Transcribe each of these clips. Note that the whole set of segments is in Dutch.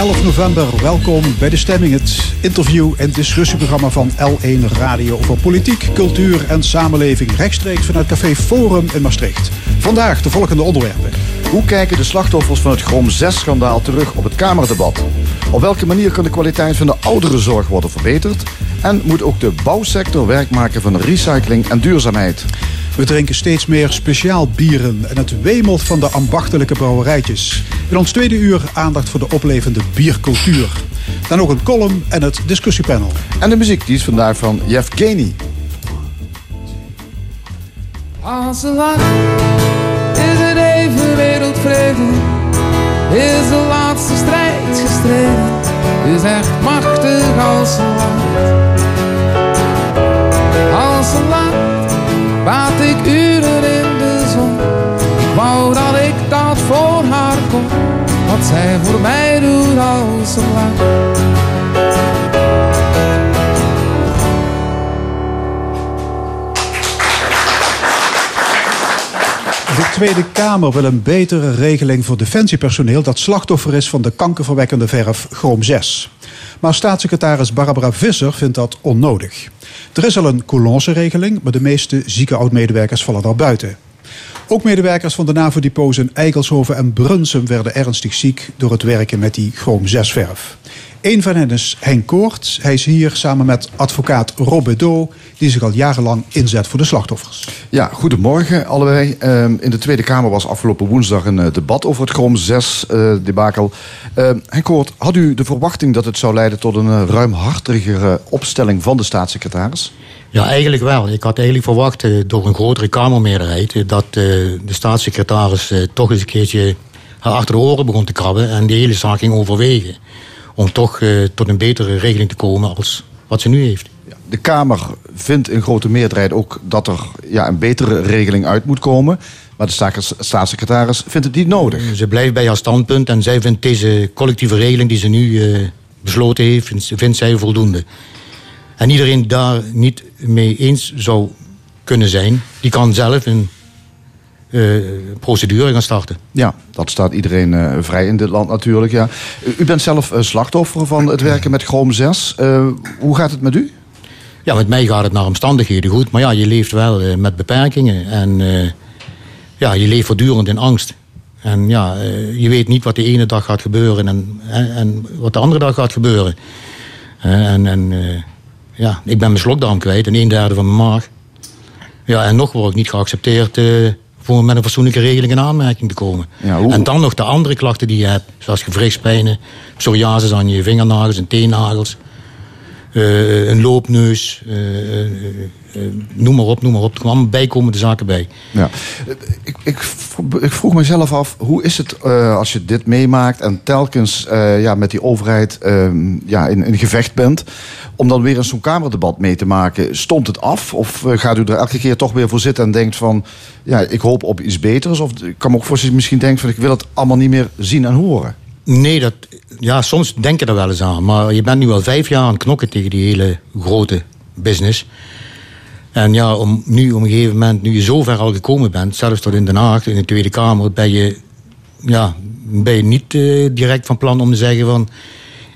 zondag 11 november. Welkom bij De Stemming, het interview- en discussieprogramma van L1 Radio over politiek, cultuur en samenleving. Rechtstreeks vanuit Café Forum in Maastricht. Vandaag de volgende onderwerpen. Hoe kijken de slachtoffers van het Grom 6-schandaal terug op het Kamerdebat? Op welke manier kan de kwaliteit van de ouderenzorg worden verbeterd? En moet ook de bouwsector werk maken van recycling en duurzaamheid? We drinken steeds meer speciaal bieren en het wemelt van de ambachtelijke brouwerijtjes. In ons tweede uur aandacht voor de oplevende biercultuur. Dan ook een column en het discussiepanel. En de muziek die is vandaag van Jeff Kenny. Als een land is het even wereldvrede. Is de laatste strijd gestreden. Is echt machtig als een land. Als een land Zij voor mij doet als een land. De Tweede Kamer wil een betere regeling voor defensiepersoneel dat slachtoffer is van de kankerverwekkende verf Chroom 6. Maar staatssecretaris Barbara Visser vindt dat onnodig. Er is al een coulance-regeling, maar de meeste zieke oud-medewerkers vallen daar buiten. Ook medewerkers van de NAVO-depots in Eigelshoven en Brunsum werden ernstig ziek door het werken met die Chroom 6-verf. Een van hen is Henk Koort. Hij is hier samen met advocaat Rob Bedeau, die zich al jarenlang inzet voor de slachtoffers. Ja, goedemorgen allebei. Ehm, in de Tweede Kamer was afgelopen woensdag een eh, debat over het Grom 6 eh, debakel. Uh, Henk Koort, had u de verwachting dat het zou leiden tot een uh, ruimhartigere opstelling van de staatssecretaris? Ja, eigenlijk wel. Ik had eigenlijk verwacht door een grotere Kamermeerderheid dat de staatssecretaris toch eens een keertje haar achter de oren begon te krabben en de hele zaak ging overwegen. Om toch tot een betere regeling te komen als wat ze nu heeft. De Kamer vindt in grote meerderheid ook dat er ja, een betere regeling uit moet komen. Maar de staatssecretaris vindt het niet nodig. Ze blijft bij haar standpunt en zij vindt deze collectieve regeling die ze nu besloten heeft, vindt, vindt zij voldoende. En iedereen daar niet mee eens zou kunnen zijn, die kan zelf een procedure gaan starten. Ja, dat staat iedereen uh, vrij in dit land natuurlijk. Ja. U, bent zelf uh, slachtoffer van het werken met Chrome 6. hoe gaat het met u? Ja, met mij gaat het naar omstandigheden goed. Maar ja, je leeft wel met beperkingen. En ja, je leeft voortdurend in angst. En ja, je weet niet wat de ene dag gaat gebeuren en, en, en wat de andere dag gaat gebeuren. en en ja, ik ben mijn slokdarm kwijt en een derde van mijn maag. Ja, en nog word ik niet geaccepteerd uh, voor met een fatsoenlijke regeling in aanmerking te komen. Ja. En dan nog de andere klachten die je hebt, zoals gewrichtspijnen, psoriasis aan je vingernagels en teennagels, uh, een loopneus, uh, noem maar op, noem maar op. Er kwamen bijkomende zaken bij. Ja. Ik, ik, ik vroeg mezelf af, hoe is het uh, als je dit meemaakt en telkens uh, ja, met die overheid uh, ja, in, in gevecht bent, om dan weer een zo'n kamerdebat mee te maken? Stond het af of gaat u er elke keer toch weer voor zitten en denkt van, ja, ik hoop op iets beters? Of ik kan me ook voorstellen, misschien denkt van, ik wil het allemaal niet meer zien en horen. Nee, dat, ja, soms denk je er wel eens aan. Maar je bent nu al vijf jaar aan het knokken tegen die hele grote business. En ja, om, nu op een gegeven moment, nu je zo ver al gekomen bent, zelfs tot in Den Haag, in de Tweede Kamer, ben je, ja, ben je niet uh, direct van plan om te zeggen van,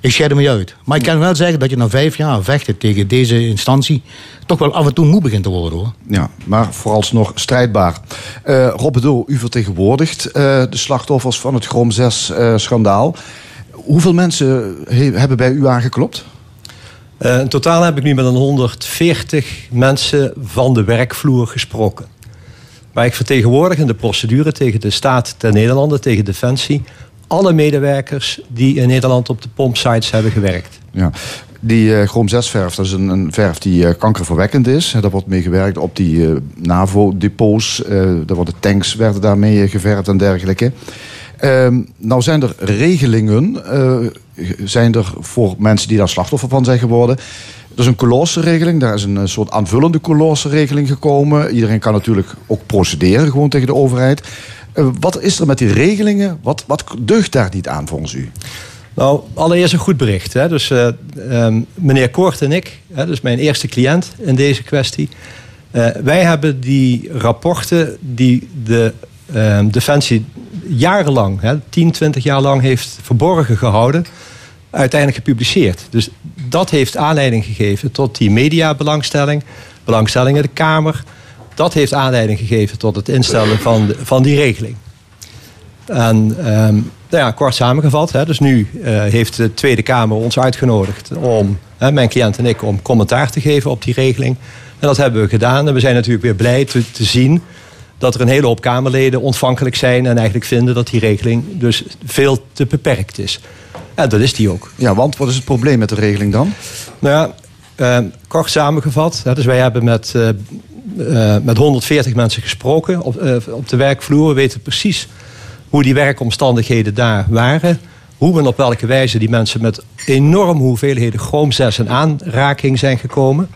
ik scheid je uit. Maar ik kan wel zeggen dat je na vijf jaar vechten tegen deze instantie toch wel af en toe moe begint te worden hoor. Ja, maar vooralsnog strijdbaar. Uh, Rob Bedoel, u vertegenwoordigt uh, de slachtoffers van het Grom 6-schandaal. Hoeveel mensen hebben bij u aangeklopt? Uh, in totaal heb ik nu met een 140 mensen van de werkvloer gesproken. Maar ik vertegenwoordig in de procedure tegen de staat ten Nederlanden, tegen Defensie, alle medewerkers die in Nederland op de pompsites hebben gewerkt. Ja. Die uh, chroom 6 verf, dat is een, een verf die uh, kankerverwekkend is. Daar wordt mee gewerkt op die uh, NAVO-depots. daar worden tanks werden daarmee geverfd en dergelijke. Um, nou zijn er regelingen, zijn er voor mensen die daar slachtoffer van zijn geworden. Er is een colosseregeling, daar is een soort aanvullende colosseregeling gekomen. Iedereen kan natuurlijk ook procederen gewoon tegen de overheid. Uh, wat is er met die regelingen? Wat, wat deugt daar niet aan volgens u? Nou, allereerst een goed bericht. Hè. Dus uh, um, meneer Koort en ik, hè, dus mijn eerste cliënt in deze kwestie. wij hebben die rapporten die de Defensie jarenlang, hè, 10, 20 jaar lang heeft verborgen gehouden, uiteindelijk gepubliceerd. Dus dat heeft aanleiding gegeven tot die mediabelangstelling, belangstelling in de Kamer. Dat heeft aanleiding gegeven tot het instellen van, van die regeling. En ehm, nou ja, kort samengevat, hè, dus nu eh, heeft de Tweede Kamer ons uitgenodigd om, hè, mijn cliënt en ik, om commentaar te geven op die regeling. En dat hebben we gedaan. En we zijn natuurlijk weer blij te, te zien dat er een hele hoop Kamerleden ontvankelijk zijn en eigenlijk vinden dat die regeling dus veel te beperkt is. En dat is die ook. Ja, want wat is het probleem met de regeling dan? Nou ja, eh, kort samengevat. Dus wij hebben met, eh, eh, met 140 mensen gesproken op, eh, op de werkvloer. We weten precies hoe die werkomstandigheden daar waren. Hoe en op welke wijze die mensen met enorme hoeveelheden chroom 6 in aanraking zijn gekomen.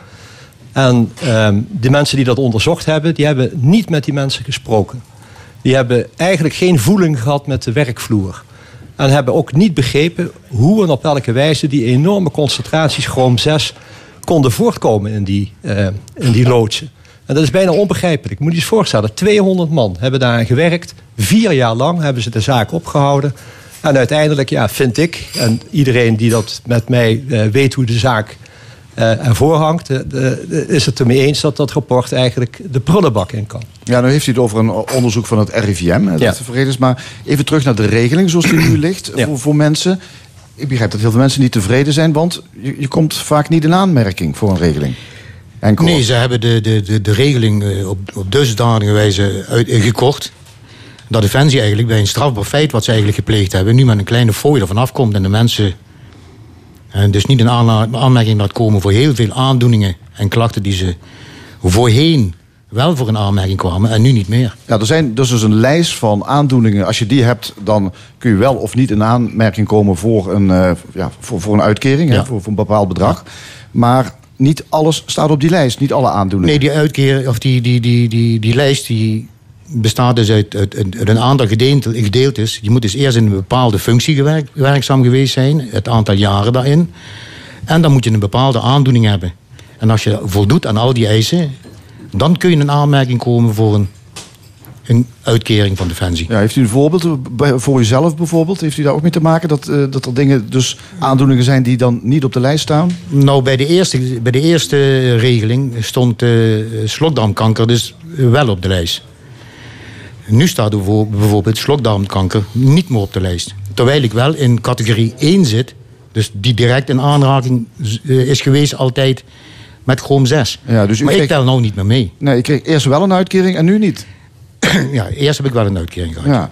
En ehm, de mensen die dat onderzocht hebben, die hebben niet met die mensen gesproken. Die hebben eigenlijk geen voeling gehad met de werkvloer. En hebben ook niet begrepen hoe en op welke wijze die enorme concentraties chroom 6 konden voortkomen in die, eh, in die loodsen. En dat is bijna onbegrijpelijk. Moet je je eens voorstellen, 200 man hebben daaraan gewerkt. Vier jaar lang hebben ze de zaak opgehouden. En uiteindelijk, ja, vind ik, en iedereen die dat met mij eh, weet hoe de zaak eh ervoor hangt, de- de- is het ermee eens dat dat rapport eigenlijk de prullenbak in kan. Ja, nu heeft hij het over een onderzoek van het RIVM. Dat Ja. het verreden is. Maar even terug naar de regeling zoals die nu ligt Ja. voor, voor mensen. Ik begrijp dat heel veel mensen niet tevreden zijn, want je, je komt vaak niet in aanmerking voor een regeling. Enkel. Nee, ze hebben de, de, de, de regeling eh, op, op dusdanige wijze uit, eh, gekort. Dat Defensie eigenlijk bij een strafbaar feit wat ze eigenlijk gepleegd hebben, nu met een kleine fooi ervan afkomt en de mensen. En dus niet in aanmerking laat komen voor heel veel aandoeningen en klachten die ze voorheen wel voor een aanmerking kwamen en nu niet meer. Ja, er zijn dus, dus een lijst van aandoeningen. Als je die hebt, dan kun je wel of niet in aanmerking komen voor een, eh, ja, voor, voor een uitkering, hè, voor, voor een bepaald bedrag. Maar niet alles staat op die lijst, niet alle aandoeningen. Nee, die uitkeer, of die, die, die, die, die lijst die bestaat dus uit, uit, uit een aantal gedeelte- gedeeltes. Je moet dus eerst in een bepaalde functie gewerkt, werkzaam geweest zijn, het aantal jaren daarin. En dan moet je een bepaalde aandoening hebben. En als je voldoet aan al die eisen, dan kun je in aanmerking komen voor een, een uitkering van Defensie. Ja, heeft u een voorbeeld eh, voor uzelf bijvoorbeeld? Heeft u daar ook mee te maken dat, eh, dat er dingen, dus aandoeningen zijn die dan niet op de lijst staan? Nou, bij de eerste, bij de eerste regeling stond uh, slokdarmkanker dus wel op de lijst. Nu staat er voor- bijvoorbeeld slokdarmkanker niet meer op de lijst. Terwijl ik wel in categorie 1 zit, dus die direct in aanraking eh, is geweest altijd met chroom 6. Ja, dus maar ik kreeg- tel nou niet meer mee. Nee, ik kreeg eerst wel een uitkering en nu niet. ja, eerst heb ik wel een uitkering gehad. Ja.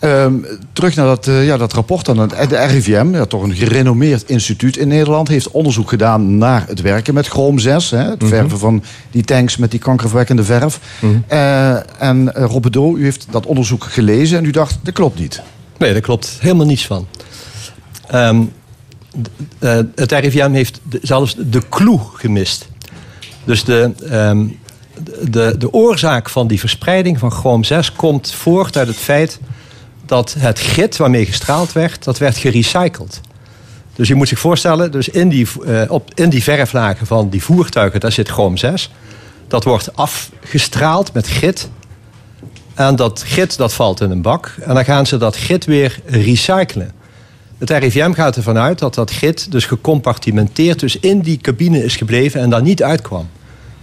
Ehm, terug naar dat, eh, ja, dat rapport dan. Het- De RIVM, ja, toch een gerenommeerd instituut in Nederland, heeft onderzoek gedaan naar het werken met chroom 6. Hè, het verven van die tanks met die kankerverwekkende verf. Eh, en uh, u heeft dat onderzoek gelezen en u dacht, dat klopt niet. Nee, daar klopt helemaal niets van. Ehm, eh, het RIVM heeft de- zelfs de clue gemist. Dus de, ehm, de, de oorzaak van die verspreiding van chroom 6 komt voort uit het feit dat het git waarmee gestraald werd, dat werd gerecycled. Dus je moet zich voorstellen, dus in die, eh, op, in die verflagen van die voertuigen, daar zit chroom 6. Dat wordt afgestraald met git. En dat git dat valt in een bak. En dan gaan ze dat git weer recyclen. Het RIVM gaat ervan uit dat dat git dus gecompartimenteerd dus in die cabine is gebleven en daar niet uitkwam.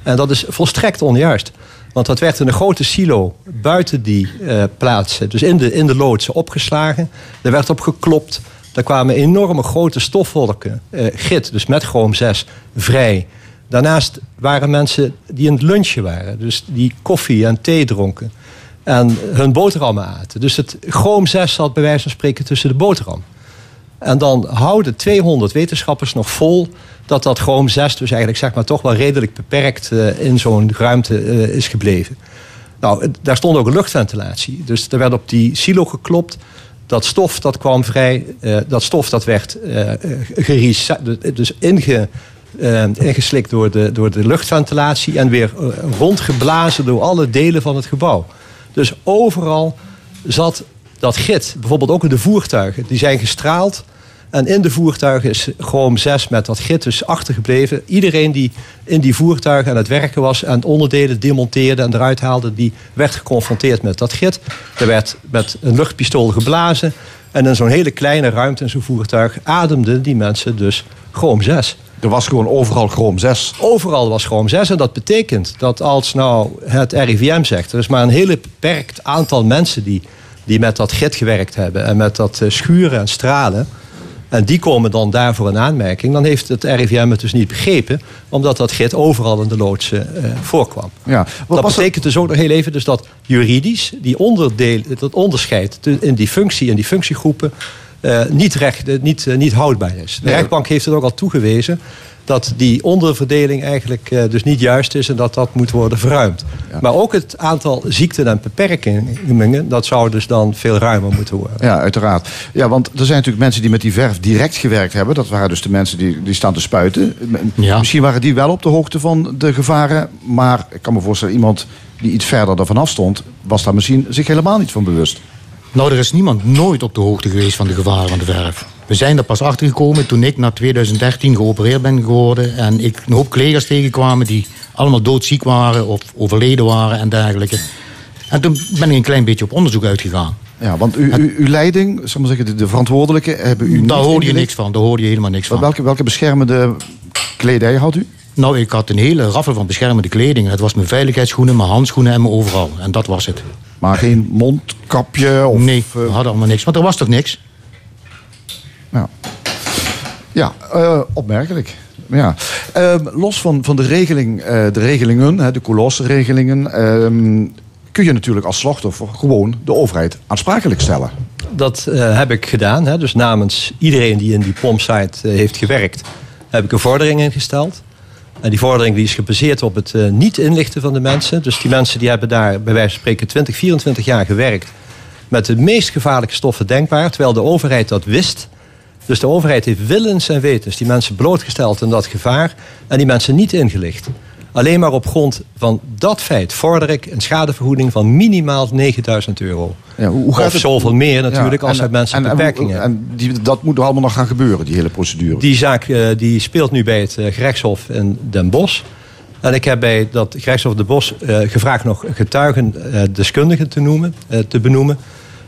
En dat is volstrekt onjuist. Want dat werd in een grote silo buiten die eh, plaatsen, dus in de, in de loodsen, opgeslagen. Er werd op geklopt. Er kwamen enorme grote stofwolken, eh, git, dus met chroom 6, vrij. Daarnaast waren mensen die in het lunchen waren, dus die koffie en thee dronken. En hun boterhammen aten. Dus het chroom 6 zat bij wijze van spreken tussen de boterham. En dan houden 200 wetenschappers nog vol dat dat chroom 6 dus eigenlijk zeg maar toch wel redelijk beperkt uh, in zo'n ruimte uh, is gebleven. Nou, daar stond ook luchtventilatie. Dus er werd op die silo geklopt. Dat stof dat kwam vrij. Uh, dat stof dat werd dus inge, ingeslikt door de, door de luchtventilatie. En weer rondgeblazen door alle delen van het gebouw. Dus overal zat dat git. Bijvoorbeeld ook in de voertuigen. Die zijn gestraald. En in de voertuigen is Chrome 6 met dat git dus achtergebleven. Iedereen die in die voertuigen aan het werken was... en onderdelen demonteerde en eruit haalde... die werd geconfronteerd met dat git. Er werd met een luchtpistool geblazen. En in zo'n hele kleine ruimte in zo'n voertuig... ademden die mensen dus Chrome 6. Er was gewoon overal Chrome 6. Overal was Chrome 6. En dat betekent dat als nou het RIVM zegt... er is maar een hele beperkt aantal mensen... die, die met dat git gewerkt hebben... en met dat eh, schuren en stralen... En die komen dan daarvoor in aanmerking. Dan heeft het RIVM het dus niet begrepen. Omdat dat git overal in de loodsen uh, voorkwam. Ja, dat betekent dus ook nog heel even dus dat juridisch die onderdeel, dat onderscheid in die functie en die functiegroepen uh, niet, recht, uh, niet, niet houdbaar is. De rechtbank heeft het ook al toegewezen dat die onderverdeling eigenlijk uh, dus niet juist is en dat dat moet worden verruimd. Ja. Maar ook het aantal ziekten en beperkingen, dat zou dus dan veel ruimer moeten worden. Ja, uiteraard. Ja, want er zijn natuurlijk mensen die met die verf direct gewerkt hebben. Dat waren dus de mensen die, die staan te spuiten. Ja. Misschien waren die wel op de hoogte van de gevaren. Maar ik kan me voorstellen, iemand die iets verder ervan af stond, was daar misschien zich helemaal niet van bewust. Nou, er is niemand nooit op de hoogte geweest van de gevaren van de verf. We zijn er pas achter gekomen toen ik na 2013 geopereerd ben geworden. En ik een hoop collega's tegenkwamen die allemaal doodziek waren of overleden waren en dergelijke. En toen ben ik een klein beetje op onderzoek uitgegaan. Ja, want u, u, uw leiding, zal maar zeggen, de, de verantwoordelijke, hebben u Daar hoorde je niks van, daar hoorde je helemaal niks van. Welke, welke beschermende kledij had u? Nou, ik had een hele raffel van beschermende kleding. Het was mijn veiligheidsschoenen, mijn handschoenen en mijn overal. En dat was het. Maar geen mondkapje? Of, nee, we hadden allemaal niks. Want er was toch niks? Ja, ja uh, opmerkelijk. Ja. Uh, los van, van de, regeling, uh, de regelingen, de regelingen, ehm, kun je natuurlijk als slachtoffer gewoon de overheid aansprakelijk stellen. Dat heb ik gedaan. Hè. Dus namens iedereen die in die pompsite heeft gewerkt, heb ik een vordering ingesteld. En die vordering die is gebaseerd op het niet inlichten van de mensen. Dus die mensen die hebben daar bij wijze van spreken 20, 24 jaar gewerkt met de meest gevaarlijke stoffen denkbaar, terwijl de overheid dat wist. Dus de overheid heeft willens en wetens die mensen blootgesteld aan dat gevaar en die mensen niet ingelicht. Alleen maar op grond van dat feit vorder ik een schadevergoeding van minimaal 9000 euro. Ja, hoe gaat of het? zoveel meer natuurlijk ja, als er mensen en, beperkingen en, en die, dat moet er allemaal nog gaan gebeuren, die hele procedure. Die zaak uh, die speelt nu bij het uh, gerechtshof in Den Bosch. En ik heb bij dat gerechtshof Den Bosch uh, gevraagd nog getuigen deskundigen te, noemen, te benoemen.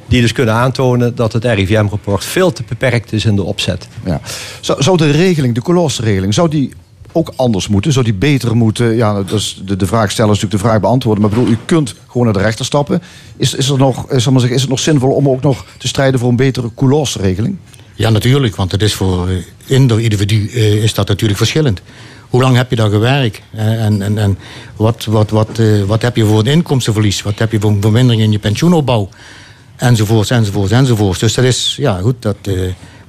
Die dus kunnen aantonen dat het RIVM-rapport veel te beperkt is in de opzet. Ja. Zou, zou de regeling, de kolosregeling, zou die ook anders moeten? Zou die beter moeten? Ja, dus de, de vraag stellen is natuurlijk de vraag beantwoorden. Maar ik bedoel, u kunt gewoon naar de rechter stappen. Is, is, er nog, is, maar zeggen, is het nog zinvol om ook nog te strijden voor een betere regeling? Ja, natuurlijk. Want het is voor eh, ieder individu uh, is dat natuurlijk verschillend. Hoe lang heb je daar gewerkt? En, en, en wat, wat, wat, uh, wat heb je voor een inkomstenverlies? Wat heb je voor een vermindering in je pensioenopbouw? Enzovoorts, enzovoorts, enzovoorts. Dus dat is, ja goed, dat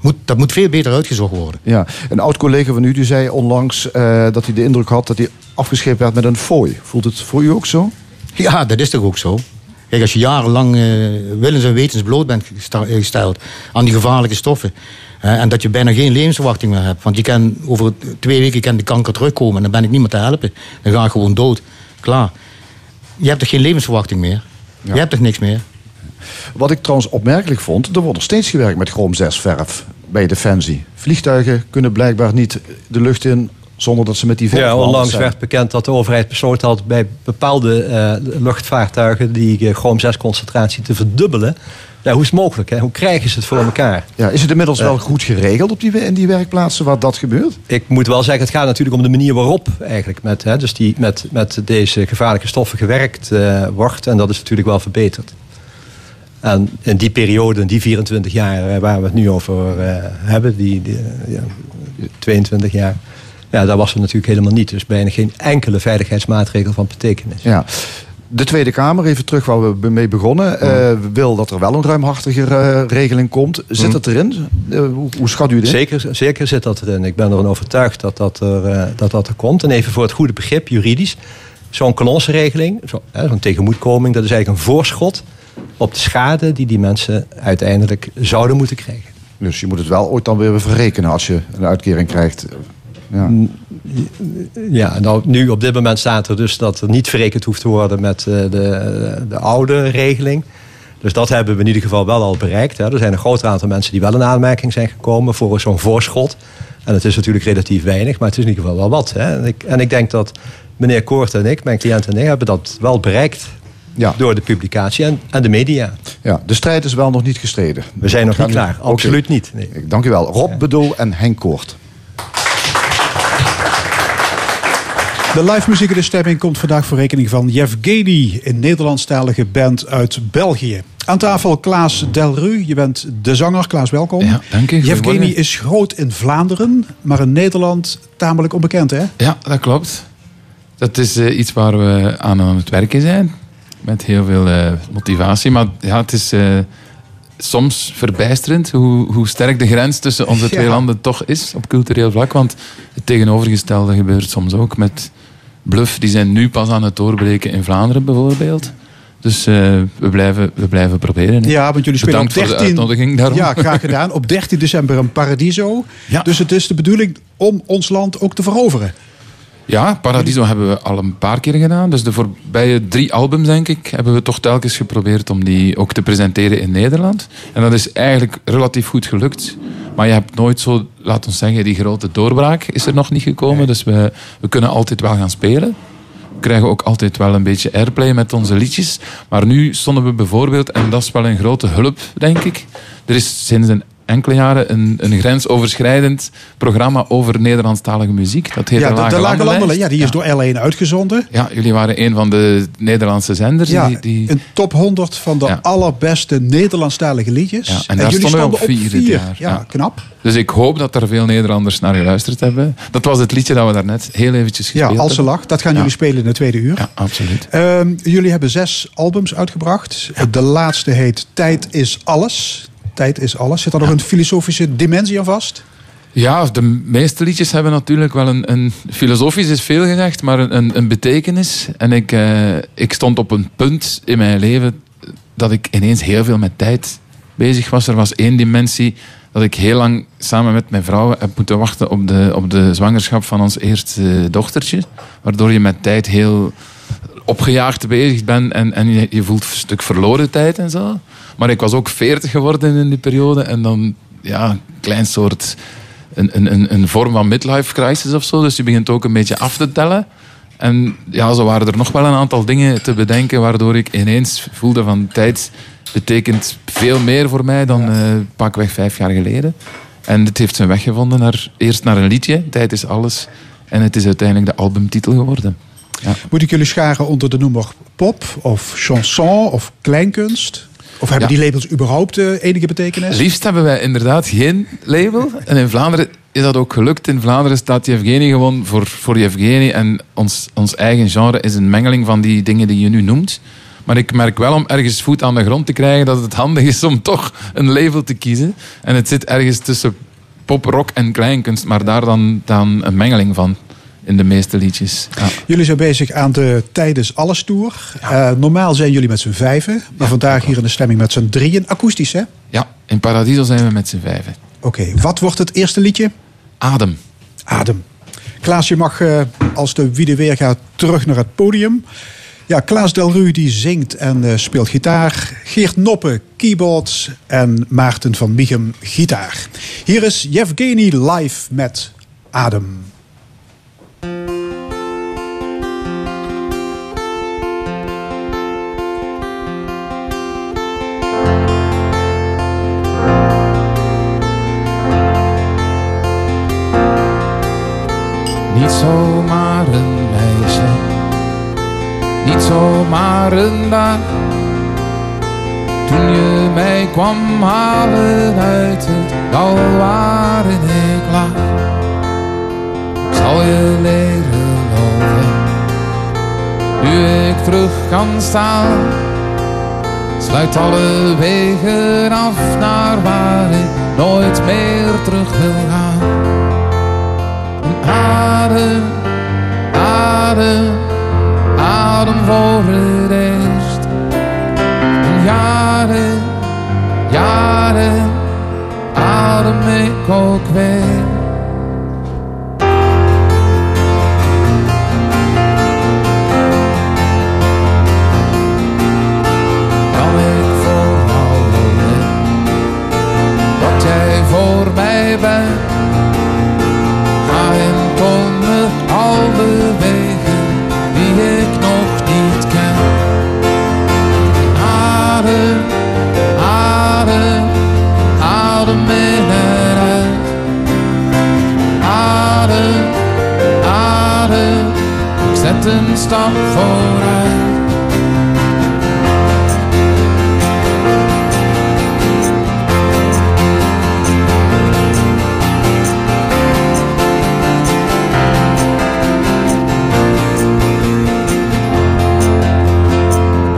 moet, dat moet veel beter uitgezocht worden. Ja, een oud collega van u die zei onlangs uh, dat hij de indruk had dat hij afgescheept werd met een fooi. Voelt het voor u ook zo? Ja, dat is toch ook zo. Kijk, als je jarenlang uh, willens en wetens bloot bent gesteld aan die gevaarlijke stoffen. Uh, en dat je bijna geen levensverwachting meer hebt. Want je kan over twee weken kan de kanker terugkomen en dan ben ik niet meer te helpen. Dan ga ik gewoon dood. Klaar. Je hebt toch geen levensverwachting meer? Ja. Je hebt toch niks meer? Wat ik trouwens opmerkelijk vond, er wordt nog steeds gewerkt met chroom 6 verf bij Defensie. Vliegtuigen kunnen blijkbaar niet de lucht in zonder dat ze met die verf Ja, onlangs werd bekend dat de overheid besloten had bij bepaalde uh, luchtvaartuigen die uh, chroom 6 concentratie te verdubbelen. Ja, hoe is het mogelijk? Hè? Hoe krijgen ze het voor elkaar? Ja, is het inmiddels wel goed geregeld op die, in die werkplaatsen waar dat gebeurt? Ik moet wel zeggen, het gaat natuurlijk om de manier waarop eigenlijk met, hè, dus die, met, met deze gevaarlijke stoffen gewerkt uh, wordt. En dat is natuurlijk wel verbeterd. En in die periode, in die 24 jaar eh, waar we het nu over uh, hebben, die, die ja, 22 jaar, ja, daar was het natuurlijk helemaal niet. Dus bijna geen enkele veiligheidsmaatregel van betekenis. Ja. De Tweede Kamer, even terug waar we mee begonnen, mm. uh, wil dat er wel een ruimhartige regeling komt. Zit mm. dat erin? hoe, hoe, schat u dit? Zeker, zeker zit dat erin. Ik ben ervan overtuigd dat dat er, dat dat er komt. En even voor het goede begrip, juridisch. Zo'n kolonsregeling, zo'n tegemoetkoming, dat is eigenlijk een voorschot op de schade die die mensen uiteindelijk zouden moeten krijgen. Dus je moet het wel ooit dan weer verrekenen als je een uitkering krijgt. Ja. Ja, nou, nu op dit moment staat er dus dat er niet verrekend hoeft te worden met eh, de, de oude regeling. Dus dat hebben we in ieder geval wel al bereikt. Hè. Er zijn een groot aantal mensen die wel in aanmerking zijn gekomen voor zo'n voorschot. En het is natuurlijk relatief weinig, maar het is in ieder geval wel wat. Hè. En, ik, en ik denk dat meneer Koort en ik, mijn cliënt en ik, hebben dat wel bereikt. Ja. Door de publicatie en, en de media. Ja, de strijd is wel nog niet gestreden. We zijn nog niet klaar. Absoluut niet. Nee. Dank u wel. Rob Bedoel en Henk Koort. De live muziek in de stemming komt vandaag voor rekening van Yevgeny, een Nederlandstalige band uit België. Aan tafel Klaas Delru, je bent de zanger. Klaas, welkom. Ja, dank. Yevgeny Goedemorgen. is groot in Vlaanderen, maar in Nederland tamelijk onbekend, hè? Ja, dat klopt. Dat is eh, iets waar we aan aan het werken zijn. Met heel veel eh, motivatie. Maar ja, het is eh, soms verbijsterend hoe, hoe sterk de grens tussen onze twee Ja. landen toch is op cultureel vlak. Want het tegenovergestelde gebeurt soms ook met Bluff. Die zijn nu pas aan het doorbreken in Vlaanderen bijvoorbeeld. Dus eh, we, blijven, we blijven proberen. Ja, want jullie spelen Bedankt op voor de 13... uitnodiging daarom. Ja, graag gedaan. Op 13 december in Paradiso. Ja. Dus het is de bedoeling om ons land ook te veroveren. Ja, Paradiso hebben we al een paar keer gedaan. Dus de voorbije drie albums, denk ik, hebben we toch telkens geprobeerd om die ook te presenteren in Nederland. En dat is eigenlijk relatief goed gelukt. Maar je hebt nooit zo, laat ons zeggen, die grote doorbraak is er nog niet gekomen. Dus we, we kunnen altijd wel gaan spelen. We krijgen ook altijd wel een beetje airplay met onze liedjes. Maar nu stonden we bijvoorbeeld, en dat is wel een grote hulp, denk ik. Er is sinds een enkele jaren een, een grensoverschrijdend programma over Nederlandstalige muziek. Dat heet Ja, de, de, Lage de Lage Landenlijst. Landen, ja, die is door L1 uitgezonden. Ja, jullie waren een van de Nederlandse zenders. Ja, die, die... een top 100 van de Ja. allerbeste Nederlandstalige liedjes. Ja, en daar jullie stonden we op vier dit jaar. Ja, Ja. knap. Dus ik hoop dat er veel Nederlanders naar geluisterd hebben. Dat was het liedje dat we daarnet heel eventjes Ja, gespeeld als ze hebben. lacht. Dat gaan Ja. jullie spelen in de tweede uur. Ja, absoluut. Ehm, jullie hebben zes albums uitgebracht. De laatste heet Tijd is alles. Tijd is alles. Zit daar nog een filosofische dimensie aan vast? Ja, de meeste liedjes hebben natuurlijk wel een, een filosofisch is veel gezegd, maar een, een, betekenis. En ik, eh, ik stond op een punt in mijn leven dat ik ineens heel veel met tijd bezig was. Er was één dimensie dat ik heel lang samen met mijn vrouw heb moeten wachten op de, op de zwangerschap van ons eerste dochtertje. Waardoor je met tijd heel opgejaagd bezig bent en, en je, je voelt een stuk verloren tijd en zo. Maar ik was ook veertig geworden in die periode en dan, ja, een klein soort, een, een, een, een vorm van midlife crisis of zo. Dus je begint ook een beetje af te tellen. En ja, zo waren er nog wel een aantal dingen te bedenken waardoor ik ineens voelde van tijd betekent veel meer voor mij dan eh, pakweg vijf jaar geleden. En dit heeft zijn weg gevonden naar, eerst naar een liedje, Tijd is alles. En het is uiteindelijk de albumtitel geworden. Ja. Moet ik jullie scharen onder de noemer pop of chanson of kleinkunst? Of hebben Ja. die labels überhaupt eh, enige betekenis? Liefst hebben wij inderdaad geen label. En in Vlaanderen is dat ook gelukt. In Vlaanderen staat Yevgeny gewoon voor, voor Yevgeny. En ons, ons eigen genre is een mengeling van die dingen die je nu noemt. Maar ik merk wel om ergens voet aan de grond te krijgen dat het handig is om toch een label te kiezen. En het zit ergens tussen pop, rock en kleinkunst. Maar daar dan, dan een mengeling van in de meeste liedjes. Ja. Jullie zijn bezig aan de Tijdens Alles Tour. Eh, normaal zijn jullie met z'n vijven. Maar vandaag hier in de stemming met z'n drieën. Akoestisch, hè? Oké, ja, in Paradiso zijn we met z'n vijven. wat wordt het eerste liedje? Adem. Adem. Klaas, je mag eh, als de wie de weer gaat terug naar het podium. Ja, Klaas Delru die zingt en eh, speelt gitaar. Geert Noppe keyboards en Maarten van Mieghem gitaar. Hier is Yevgeny live met Adem. Niet zomaar een meisje, niet zomaar een dag. Toen je mij kwam halen uit het dal waarin ik lag. Zal je leren lopen, nu ik terug kan staan. Sluit alle wegen af naar waar ik nooit meer terug wil gaan adem, adem, adem voor de rest. En jaren, jaren, adem ik ook weer. Kan ik voor jou jij voor mij bent. een stap vooruit.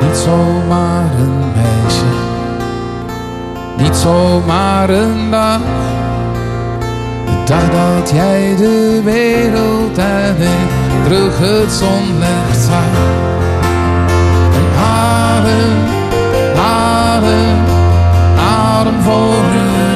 Niet zomaar een meisje, niet zomaar een dag. De dag dat jij de wereld en ik terug het zonlicht zag. En adem, adem, adem voor het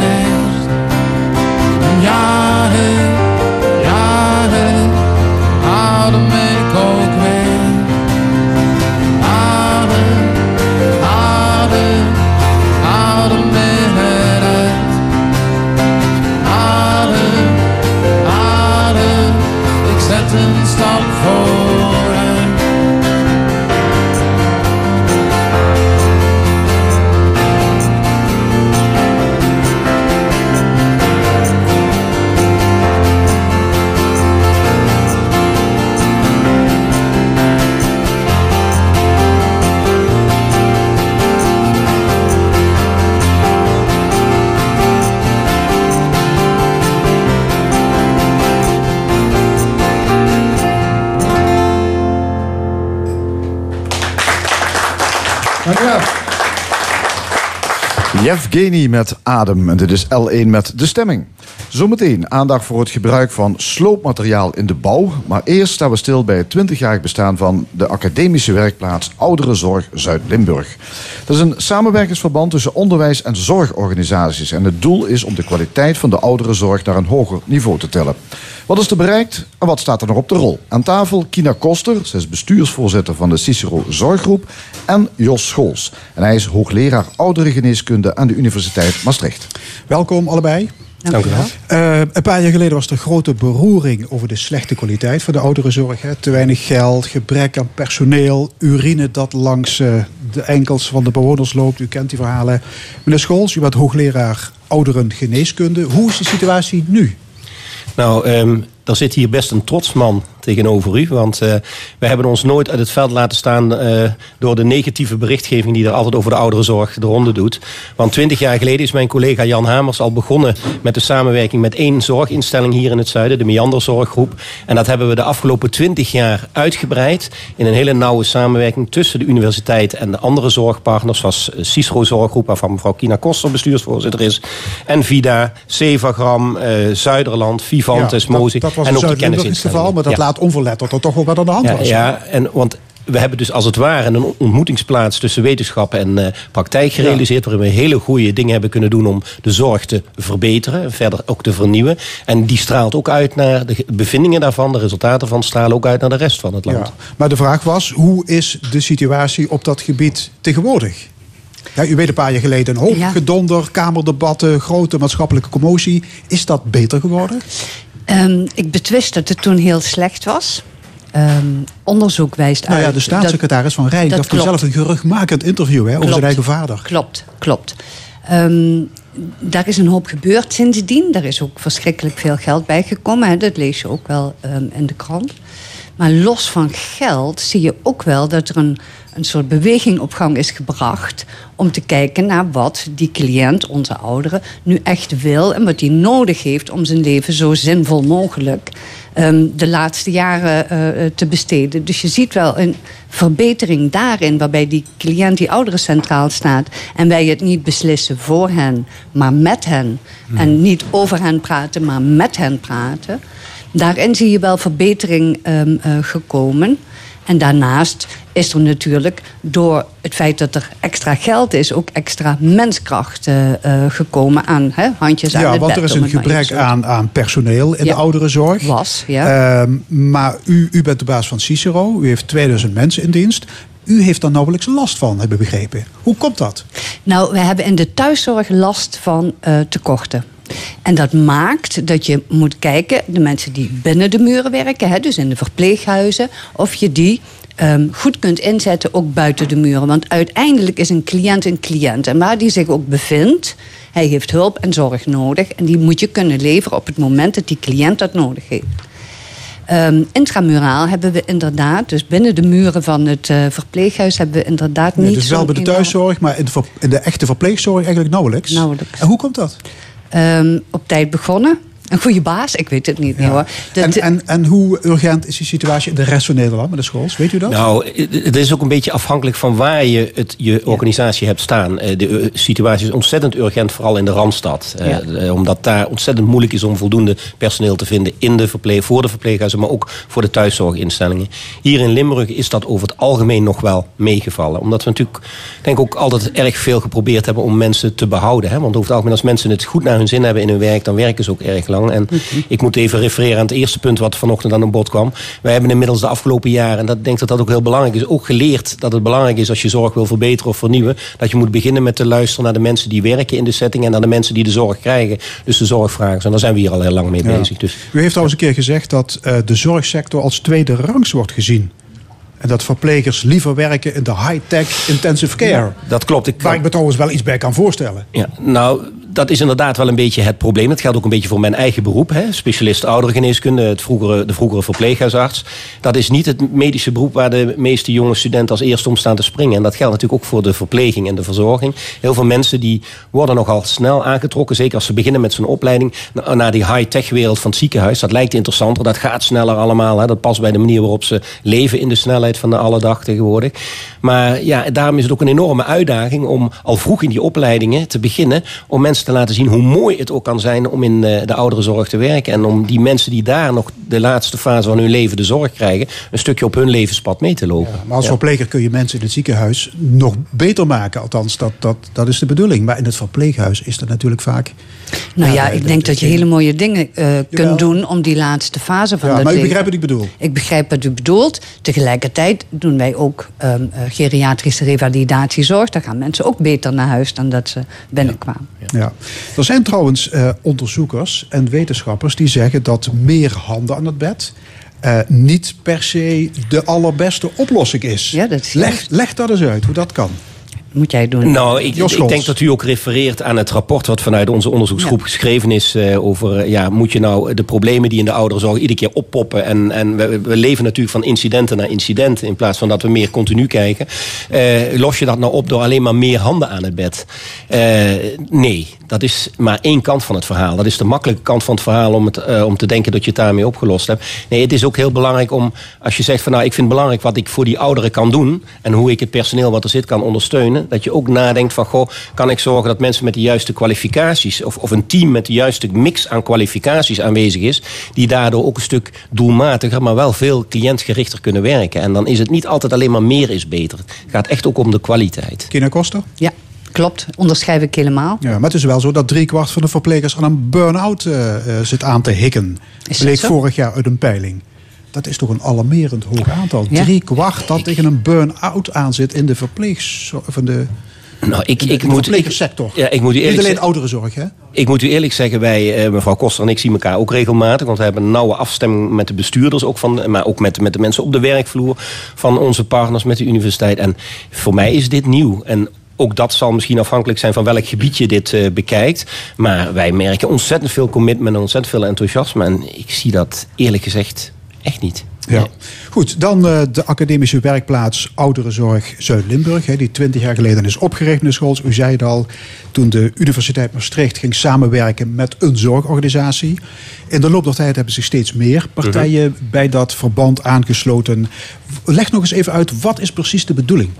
Yevgeny met Adem. En dit is L1 met De Stemming. Zometeen aandacht voor het gebruik van sloopmateriaal in de bouw. Maar eerst staan we stil bij het 20-jarig bestaan van de academische werkplaats Ouderenzorg Zuid-Limburg. Dat is een samenwerkingsverband tussen onderwijs- en zorgorganisaties. En het doel is om de kwaliteit van de ouderenzorg naar een hoger niveau te tillen. Wat is er bereikt en wat staat er nog op de rol? Aan tafel Kina Koster, zij is bestuursvoorzitter van de Cicero Zorggroep. En Jos Scholz. En hij is hoogleraar ouderengeneeskunde aan de Universiteit Maastricht. Welkom allebei. Dank u wel. Eh, een paar jaar geleden was er grote beroering over de slechte kwaliteit van de ouderenzorg. Hè. Te weinig geld, gebrek aan personeel, urine dat langs eh, de enkels van de bewoners loopt. U kent die verhalen. Meneer Scholz, u bent hoogleraar ouderengeneeskunde. Hoe is de situatie nu? Nou, ehm er zit hier best een trots man tegenover u. Want uh, we hebben ons nooit uit het veld laten staan uh, door de negatieve berichtgeving die er altijd over de ouderenzorg de ronde doet. Want twintig jaar geleden is mijn collega Jan Hamers al begonnen met de samenwerking met één zorginstelling hier in het zuiden, de Meanderzorggroep. En dat hebben we de afgelopen twintig jaar uitgebreid in een hele nauwe samenwerking tussen de universiteit en de andere zorgpartners, zoals Cicero Zorggroep, waarvan mevrouw Kina Koster bestuursvoorzitter is, en Vida, Sevagram, uh, Zuiderland, Vivantes, Ja, was en ook de Zuid-Limburgs geval, maar dat Ja. laat onverlet dat er toch wel wat aan de hand Ja, was. ja en, want we hebben dus als het ware een ontmoetingsplaats tussen wetenschap en eh, praktijk gerealiseerd. Waarin we hele goede dingen hebben kunnen doen om de zorg te verbeteren. En verder ook te vernieuwen. En die straalt ook uit naar de bevindingen daarvan. De resultaten van stralen ook uit naar de rest van het land. Ja. Maar de vraag was, hoe is de situatie op dat gebied tegenwoordig? Ja, u weet een paar jaar geleden een hoop Ja. gedonder, kamerdebatten, grote maatschappelijke commotie. Is dat beter geworden? Ehm, ik betwist dat het toen heel slecht was. Ehm, onderzoek wijst Nou ja, uit... de staatssecretaris van Rijn dat gaf toen zelf een geruchtmakend interview hè, over Klopt. zijn eigen vader. Klopt, klopt. Ehm, daar is een hoop gebeurd sindsdien. Daar is ook verschrikkelijk veel geld bijgekomen. Hè. Dat lees je ook wel in de krant. Maar los van geld zie je ook wel dat er een, een soort beweging op gang is gebracht. om te kijken naar wat die cliënt, onze ouderen, nu echt wil. en wat hij nodig heeft om zijn leven zo zinvol mogelijk. ehm, de laatste jaren eh, eh, te besteden. Dus je ziet wel een verbetering daarin, waarbij die cliënt, die ouderen centraal staat. En wij het niet beslissen voor hen, maar met hen. En niet over hen praten, maar met hen praten. Daarin zie je wel verbetering ehm, eh, gekomen. En daarnaast is er natuurlijk door het feit dat er extra geld is, ook extra menskracht eh, eh, gekomen aan hè, handjes aan Ja, het want bed, er is een gebrek aan, aan personeel in Ja. de ouderenzorg. Was, ja. Ehm, maar u, u bent de baas van Cicero. U heeft 2000 mensen in dienst. U heeft daar nauwelijks last van, hebben we begrepen. Hoe komt dat? Nou, we hebben in de thuiszorg last van eh, tekorten. En dat maakt dat je moet kijken, de mensen die binnen de muren werken, hè, dus in de verpleeghuizen, of je die ehm, goed kunt inzetten ook buiten de muren. Want uiteindelijk is een cliënt een cliënt. En waar die zich ook bevindt, hij heeft hulp en zorg nodig. En die moet je kunnen leveren op het moment dat die cliënt dat nodig heeft. Ehm, intramuraal hebben we inderdaad, dus binnen de muren van het eh, verpleeghuis, hebben we inderdaad Nee, niet dus wel bij de thuiszorg, maar in de, in de echte verpleegzorg eigenlijk nauwelijks. Nauwelijks. En hoe komt dat? Ehm, op tijd begonnen. Een goede baas? Ik weet het niet, Ja. hoor. Dat- En, en, en hoe urgent is die situatie in de rest van Nederland met de schools? Weet u dat? Nou, het is ook een beetje afhankelijk van waar je het, je organisatie hebt staan. Eh, De eh, situatie is ontzettend urgent, vooral in de Randstad. Eh, Ja. eh, Omdat daar ontzettend moeilijk is om voldoende personeel te vinden in de verpleeg, voor de verpleeghuizen, maar ook voor de thuiszorginstellingen. Hier in Limburg is dat over het algemeen nog wel meegevallen. Omdat we natuurlijk, denk ik, ook altijd erg veel geprobeerd hebben om mensen te behouden. Hè? Want over het algemeen, als mensen het goed naar hun zin hebben in hun werk, dan werken ze ook erg lang. En ik moet even refereren aan het eerste punt wat vanochtend aan bod kwam. Wij hebben inmiddels de afgelopen jaren, en dat ik denk dat dat ook heel belangrijk is, ook geleerd dat het belangrijk is als je zorg wil verbeteren of vernieuwen, dat je moet beginnen met te luisteren naar de mensen die werken in de setting en naar de mensen die de zorg krijgen. Dus de zorgvragers. En daar zijn we hier al heel lang mee Ja. bezig. Dus U heeft trouwens een keer gezegd dat eh, de zorgsector als tweede rangs wordt gezien. En dat verplegers liever werken in de high-tech intensive care. dat klopt. Ik Waar ik me trouwens wel iets bij kan voorstellen. Ja, nou, dat is inderdaad wel een beetje het probleem. Dat geldt ook een beetje voor mijn eigen beroep. Hè? Specialist ouderengeneeskunde, het vroegere, de vroegere verpleeghuisarts. Dat is niet het medische beroep waar de meeste jonge studenten als eerste om staan te springen. En dat geldt natuurlijk ook voor de verpleging en de verzorging. Heel veel mensen die worden nogal snel aangetrokken. Zeker als ze beginnen met zo'n opleiding na- naar die high-tech wereld van het ziekenhuis. Dat lijkt interessanter, dat gaat sneller allemaal. Hè? Dat past bij de manier waarop ze leven in de snelheid van de alledag tegenwoordig. Maar ja, daarom is het ook een enorme uitdaging om al vroeg in die opleidingen te beginnen. Om mensen te laten zien hoe mooi het ook kan zijn om in eh, de ouderenzorg te werken. En om die mensen die daar nog de laatste fase van hun leven de zorg krijgen, een stukje op hun levenspad mee te lopen. Maar als Ja. verpleger kun je mensen in het ziekenhuis nog beter maken. Althans, dat, dat, dat is de bedoeling. Maar in het verpleeghuis is dat natuurlijk vaak... nou ja, Ja, ik denk dat dat je hele mooie dingen eh, kunt doen om die laatste fase van Ja, dat maar u leven- begrijpt wat ik bedoel. Ik begrijp wat u bedoelt. Tegelijkertijd doen wij ook ehm, eh, geriatrische revalidatiezorg. Daar gaan mensen ook beter naar huis dan dat ze binnenkwamen. Ja. Er zijn trouwens eh, onderzoekers en wetenschappers die zeggen dat meer handen aan het bed eh, niet per se de allerbeste oplossing is. Ja, dat is leg, leg dat eens uit, hoe dat kan. Moet jij doen. Nou, ik, ik denk dat u ook refereert aan het rapport wat vanuit onze onderzoeksgroep Ja. geschreven is eh, over, eh, ja, moet je nou de problemen die in de ouderenzorg iedere keer oppoppen. En, en we, we leven natuurlijk van incidenten naar incidenten in plaats van dat we meer continu kijken. Eh, los je dat nou op door alleen maar meer handen aan het bed? Eh, nee, dat is maar één kant van het verhaal. Dat is de makkelijke kant van het verhaal om, het, om te denken dat je het daarmee opgelost hebt. Nee, het is ook heel belangrijk om, als je zegt van nou, ik vind het belangrijk wat ik voor die ouderen kan doen. En hoe ik het personeel wat er zit kan ondersteunen. Dat je ook nadenkt van, goh, kan ik zorgen dat mensen met de juiste kwalificaties. Of, of een team met de juiste mix aan kwalificaties aanwezig is. Die daardoor ook een stuk doelmatiger, maar wel veel cliëntgerichter kunnen werken. En dan is het niet altijd alleen maar meer is beter. Het gaat echt ook om de kwaliteit. Kina Koster? Ja, klopt. Onderschrijf ik helemaal. Ja, maar het is wel zo dat driekwart van de verplegers aan een burn-out eh, eh, zit aan te hikken. Is dat Bleek zo? vorig jaar uit een peiling. Dat is toch een alarmerend hoog aantal. Ja. Drie kwart dat tegen een burn-out aan zit in de verpleegzorg. Van de, Nou, ik, ik de moet, ik, ja, ik moet u Niet eerlijk alleen zeggen. ouderenzorg, hè? Ik moet u eerlijk zeggen, wij, eh, mevrouw Koster en ik zien elkaar ook regelmatig. Want we hebben een nauwe afstemming met de bestuurders, ook van, maar ook met, met de mensen op de werkvloer van onze partners met de universiteit. En voor mij is dit nieuw. En ook dat zal misschien afhankelijk zijn van welk gebied je dit eh, bekijkt. Maar wij merken ontzettend veel commitment en ontzettend veel enthousiasme. En ik zie dat eerlijk gezegd echt niet. Ja. Goed, dan eh, de academische werkplaats Ouderenzorg Zuid-Limburg. Die 20 jaar geleden is opgericht, meneer Scholz. U zei het al, toen de Universiteit Maastricht ging samenwerken met een zorgorganisatie. In de loop der tijd hebben zich steeds meer partijen Mhm. bij dat verband aangesloten. Leg nog eens even uit, wat is precies de bedoeling?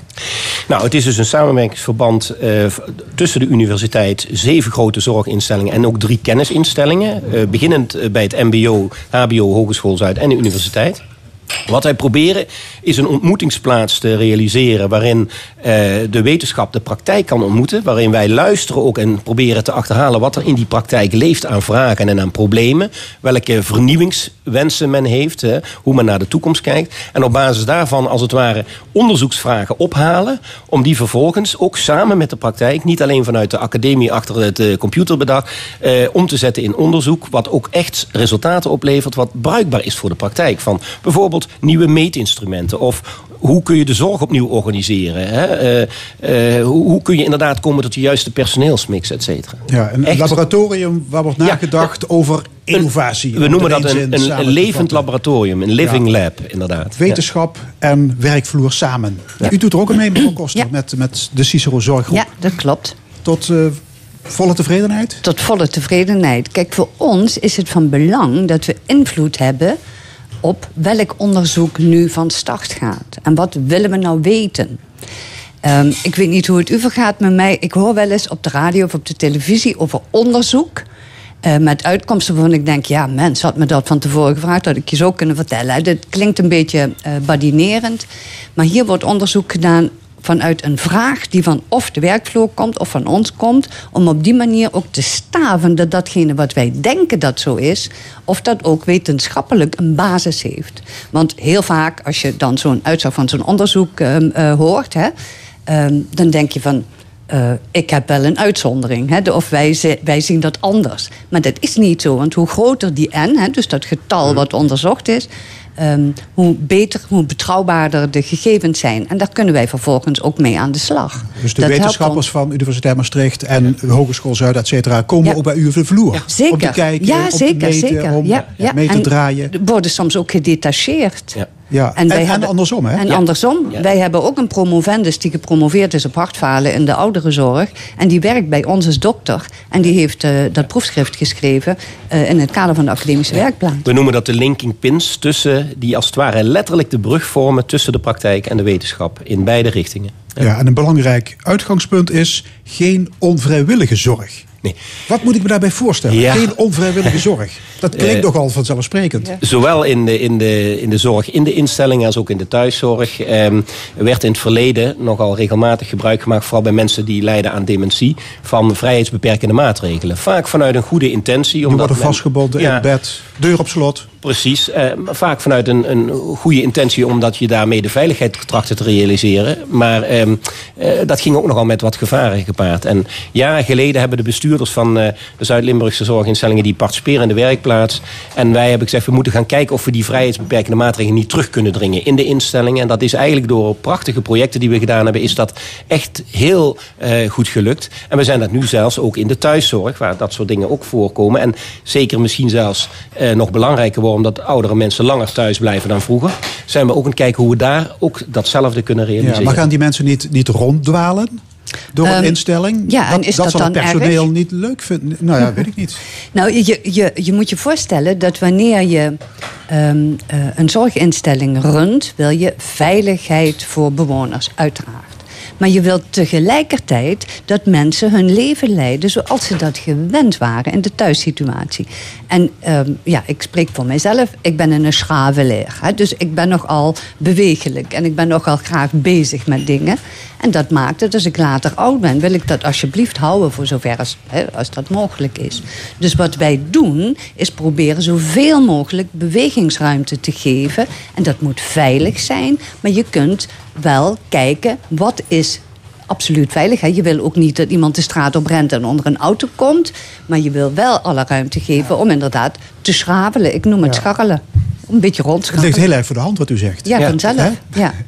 Nou, het is dus een samenwerkingsverband eh, tussen de universiteit, zeven grote zorginstellingen en ook drie kennisinstellingen. eh, beginnend bij het MBO, HBO, Hogeschool Zuid en de universiteit. Wat wij proberen is een ontmoetingsplaats te realiseren waarin eh, de wetenschap de praktijk kan ontmoeten. Waarin wij luisteren ook en proberen te achterhalen wat er in die praktijk leeft aan vragen en aan problemen. Welke vernieuwingswensen men heeft, hoe men naar de toekomst kijkt. En op basis daarvan als het ware onderzoeksvragen ophalen. Om die vervolgens ook samen met de praktijk, niet alleen vanuit de academie achter het eh, eh, om te zetten in onderzoek. Wat ook echt resultaten oplevert wat bruikbaar is voor de praktijk. Van bijvoorbeeld nieuwe meetinstrumenten of hoe kun je de zorg opnieuw organiseren? Hè? Eh, eh, hoe, hoe kun je inderdaad komen tot de juiste personeelsmix, et cetera? Ja, een Echt- laboratorium waar wordt Ja, nagedacht over innovatie. We noemen dat een, een, een levend laboratorium, een living lab, inderdaad. Wetenschap en werkvloer samen. U doet er ook aan mee, mevrouw Koster, Ja. met, met de Cicero Zorggroep. Ja, dat klopt. Tot eh, volle tevredenheid? Tot volle tevredenheid. Kijk, voor ons is het van belang dat we invloed hebben op welk onderzoek nu van start gaat. En wat willen we nou weten? Ehm, ik weet niet hoe het u vergaat met mij. Ik hoor wel eens op de radio of op de televisie over onderzoek. eh, met uitkomsten waarvan ik denk, ja, mens had me dat van tevoren gevraagd, dat ik je zo kunnen vertellen. Dit klinkt een beetje eh badinerend. Maar hier wordt onderzoek gedaan vanuit een vraag die van of de werkvloer komt of van ons komt, om op die manier ook te staven dat datgene wat wij denken dat zo is, of dat ook wetenschappelijk een basis heeft. Want heel vaak, als je dan zo'n uitslag van zo'n onderzoek ehm, eh, hoort, hè, ehm, dan denk je van. eh, ik heb wel een uitzondering, hè, of wij zien dat anders. Maar dat is niet zo, want hoe groter die N, hè, dus dat getal wat onderzocht is, ehm, hoe beter, hoe betrouwbaarder de gegevens zijn. En daar kunnen wij vervolgens ook mee aan de slag. Dus de Dat wetenschappers van Universiteit Maastricht en Hogeschool Zuid, et cetera, komen Ja. ook bij u op de vloer. Om Zeker. te kijken, ja, om te zeker, meten, zeker. om ja, ja. mee te En draaien. worden soms ook gedetacheerd. Ja. Ja. En, wij en hebben- andersom, hè? En Ja. andersom. Ja. Wij hebben ook een promovendus die gepromoveerd is op hartfalen in de ouderenzorg. En die werkt bij ons als dokter. En die heeft eh, dat proefschrift geschreven eh, in het kader van de academische werkplan. We noemen dat de linking pins tussen die als het ware letterlijk de brug vormen tussen de praktijk en de wetenschap in beide richtingen. Ja, en een belangrijk uitgangspunt is geen onvrijwillige zorg. Nee. Wat moet ik me daarbij voorstellen? Ja. Geen onvrijwillige zorg. Dat klinkt Eh, nogal vanzelfsprekend. Zowel in de, in, de, in de zorg, in de instellingen als ook in de thuiszorg ehm, werd in het verleden nogal regelmatig gebruik gemaakt, vooral bij mensen die lijden aan dementie, van vrijheidsbeperkende maatregelen. Vaak vanuit een goede intentie. Die omdat worden vastgebonden in Ja, bed, deur op slot. Precies, eh, vaak vanuit een, een goede intentie, omdat je daarmee de veiligheid trachtte te realiseren. Maar ehm, eh, dat ging ook nogal met wat gevaren gepaard. En jaren geleden hebben de bestuurders van eh, de Zuid-Limburgse zorginstellingen die participeren in de werkplaats. En wij hebben gezegd, we moeten gaan kijken of we die vrijheidsbeperkende maatregelen niet terug kunnen dringen in de instellingen. En dat is eigenlijk door prachtige projecten die we gedaan hebben, is dat echt heel eh, goed gelukt. En we zijn dat nu zelfs ook in de thuiszorg, waar dat soort dingen ook voorkomen. En zeker misschien zelfs eh, nog belangrijker worden, omdat oudere mensen langer thuis blijven dan vroeger. Zijn we ook aan het kijken hoe we daar ook datzelfde kunnen realiseren. Ja, maar gaan die mensen niet, niet ronddwalen? Door een Ehm, instelling? ja, en is dat het dan personeel erg? niet leuk vinden. Nou ja, weet ik niet. Nou, je, je, je moet je voorstellen dat wanneer je ehm, eh, een zorginstelling runt, wil je veiligheid voor bewoners, uiteraard. Maar je wilt tegelijkertijd dat mensen hun leven leiden zoals ze dat gewend waren in de thuissituatie. En ehm, ja, ik spreek voor mijzelf. Ik ben een schravelaar. Hè, dus ik ben nogal bewegelijk en ik ben nogal graag bezig met dingen. En dat maakt dat als ik later oud ben, wil ik dat alsjeblieft houden voor zover als, hè, als dat mogelijk is. Dus wat wij doen, is proberen zoveel mogelijk bewegingsruimte te geven. En dat moet veilig zijn, maar je kunt wel kijken wat is absoluut veilig. Hè. Je wil ook niet dat iemand de straat op rent en onder een auto komt. Maar je wil wel alle ruimte geven om inderdaad te schravelen. Ik noem het scharrelen. Een beetje Het ligt heel erg voor de hand wat u zegt. Ja, Ja. vanzelf. Ja.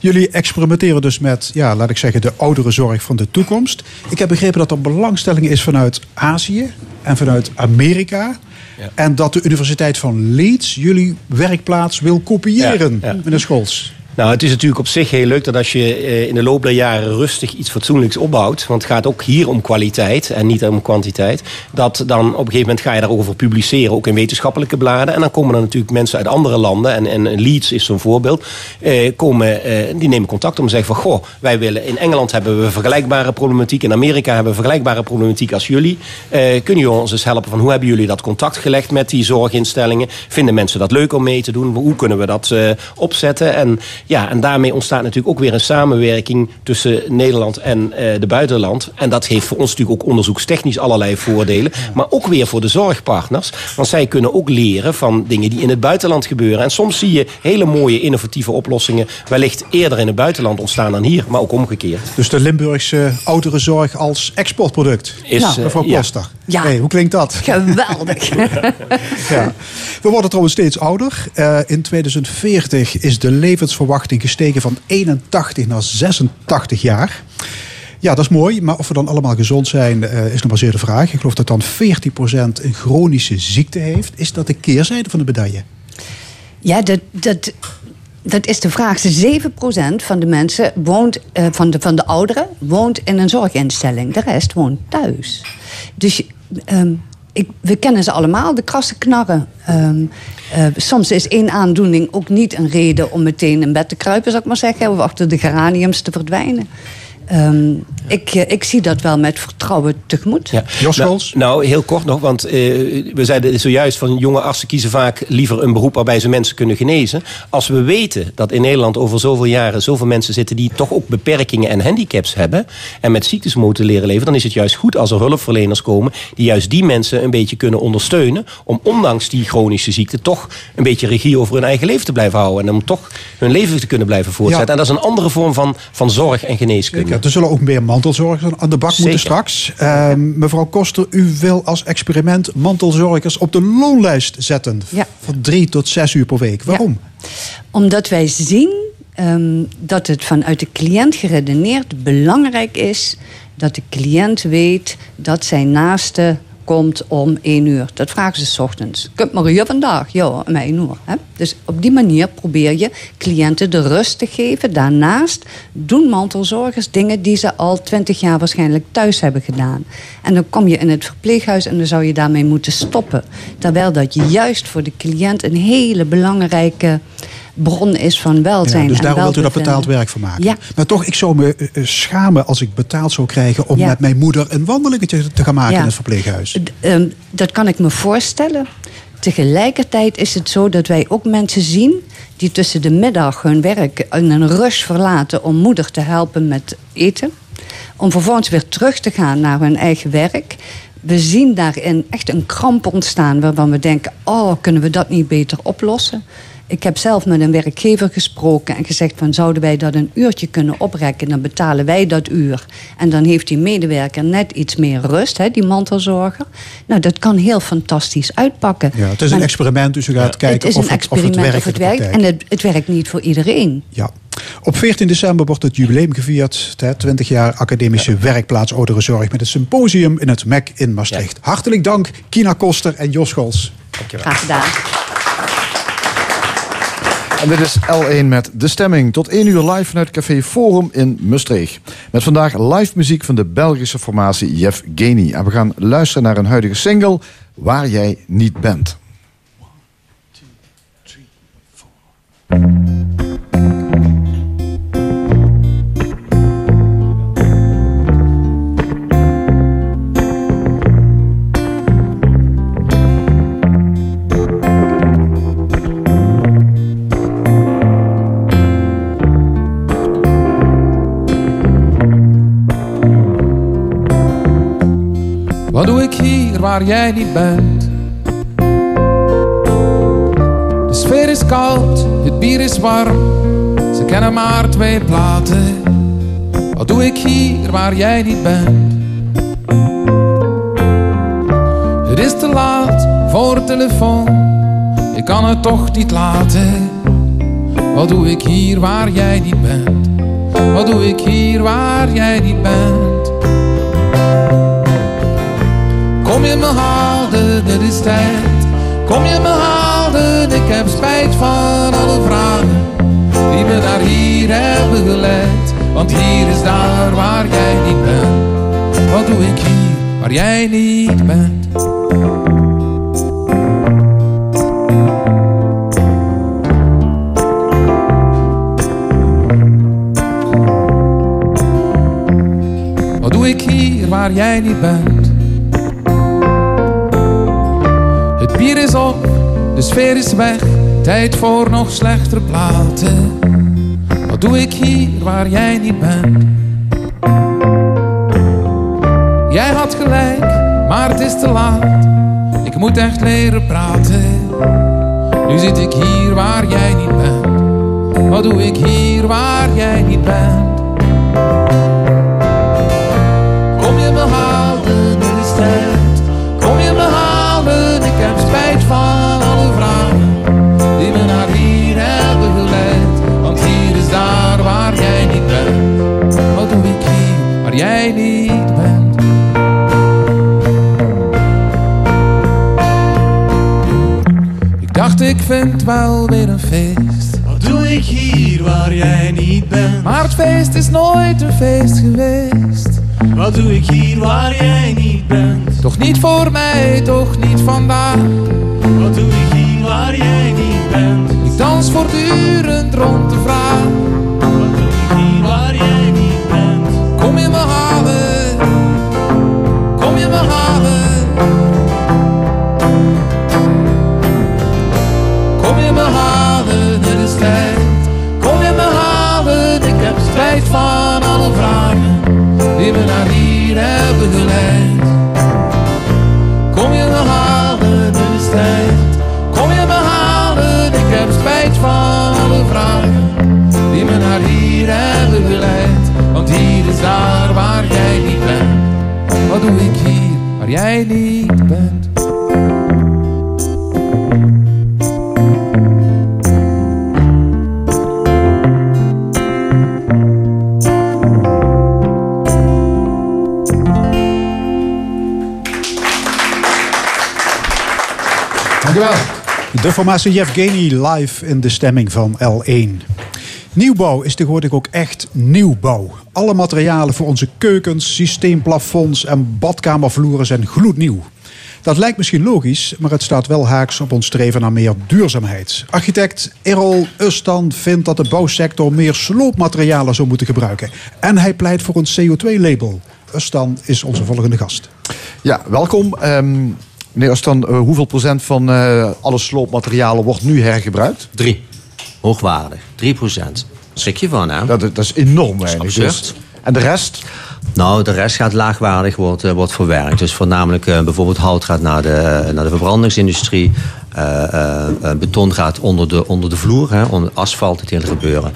Jullie experimenteren dus met, ja, laat ik zeggen, de ouderenzorg van de toekomst. Ik heb begrepen dat er belangstelling is vanuit Azië en vanuit Amerika. Ja. En dat de Universiteit van Leeds jullie werkplaats wil kopiëren, Ja, ja. meneer Scholz. Nou, het is natuurlijk op zich heel leuk dat als je eh, in de loop der jaren rustig iets fatsoenlijks opbouwt, want het gaat ook hier om kwaliteit en niet om kwantiteit, dat dan op een gegeven moment ga je daarover publiceren, ook in wetenschappelijke bladen. En dan komen er natuurlijk mensen uit andere landen, en, en Leeds is zo'n voorbeeld, eh, komen, eh, die nemen contact om te zeggen van, goh, wij willen, in Engeland hebben we vergelijkbare problematiek, in Amerika hebben we vergelijkbare problematiek als jullie. Eh, kunnen jullie ons eens helpen van hoe hebben jullie dat contact gelegd met die zorginstellingen? Vinden mensen dat leuk om mee te doen? Hoe kunnen we dat eh, opzetten? En ja, en daarmee ontstaat natuurlijk ook weer een samenwerking tussen Nederland en eh de buitenland. En dat heeft voor ons natuurlijk ook onderzoekstechnisch allerlei voordelen. Maar ook weer voor de zorgpartners. Want zij kunnen ook leren van dingen die in het buitenland gebeuren. En soms zie je hele mooie innovatieve oplossingen wellicht eerder in het buitenland ontstaan dan hier. Maar ook omgekeerd. Dus de Limburgse ouderenzorg als exportproduct. Is, Nou, eh, Mevrouw ja. Koster. Ja. Hey, hoe klinkt dat? Geweldig. Ja. We worden trouwens steeds ouder. Eh, in 2040 is de levensverwachting gestegen van 81 naar 86 jaar. Ja, dat is mooi, maar of we dan allemaal gezond zijn, eh, is nog maar zeer de vraag. Ik geloof dat dan 40% een chronische ziekte heeft. Is dat de keerzijde van de medaille? Ja, dat, dat, dat is de vraag. 7% van de mensen woont, eh, van, de, van de ouderen woont in een zorginstelling. De rest woont thuis. Dus ehm, ik, we kennen ze allemaal, de krassen knarren. Ehm, eh, soms is één aandoening ook niet een reden om meteen in bed te kruipen, zou ik maar zeggen. Of achter de geraniums te verdwijnen. Ehm, ik, eh, ik zie dat wel met vertrouwen tegemoet. Ja. Jos nou, Scholz? nou, heel kort nog, want eh, we zeiden zojuist van jonge artsen kiezen vaak liever een beroep waarbij ze mensen kunnen genezen. Als we weten dat in Nederland over zoveel jaren zoveel mensen zitten die toch ook beperkingen en handicaps hebben en met ziektes moeten leren leven, dan is het juist goed als er hulpverleners komen die juist die mensen een beetje kunnen ondersteunen om ondanks die chronische ziekte toch een beetje regie over hun eigen leven te blijven houden en om toch hun leven te kunnen blijven voortzetten. Ja. En dat is een andere vorm van, van zorg en geneeskunde. Ja, er zullen ook meer mantelzorgers aan de bak moeten straks. Ehm, mevrouw Koster, u wil als experiment mantelzorgers op de loonlijst zetten. Ja. Van drie tot zes uur per week. Waarom? Omdat wij zien ehm, dat het vanuit de cliënt geredeneerd belangrijk is dat de cliënt weet dat zijn naaste komt om één uur. Dat vragen ze 's ochtends. Kunt maar vandaag? Ja, om één uur. Hè? Dus op die manier probeer je cliënten de rust te geven. Daarnaast doen mantelzorgers dingen die ze al twintig jaar waarschijnlijk thuis hebben gedaan. En dan kom je in het verpleeghuis en dan zou je daarmee moeten stoppen. Terwijl dat juist voor de cliënt een hele belangrijke bron is van welzijn. Ja, dus daarom wilt u daar welbevinden. betaald werk van maken. Ja. Maar toch, ik zou me eh, eh, schamen als ik betaald zou krijgen... om Ja. met mijn moeder een wandelingetje te gaan maken in het verpleeghuis. Ehm, dat kan ik me voorstellen. Tegelijkertijd is het zo dat wij ook mensen zien die tussen de middag hun werk in een rush verlaten om moeder te helpen met eten. Om vervolgens weer terug te gaan naar hun eigen werk. We zien daarin echt een kramp ontstaan waarvan we denken: oh, kunnen we dat niet beter oplossen? Ik heb zelf met een werkgever gesproken en gezegd van zouden wij dat een uurtje kunnen oprekken, dan betalen wij dat uur. En dan heeft die medewerker net iets meer rust, hè, die mantelzorger. Nou, dat kan heel fantastisch uitpakken. Ja, het is een experiment, dus u gaat kijken het is of, een het, of het werkt. of het werkt. En het, het werkt niet voor iedereen. Ja. Op 14 december wordt het jubileum gevierd. hè, 20 jaar academische werkplaats ouderenzorg met het symposium in het MEC in Maastricht. Hartelijk dank, Kina Koster en Jos Scholz. Graag gedaan. En dit is L1 met De Stemming. Tot 1 uur live vanuit Café Forum in Maastricht. Met vandaag live muziek van de Belgische formatie Jeff Geni. En we gaan luisteren naar een huidige single, Waar jij niet bent. Wat doe ik hier waar jij niet bent? De sfeer is koud, het bier is warm. Ze kennen maar twee platen. Wat doe ik hier waar jij niet bent? Het is te laat voor telefoon. Ik kan het toch niet laten. Wat doe ik hier waar jij niet bent? Wat doe ik hier waar jij niet bent? Kom je me halen, het is tijd. Kom je me halen, ik heb spijt van alle vragen die me naar hier hebben geleid. Want hier is daar waar jij niet bent. Wat doe ik hier waar jij niet bent? Wat doe ik hier waar jij niet bent? De sfeer is weg. Tijd voor nog slechtere platen. Wat doe ik hier waar jij niet bent? Jij had gelijk, maar het is te laat. Ik moet echt leren praten. Nu zit ik hier waar jij niet bent. Wat doe ik hier waar jij niet bent? Jij niet bent? Ik dacht ik vind wel weer een feest. Wat doe ik hier waar jij niet bent? Maar het feest is nooit een feest geweest. Wat doe ik hier waar jij niet bent? Toch niet voor mij, toch niet vandaag. Wat doe ik hier waar jij niet bent? Ik dans voortdurend rond de vraag. Me naar hier hebben geleid. Kom je me halen, het is tijd. Kom je me halen, ik heb spijt van alle vragen die me naar hier hebben geleid. Want hier is daar waar jij niet bent. Wat doe ik hier waar jij niet bent? De formatie Yevgeny live in de stemming van L1. Nieuwbouw is tegenwoordig ook echt nieuwbouw. Alle materialen voor onze keukens, systeemplafonds en badkamervloeren zijn gloednieuw. Dat lijkt misschien logisch, maar het staat wel haaks op ons streven naar meer duurzaamheid. Architect Errol Ustan vindt dat de bouwsector meer sloopmaterialen zou moeten gebruiken. En hij pleit voor een CO2-label. Ustan is onze volgende gast. Ja, welkom. Ehm meneer Astan, eh, hoeveel procent van eh, alle sloopmaterialen wordt nu hergebruikt? Drie. Hoogwaardig. 3 procent. Schrik je van, hè? Dat, dat is enorm weinig. Dus- en de rest? Nou, de rest gaat laagwaardig, wordt, eh, wordt verwerkt. Dus voornamelijk bijvoorbeeld hout gaat naar de, naar de verbrandingsindustrie. Beton gaat onder de, onder de vloer, hè, onder asfalt, het hele gebeuren.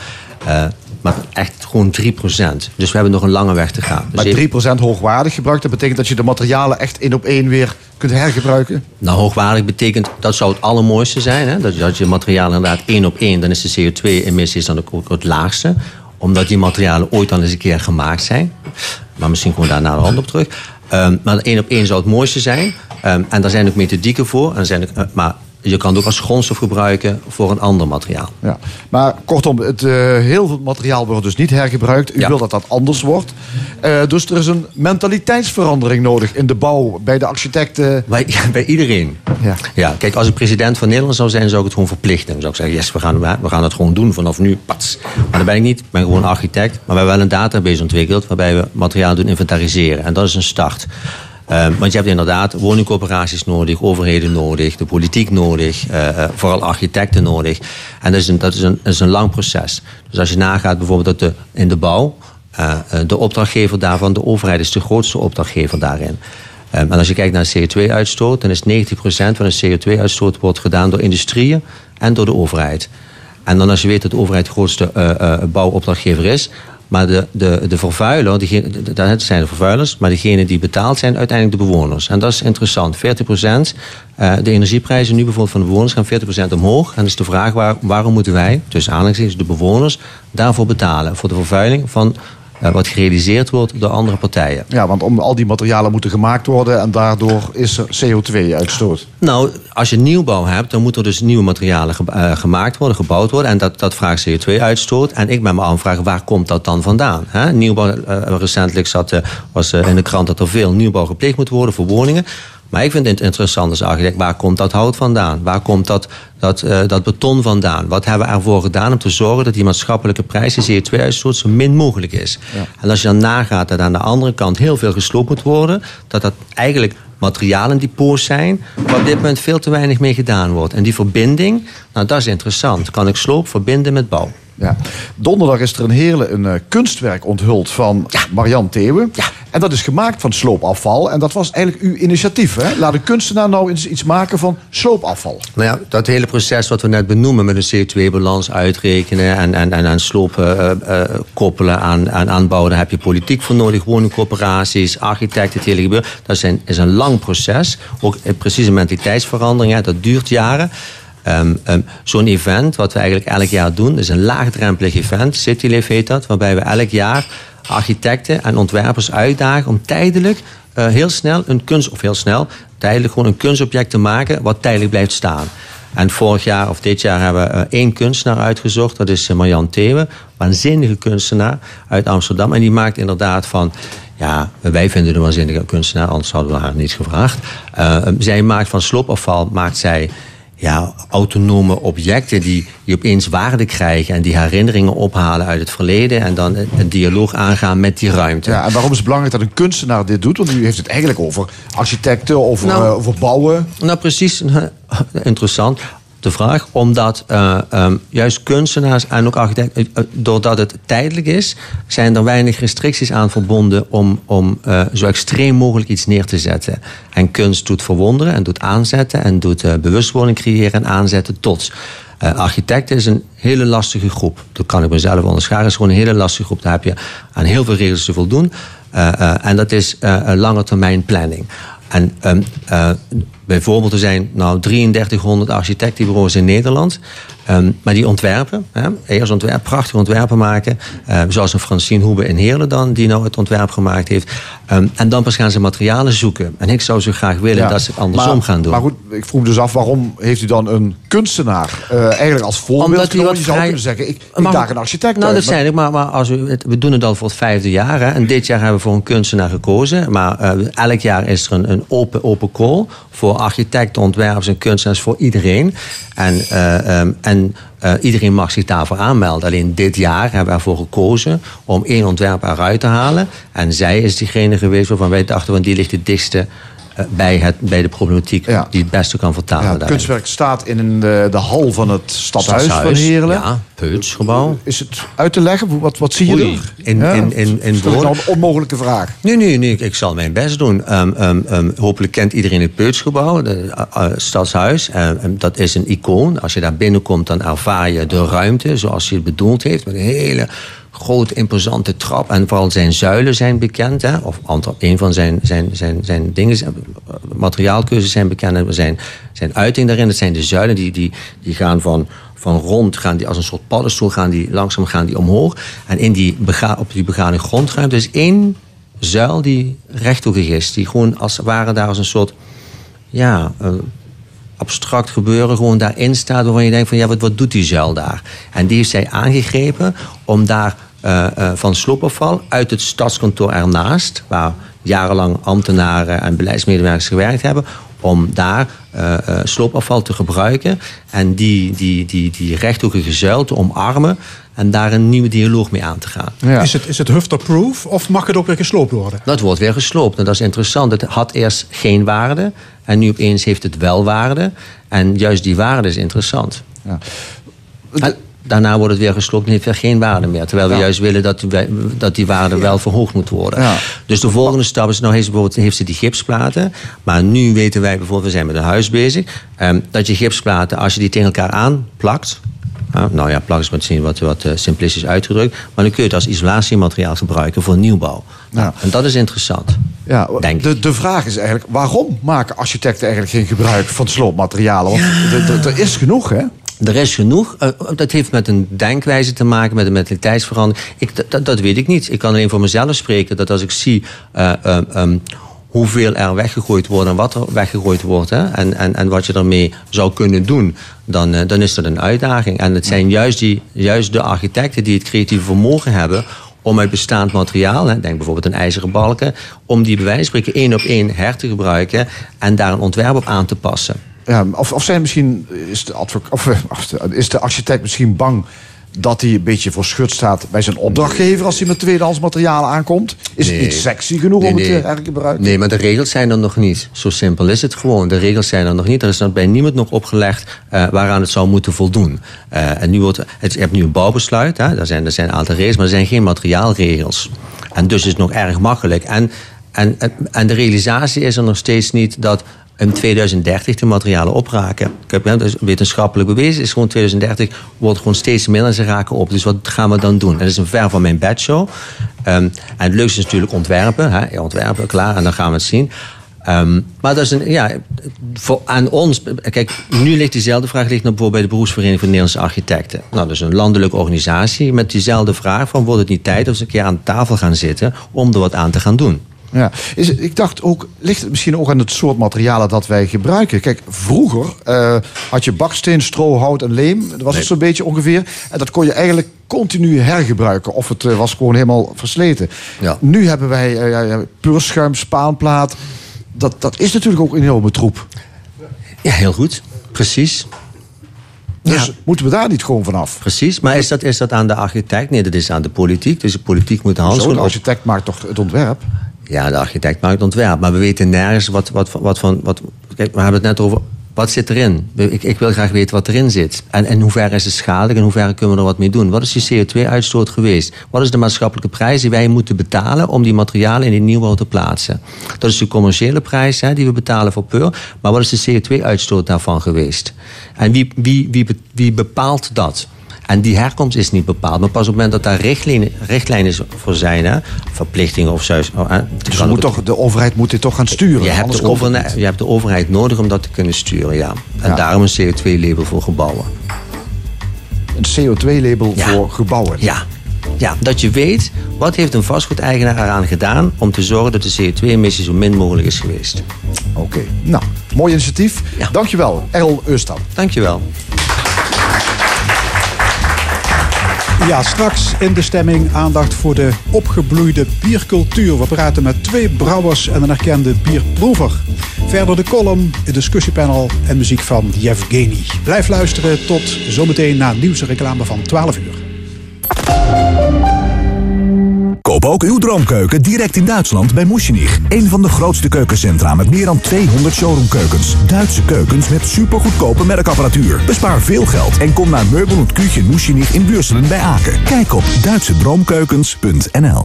Maar echt gewoon 3 procent. Dus we hebben nog een lange weg te gaan. Dus Maar even- 3% hoogwaardig gebruikt, dat betekent dat je de materialen echt één op één weer kunt hergebruiken? Nou, hoogwaardig betekent, dat zou het allermooiste zijn. Hè? Dat, dat je materialen inderdaad één op één, dan is de CO2-emissie dan ook, het laagste. Omdat die materialen ooit dan eens een keer gemaakt zijn. Maar misschien komen we daar naar de hand op terug. Ehm, maar één op één zou het mooiste zijn. Ehm, en daar zijn ook methodieken voor. En zijn ook, eh, maar je kan het ook als grondstof gebruiken voor een ander materiaal. Ja. Maar kortom, het, eh, heel veel materiaal wordt dus niet hergebruikt. U Ja. wil dat dat anders wordt. Eh, dus er is een mentaliteitsverandering nodig in de bouw, bij de architecten. Bij, bij iedereen. Ja. Ja, kijk, als ik president van Nederland zou zijn, zou ik het gewoon verplichten. Dan zou ik zeggen, yes, we gaan, we gaan het gewoon doen vanaf nu. Pats. Maar dat ben ik niet. Ik ben gewoon architect. Maar we hebben wel een database ontwikkeld waarbij we materiaal doen inventariseren. En dat is een start. Ehm, want je hebt inderdaad woningcoöperaties nodig, overheden nodig, de politiek nodig, eh, eh, vooral architecten nodig. En dat is, een, dat, is een, dat is een lang proces. Dus als je nagaat bijvoorbeeld dat de, in de bouw, eh, de opdrachtgever daarvan, de overheid is de grootste opdrachtgever daarin. Ehm, en als je kijkt naar CO2-uitstoot, dan is 90% van de CO2-uitstoot wordt gedaan door industrieën en door de overheid. En dan als je weet dat de overheid de grootste bouwopdrachtgever is, maar de, de, de vervuiler, dat zijn de vervuilers, maar degene die betaalt zijn uiteindelijk de bewoners. En dat is interessant. 40%, eh, de energieprijzen nu bijvoorbeeld van de bewoners gaan 40% omhoog. En dan is de vraag waar, waarom moeten wij, tussen aanhalingstekens de bewoners, daarvoor betalen? Voor de vervuiling van wat gerealiseerd wordt door andere partijen. Ja, want om al die materialen moeten gemaakt worden en daardoor is er CO2-uitstoot. Nou, als je nieuwbouw hebt, dan moeten er dus nieuwe materialen ge- eh, gemaakt worden, gebouwd worden. En dat, dat vraagt CO2-uitstoot. En ik ben me afvragen, waar komt dat dan vandaan? Hè? Nieuwbouw, eh, recentelijk zat, eh, was eh, in de krant dat er veel nieuwbouw gepleegd moet worden voor woningen. Maar ik vind het interessant als architect, waar komt dat hout vandaan? Waar komt dat, dat, eh, dat beton vandaan? Wat hebben we ervoor gedaan om te zorgen dat die maatschappelijke prijs, die CO2-uitstoot, zo min mogelijk is? En als je dan nagaat dat aan de andere kant heel veel gesloopt moet worden, dat dat eigenlijk materialendepots zijn, waar op dit moment veel te weinig mee gedaan wordt. En die verbinding, nou dat is interessant. Kan ik sloop verbinden met bouw? Ja. Donderdag is er een hele een, eh, kunstwerk onthuld van Marian Theeuwen. Ja. En dat is gemaakt van sloopafval. En dat was eigenlijk uw initiatief. Hè? Laat een kunstenaar nou eens iets maken van sloopafval. Nou ja, dat hele proces wat we net benoemen met een CO2-balans uitrekenen en, en, en aan sloop eh, eh, koppelen aan, aan aanbouwen, daar heb je politiek voor nodig, woningcorporaties, architecten, het hele gebeuren. Dat is een, is een lang proces. Ook precies een mentaliteitsverandering, hè, dat duurt jaren. Ehm, Zo'n event, wat we eigenlijk elk jaar doen, is een laagdrempelig event. Citylife heet dat, waarbij we elk jaar architecten en ontwerpers uitdagen om tijdelijk eh, heel snel een kunst, of heel snel, tijdelijk gewoon een kunstobject te maken wat tijdelijk blijft staan. En vorig jaar of dit jaar hebben we eh, één kunstenaar uitgezocht. Dat is eh, Marjan Thewe. Waanzinnige kunstenaar uit Amsterdam. En die maakt inderdaad van... Ja, wij vinden een waanzinnige kunstenaar, anders hadden we haar niet gevraagd. Eh, zij maakt van sloopafval, maakt zij ja, autonome objecten die, die opeens waarde krijgen en die herinneringen ophalen uit het verleden en dan een, dialoog aangaan met die ruimte. Ja, en waarom is het belangrijk dat een kunstenaar dit doet? Want u heeft het eigenlijk over architecten, over, Nou, eh, over bouwen. Nou, precies. Interessant. De vraag, omdat eh, ehm, juist kunstenaars en ook architecten, eh, doordat het tijdelijk is, zijn er weinig restricties aan verbonden om, om eh, zo extreem mogelijk iets neer te zetten. En kunst doet verwonderen en doet aanzetten en doet eh, bewustwording creëren en aanzetten tot. Eh, architecten is een hele lastige groep. Dat kan ik mezelf onderscharen. Het is gewoon een hele lastige groep. Daar heb je aan heel veel regels te voldoen. Eh, eh, en dat is eh, lange termijn planning. En ehm, eh, bijvoorbeeld, er zijn nou 3300 architectenbureaus in Nederland. Ehm, maar die ontwerpen, hè, eerst ontwerp, prachtige ontwerpen maken. eh, zoals een Francine Hoebe in Heerlen dan, die nou het ontwerp gemaakt heeft. Ehm, en dan pas gaan ze materialen zoeken. En ik zou zo graag willen Ja. dat ze het andersom maar, gaan doen. Maar goed, ik vroeg me dus af, waarom heeft u dan een kunstenaar eh, eigenlijk als voorbeeld Omdat genomen? wat Je zou vrij- kunnen zeggen, ik, ik Maar- daag een architect Nou, uit, dat maar- zijn ik. Maar, maar als we, we doen het al voor het vijfde jaar. Hè, en dit jaar hebben we voor een kunstenaar gekozen. Maar eh, elk jaar is er een, een open, open call. Voor architecten, ontwerpers en kunstenaars. Voor iedereen. En, eh, ehm, en eh, iedereen mag zich daarvoor aanmelden. Alleen dit jaar hebben we ervoor gekozen om één ontwerp eruit te halen. En zij is diegene geweest waarvan wij dachten... Want die ligt het dichtste bij, het, bij de problematiek. Ja. Die het beste kan vertalen. Ja, het kunstwerk staat in een, eh, de hal van het stadhuis, van Heerlen. Ja, Peutsgebouw. Is het uit te leggen? Wat, wat zie je Oei, er? in- Ja, in- in- in dat is nou een onmogelijke vraag. Nee, nee, nee. Ik zal mijn best doen. Ehm, ehm, ehm, hopelijk kent iedereen het Peutsgebouw, het stadshuis. Ehm, dat is een icoon. Als je daar binnenkomt, dan ervaar je de ruimte zoals hij het bedoeld heeft. Met een hele grote, imposante trap. En vooral zijn zuilen zijn bekend. Hè? Of een van zijn, zijn, zijn, zijn dingen, zijn- materiaalkeuzes zijn bekend. En zijn, zijn uiting daarin, dat zijn de zuilen. Die, die, die gaan van, van rond, gaan die als een soort paddenstoel, gaan die, langzaam gaan die omhoog. En in die op die begane grondruimte is één zuil die rechthoekig is. Die gewoon als het ware daar als een soort ja, een abstract gebeuren gewoon daarin staat... waarvan je denkt van ja, wat, wat doet die zuil daar? En die heeft zij aangegrepen om daar eh, eh, van sloopafval uit het stadskantoor ernaast... waar jarenlang ambtenaren en beleidsmedewerkers gewerkt hebben... om daar eh, eh, sloopafval te gebruiken en die, die, die, die rechthoekige zuil te omarmen... en daar een nieuwe dialoog mee aan te gaan. Ja. Is het, is het Hufter-proof of mag het ook weer gesloopt worden? Dat wordt weer gesloopt. En dat is interessant. Het had eerst geen waarde. En nu opeens heeft het wel waarde. En juist die waarde is interessant. Ja. En daarna wordt het weer gesloopt en heeft weer geen waarde meer. Terwijl we Ja. juist willen dat, die- dat die waarde wel verhoogd moet worden. Ja. Dus de volgende stap is, nou heeft ze, bijvoorbeeld, heeft ze die gipsplaten. Maar nu weten wij bijvoorbeeld, we zijn met een huis bezig. ehm, dat je gipsplaten, als je die tegen elkaar aanplakt. nou ja, plak is misschien wat, wat eh, simplistisch uitgedrukt. Maar dan kun je het als isolatiemateriaal gebruiken voor nieuwbouw. Nou, Ja. en dat is interessant. Ja, Denk de, de vraag is eigenlijk, waarom maken architecten eigenlijk geen gebruik van sloopmaterialen? Want er- is genoeg, hè? Er is genoeg. Eh, dat heeft met een denkwijze te maken, met een mentaliteitsverandering. Ik, dat- weet ik niet. Ik kan alleen voor mezelf spreken dat als ik zie eh, eh, ehm, hoeveel er weggegooid wordt en wat er weggegooid wordt, hè, en, en, en wat je ermee zou kunnen doen, dan, eh, dan is dat een uitdaging. En het zijn juist, die, juist de architecten die het creatieve vermogen hebben om uit bestaand materiaal, denk bijvoorbeeld aan ijzeren balken, om die bij wijze van spreken één op één her te gebruiken en daar een ontwerp op aan te passen. Ja, of, of zijn misschien, is de, of, eh, is de architect misschien bang dat hij een beetje voor schut staat bij zijn opdrachtgever als hij met tweedehands materialen aankomt? Is het niet sexy genoeg om het eh, te gebruiken? Nee, maar de regels zijn er nog niet. Zo simpel is het gewoon. De regels zijn er nog niet. Er is bij niemand nog opgelegd eh, waaraan het zou moeten voldoen. Eh, en nu wordt, het, je hebt nu een bouwbesluit. Hè? Er, zijn, er zijn een aantal regels, maar er zijn geen materiaalregels. En dus is het nog erg makkelijk. En, en, en de realisatie is er nog steeds niet dat in 2030 de materialen opraken. Ik heb dat is wetenschappelijk bewezen. Is gewoon 2030 wordt gewoon steeds minder en ze raken op. Dus wat gaan we dan doen? Dat is een ver van mijn bedshow. Ehm, en het leukste is natuurlijk ontwerpen. Hè? Ontwerpen, klaar. En dan gaan we het zien. Ehm, maar dat is een, ja, voor, aan ons, kijk, nu ligt diezelfde vraag ligt bijvoorbeeld bij de Beroepsvereniging van Nederlandse Architecten. Nou, dat is een landelijke organisatie met diezelfde vraag van wordt het niet tijd we eens een keer aan tafel gaan zitten om er wat aan te gaan doen. Ja. Is, ik dacht ook, ligt het misschien ook aan het soort materialen dat wij gebruiken? Kijk, vroeger eh, had je baksteen, stro, hout en leem. Dat was het zo'n beetje ongeveer. En dat kon je eigenlijk continu hergebruiken. Of het eh, was gewoon helemaal versleten. Ja. Nu hebben wij ja, ja, puurschuim, spaanplaat. Dat, dat is natuurlijk ook een enorme troep. Ja, heel goed. Precies. Dus Ja. moeten we daar niet gewoon vanaf? Precies. Maar is dat, is dat aan de architect? Nee, dat is aan de politiek. Dus de politiek moet de Zo, handschoen de op. architect maakt toch het ontwerp? Ja, de architect maakt het ontwerp. Maar we weten nergens wat, wat, wat van... Wat, kijk, we hebben het net over... Wat zit erin? Ik, ik wil graag weten wat erin zit. En in hoeverre is het schadelijk? In hoeverre kunnen we er wat mee doen? Wat is die CO2-uitstoot geweest? Wat is de maatschappelijke prijs die wij moeten betalen... om die materialen in die nieuwbouw te plaatsen? Dat is de commerciële prijs hè, die we betalen voor peur. Maar wat is de CO2-uitstoot daarvan geweest? En wie, wie, wie bepaalt dat? En die herkomst is niet bepaald. Maar pas op het moment dat daar richtlijnen, richtlijnen voor zijn, hè, verplichtingen of zo. oh, Dus moet toch, de overheid moet dit toch gaan sturen? je hebt, de overheid, je hebt de overheid nodig om dat te kunnen sturen, ja. En Ja. daarom een CO2-label voor gebouwen. Een CO2-label Ja. voor gebouwen. Ja. ja, dat je weet, wat heeft een vastgoedeigenaar eraan gedaan... om te zorgen dat de CO2-emissie zo min mogelijk is geweest. Oké, nou, mooi initiatief. Ja. Dankjewel, Errol Eustam. Dankjewel. Ja, straks in de stemming aandacht voor de opgebloeide biercultuur. We praten met twee brouwers en een erkende bierproever. Verder de column, het discussiepanel en muziek van Yevgeny. Blijf luisteren tot zometeen na nieuws reclame van 12 uur. Koop ook uw droomkeuken direct in Duitsland bij Muschenich. Een van de grootste keukencentra met meer dan 200 showroomkeukens. Duitse keukens met supergoedkope merkapparatuur. Bespaar veel geld en kom naar Meubel und Küchen in Buurselen bij Aken. Kijk op duitserdroomkeukens.nl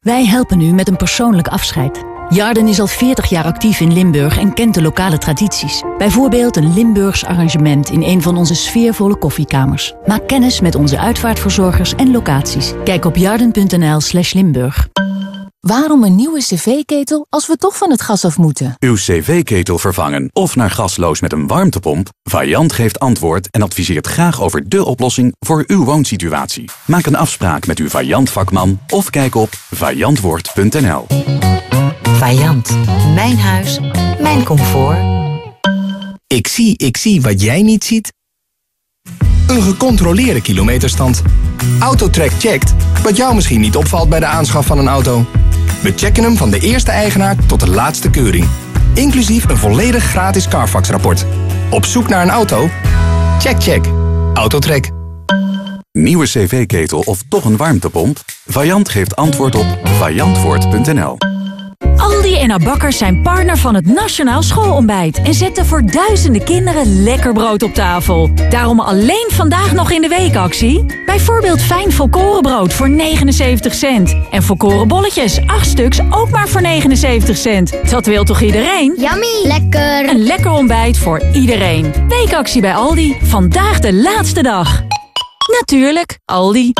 Wij helpen u met een persoonlijk afscheid. Jarden is al 40 jaar actief in Limburg en kent de lokale tradities. Bijvoorbeeld een Limburgs arrangement in een van onze sfeervolle koffiekamers. Maak kennis met onze uitvaartverzorgers en locaties. Kijk op jarden.nl slash Limburg. Waarom een nieuwe cv-ketel als we toch van het gas af moeten? Uw cv-ketel vervangen of naar gasloos met een warmtepomp? Variant geeft antwoord en adviseert graag over de oplossing voor uw woonsituatie. Maak een afspraak met uw Variant-vakman of kijk op variantwoord.nl. Vajant. Mijn huis, mijn comfort. Ik zie, ik zie wat jij niet ziet. Een gecontroleerde kilometerstand. Autotrack checkt wat jou misschien niet opvalt bij de aanschaf van een auto. We checken hem van de eerste eigenaar tot de laatste keuring. Inclusief een volledig gratis Carfax-rapport. Op zoek naar een auto? Check, check. Autotrack. Nieuwe cv-ketel of toch een warmtepomp? Variant geeft antwoord op variantwoord.nl. Aldi en Abakkers zijn partner van het Nationaal Schoolontbijt... en zetten voor duizenden kinderen lekker brood op tafel. Daarom alleen vandaag nog in de weekactie. Bijvoorbeeld fijn volkorenbrood voor 79 cent. En volkorenbolletjes, 8 stuks, ook maar voor 79 cent. Dat wil toch iedereen? Yummy! Lekker! Een lekker ontbijt voor iedereen. Weekactie bij Aldi. Vandaag de laatste dag. Natuurlijk, Aldi.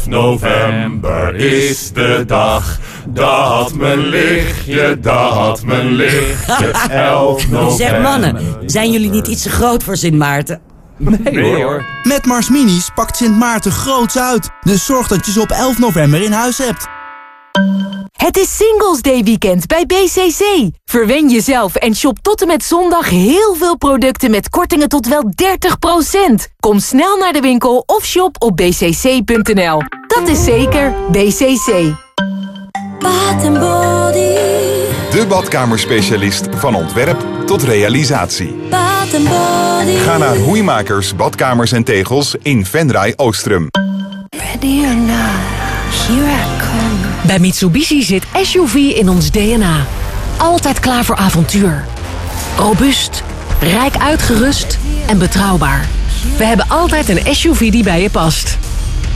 11 november is de dag dat mijn lichtje, dat mijn lichtje. 11 november. Zeg mannen, zijn jullie niet iets te groot voor Sint Maarten? Nee, hoor. Met Mars Minis pakt Sint Maarten groots uit. Dus zorg dat je ze op 11 november in huis hebt. Het is Singles Day weekend bij BCC. Verwen jezelf en shop tot en met zondag heel veel producten met kortingen tot wel 30%. Kom snel naar de winkel of shop op bcc.nl. Dat is zeker BCC. Bath Body. De badkamerspecialist van ontwerp tot realisatie. Bath Body. Ga naar Hoeimakers Badkamers en Tegels in Venray Oostrum. Ready or not, here I come. Bij Mitsubishi zit SUV in ons DNA. Altijd klaar voor avontuur. Robuust, rijk uitgerust en betrouwbaar. We hebben altijd een SUV die bij je past.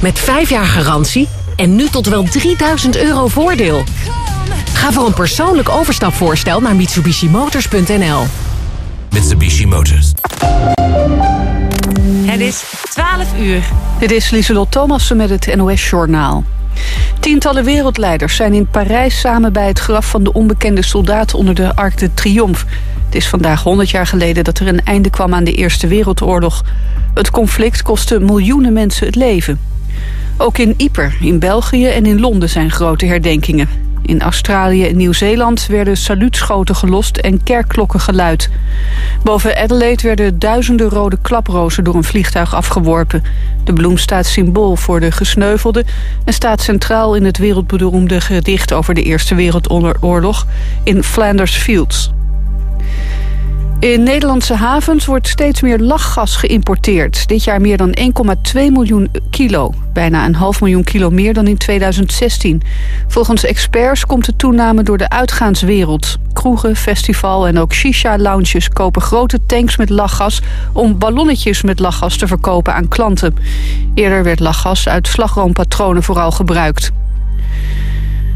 Met 5 jaar garantie en nu tot wel 3000 euro voordeel. Ga voor een persoonlijk overstapvoorstel naar mitsubishimotors.nl. Mitsubishi Motors. Het is 12 uur. Dit is Lieselot Thomassen met het NOS-journaal. Tientallen wereldleiders zijn in Parijs samen bij het graf van de onbekende soldaat onder de Arc de Triomphe. Het is vandaag 100 jaar geleden dat er een einde kwam aan de Eerste Wereldoorlog. Het conflict kostte miljoenen mensen het leven. Ook in Ieper, in België en in Londen zijn grote herdenkingen. In Australië en Nieuw-Zeeland werden saluutschoten gelost en kerkklokken geluid. Boven Adelaide werden duizenden rode klaprozen door een vliegtuig afgeworpen. De bloem staat symbool voor de gesneuvelden... en staat centraal in het wereldberoemde gedicht over de Eerste Wereldoorlog in Flanders Fields. In Nederlandse havens wordt steeds meer lachgas geïmporteerd. Dit jaar meer dan 1,2 miljoen kilo. Bijna een half miljoen kilo meer dan in 2016. Volgens experts komt de toename door de uitgaanswereld. Kroegen, festival en ook shisha-lounges kopen grote tanks met lachgas... om ballonnetjes met lachgas te verkopen aan klanten. Eerder werd lachgas uit slagroompatronen vooral gebruikt.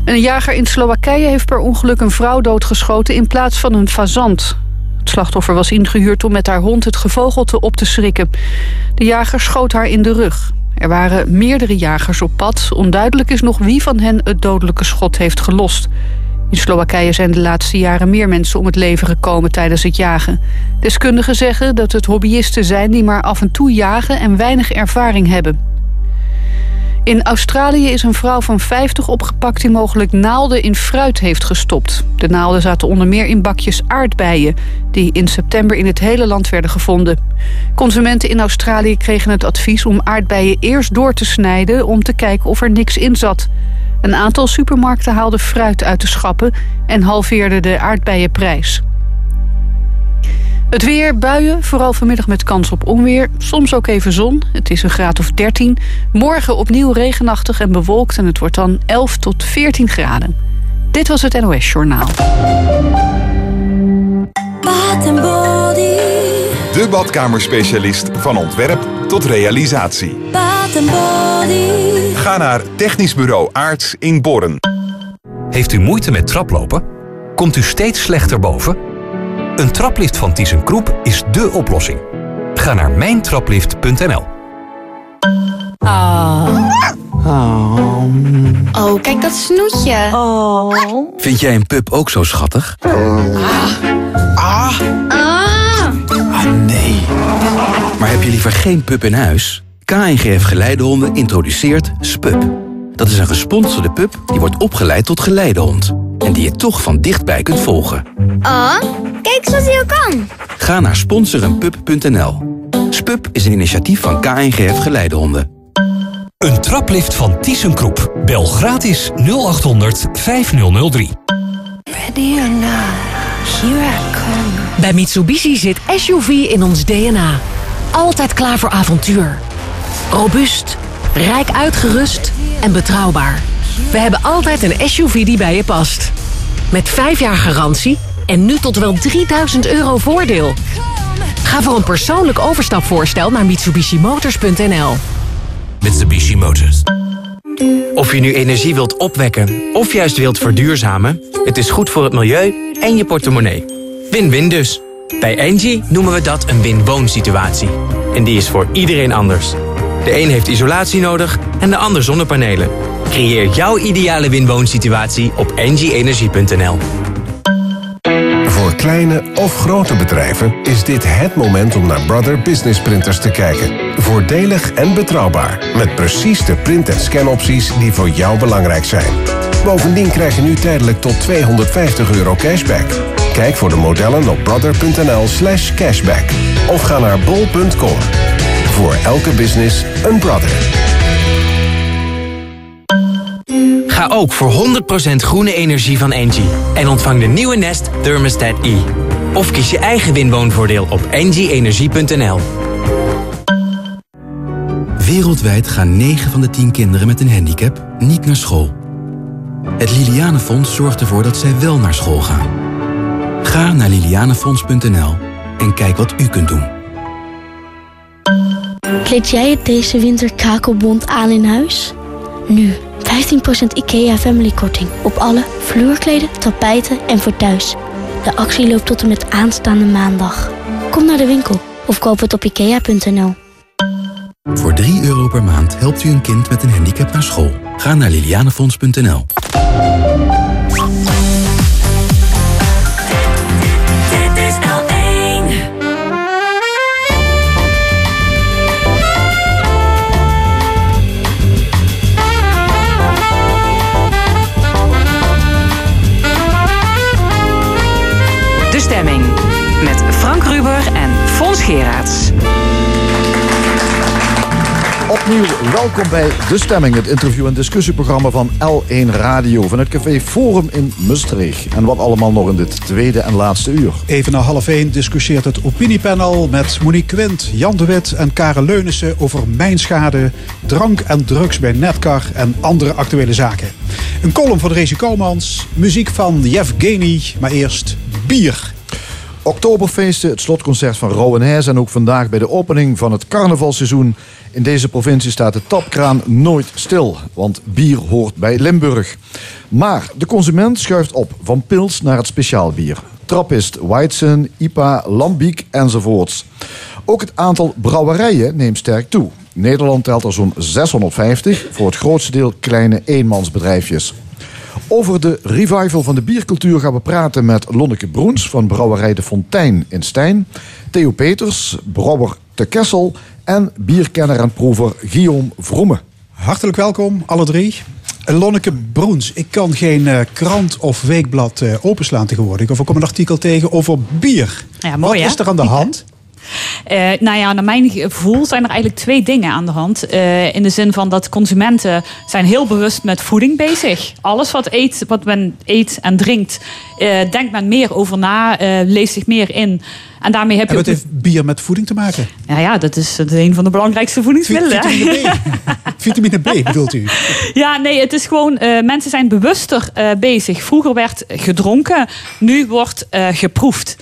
Een jager in Slowakije heeft per ongeluk een vrouw doodgeschoten in plaats van een fazant. Het slachtoffer was ingehuurd om met haar hond het gevogelte op te schrikken. De jager schoot haar in de rug. Er waren meerdere jagers op pad. Onduidelijk is nog wie van hen het dodelijke schot heeft gelost. In Slowakije zijn de laatste jaren meer mensen om het leven gekomen tijdens het jagen. Deskundigen zeggen dat het hobbyisten zijn die maar af en toe jagen en weinig ervaring hebben. In Australië is een vrouw van 50 opgepakt die mogelijk naalden in fruit heeft gestopt. De naalden zaten onder meer in bakjes aardbeien... die in september in het hele land werden gevonden. Consumenten in Australië kregen het advies om aardbeien eerst door te snijden... om te kijken of er niks in zat. Een aantal supermarkten haalden fruit uit de schappen... en halveerden de aardbeienprijs. Het weer, buien, vooral vanmiddag met kans op onweer. Soms ook even zon, het is een graad of 13. Morgen opnieuw regenachtig en bewolkt en het wordt dan 11 tot 14 graden. Dit was het NOS Journaal. Body. De badkamerspecialist van ontwerp tot realisatie. Body. Ga naar Technisch Bureau Aarts in Borren. Heeft u moeite met traplopen? Komt u steeds slechter boven? Een traplift van ThyssenKroep is dé oplossing. Ga naar mijntraplift.nl Oh. Oh, kijk dat snoetje. Oh. Vind jij een pup ook zo schattig? Ah. Ah. Ah, nee. Maar heb je liever geen pup in huis? KNGF Geleidehonden introduceert SPUP. Dat is een gesponsorde pup die wordt opgeleid tot geleidehond. En die je toch van dichtbij kunt volgen. Oh, kijk zoals hij ook kan. Ga naar sponsorenpup.nl. SPUP is een initiatief van KNGF Geleidehonden. Een traplift van ThyssenKroep. Bel gratis 0800 5003. Ready or not, here I come. Bij Mitsubishi zit SUV in ons DNA. Altijd klaar voor avontuur. Robuust, rijk uitgerust en betrouwbaar. We hebben altijd een SUV die bij je past. Met 5 jaar garantie en nu tot wel 3000 euro voordeel. Ga voor een persoonlijk overstapvoorstel naar mitsubishimotors.nl. Mitsubishi Motors. Of je nu energie wilt opwekken of juist wilt verduurzamen... het is goed voor het milieu en je portemonnee. Win-win dus. Bij Engie noemen we dat een win-woon situatie. En die is voor iedereen anders. De een heeft isolatie nodig en de ander zonnepanelen. Creëer jouw ideale win-woon situatie op engieenergie.nl. Voor kleine of grote bedrijven is dit het moment om naar Brother Business Printers te kijken. Voordelig en betrouwbaar. Met precies de print- en scanopties die voor jou belangrijk zijn. Bovendien krijg je nu tijdelijk tot 250 euro cashback. Kijk voor de modellen op brother.nl slash cashback. Of ga naar bol.com. Voor elke business een brother. Ga ook voor 100% groene energie van Engie. En ontvang de nieuwe Nest Thermostat E. Of kies je eigen winwoonvoordeel op engieenergie.nl. Wereldwijd gaan 9 van de 10 kinderen met een handicap niet naar school. Het Lilianenfonds zorgt ervoor dat zij wel naar school gaan. Ga naar lilianenfonds.nl en kijk wat u kunt doen. Kleed jij het deze winter kakelbond aan in huis? Nu 15% IKEA Family Korting op alle vloerkleden, tapijten en voor thuis. De actie loopt tot en met aanstaande maandag. Kom naar de winkel of koop het op ikea.nl. Voor 3 euro per maand helpt u een kind met een handicap naar school. Ga naar lilianenfonds.nl. Geraerts. Opnieuw welkom bij De Stemming, het interview- en discussieprogramma van L1 Radio van het café Forum in Maastricht. En wat allemaal nog in dit tweede en laatste uur. Even na half één discussieert het opiniepanel met Monique Quint, Jan de Wit en Karen Leunissen over mijnschade, drank en drugs bij Netcar en andere actuele zaken. Een column van Rezi Koumans, muziek van Yevgeny, maar eerst bier. Oktoberfeesten, het slotconcert van Rowan en ook vandaag bij de opening van het carnavalseizoen. In deze provincie staat de tapkraan nooit stil, want bier hoort bij Limburg. Maar de consument schuift op van pils naar het speciaalbier. Trappist, Weizen, IPA, Lambiek enzovoorts. Ook het aantal brouwerijen neemt sterk toe. Nederland telt er zo'n 650, voor het grootste deel kleine eenmansbedrijfjes. Over de revival van de biercultuur gaan we praten met Lonneke Broens van Brouwerij de Fontein in Stijn, Theo Peters, brouwer te Kessel en bierkenner en proever Guillaume Vroeme. Hartelijk welkom, alle drie. Lonneke Broens, ik kan geen uh, krant of weekblad uh, openslaan tegenwoordig. Of ik kom een artikel tegen over bier. Ja, mooi, Wat is er aan de hand? Uh, nou ja, naar mijn gevoel zijn er eigenlijk twee dingen aan de hand. Uh, in de zin van dat consumenten zijn heel bewust met voeding bezig. Alles wat, eet, wat men eet en drinkt, uh, denkt men meer over na, leest zich meer in. En daarmee heb en je. wat heeft bier met voeding te maken? Ja, ja dat is een van de belangrijkste voedingsmiddelen. Vitamine B. Vitamine B bedoelt u? Ja, nee, het is gewoon. mensen zijn bewuster bezig. Vroeger werd gedronken, nu wordt geproefd.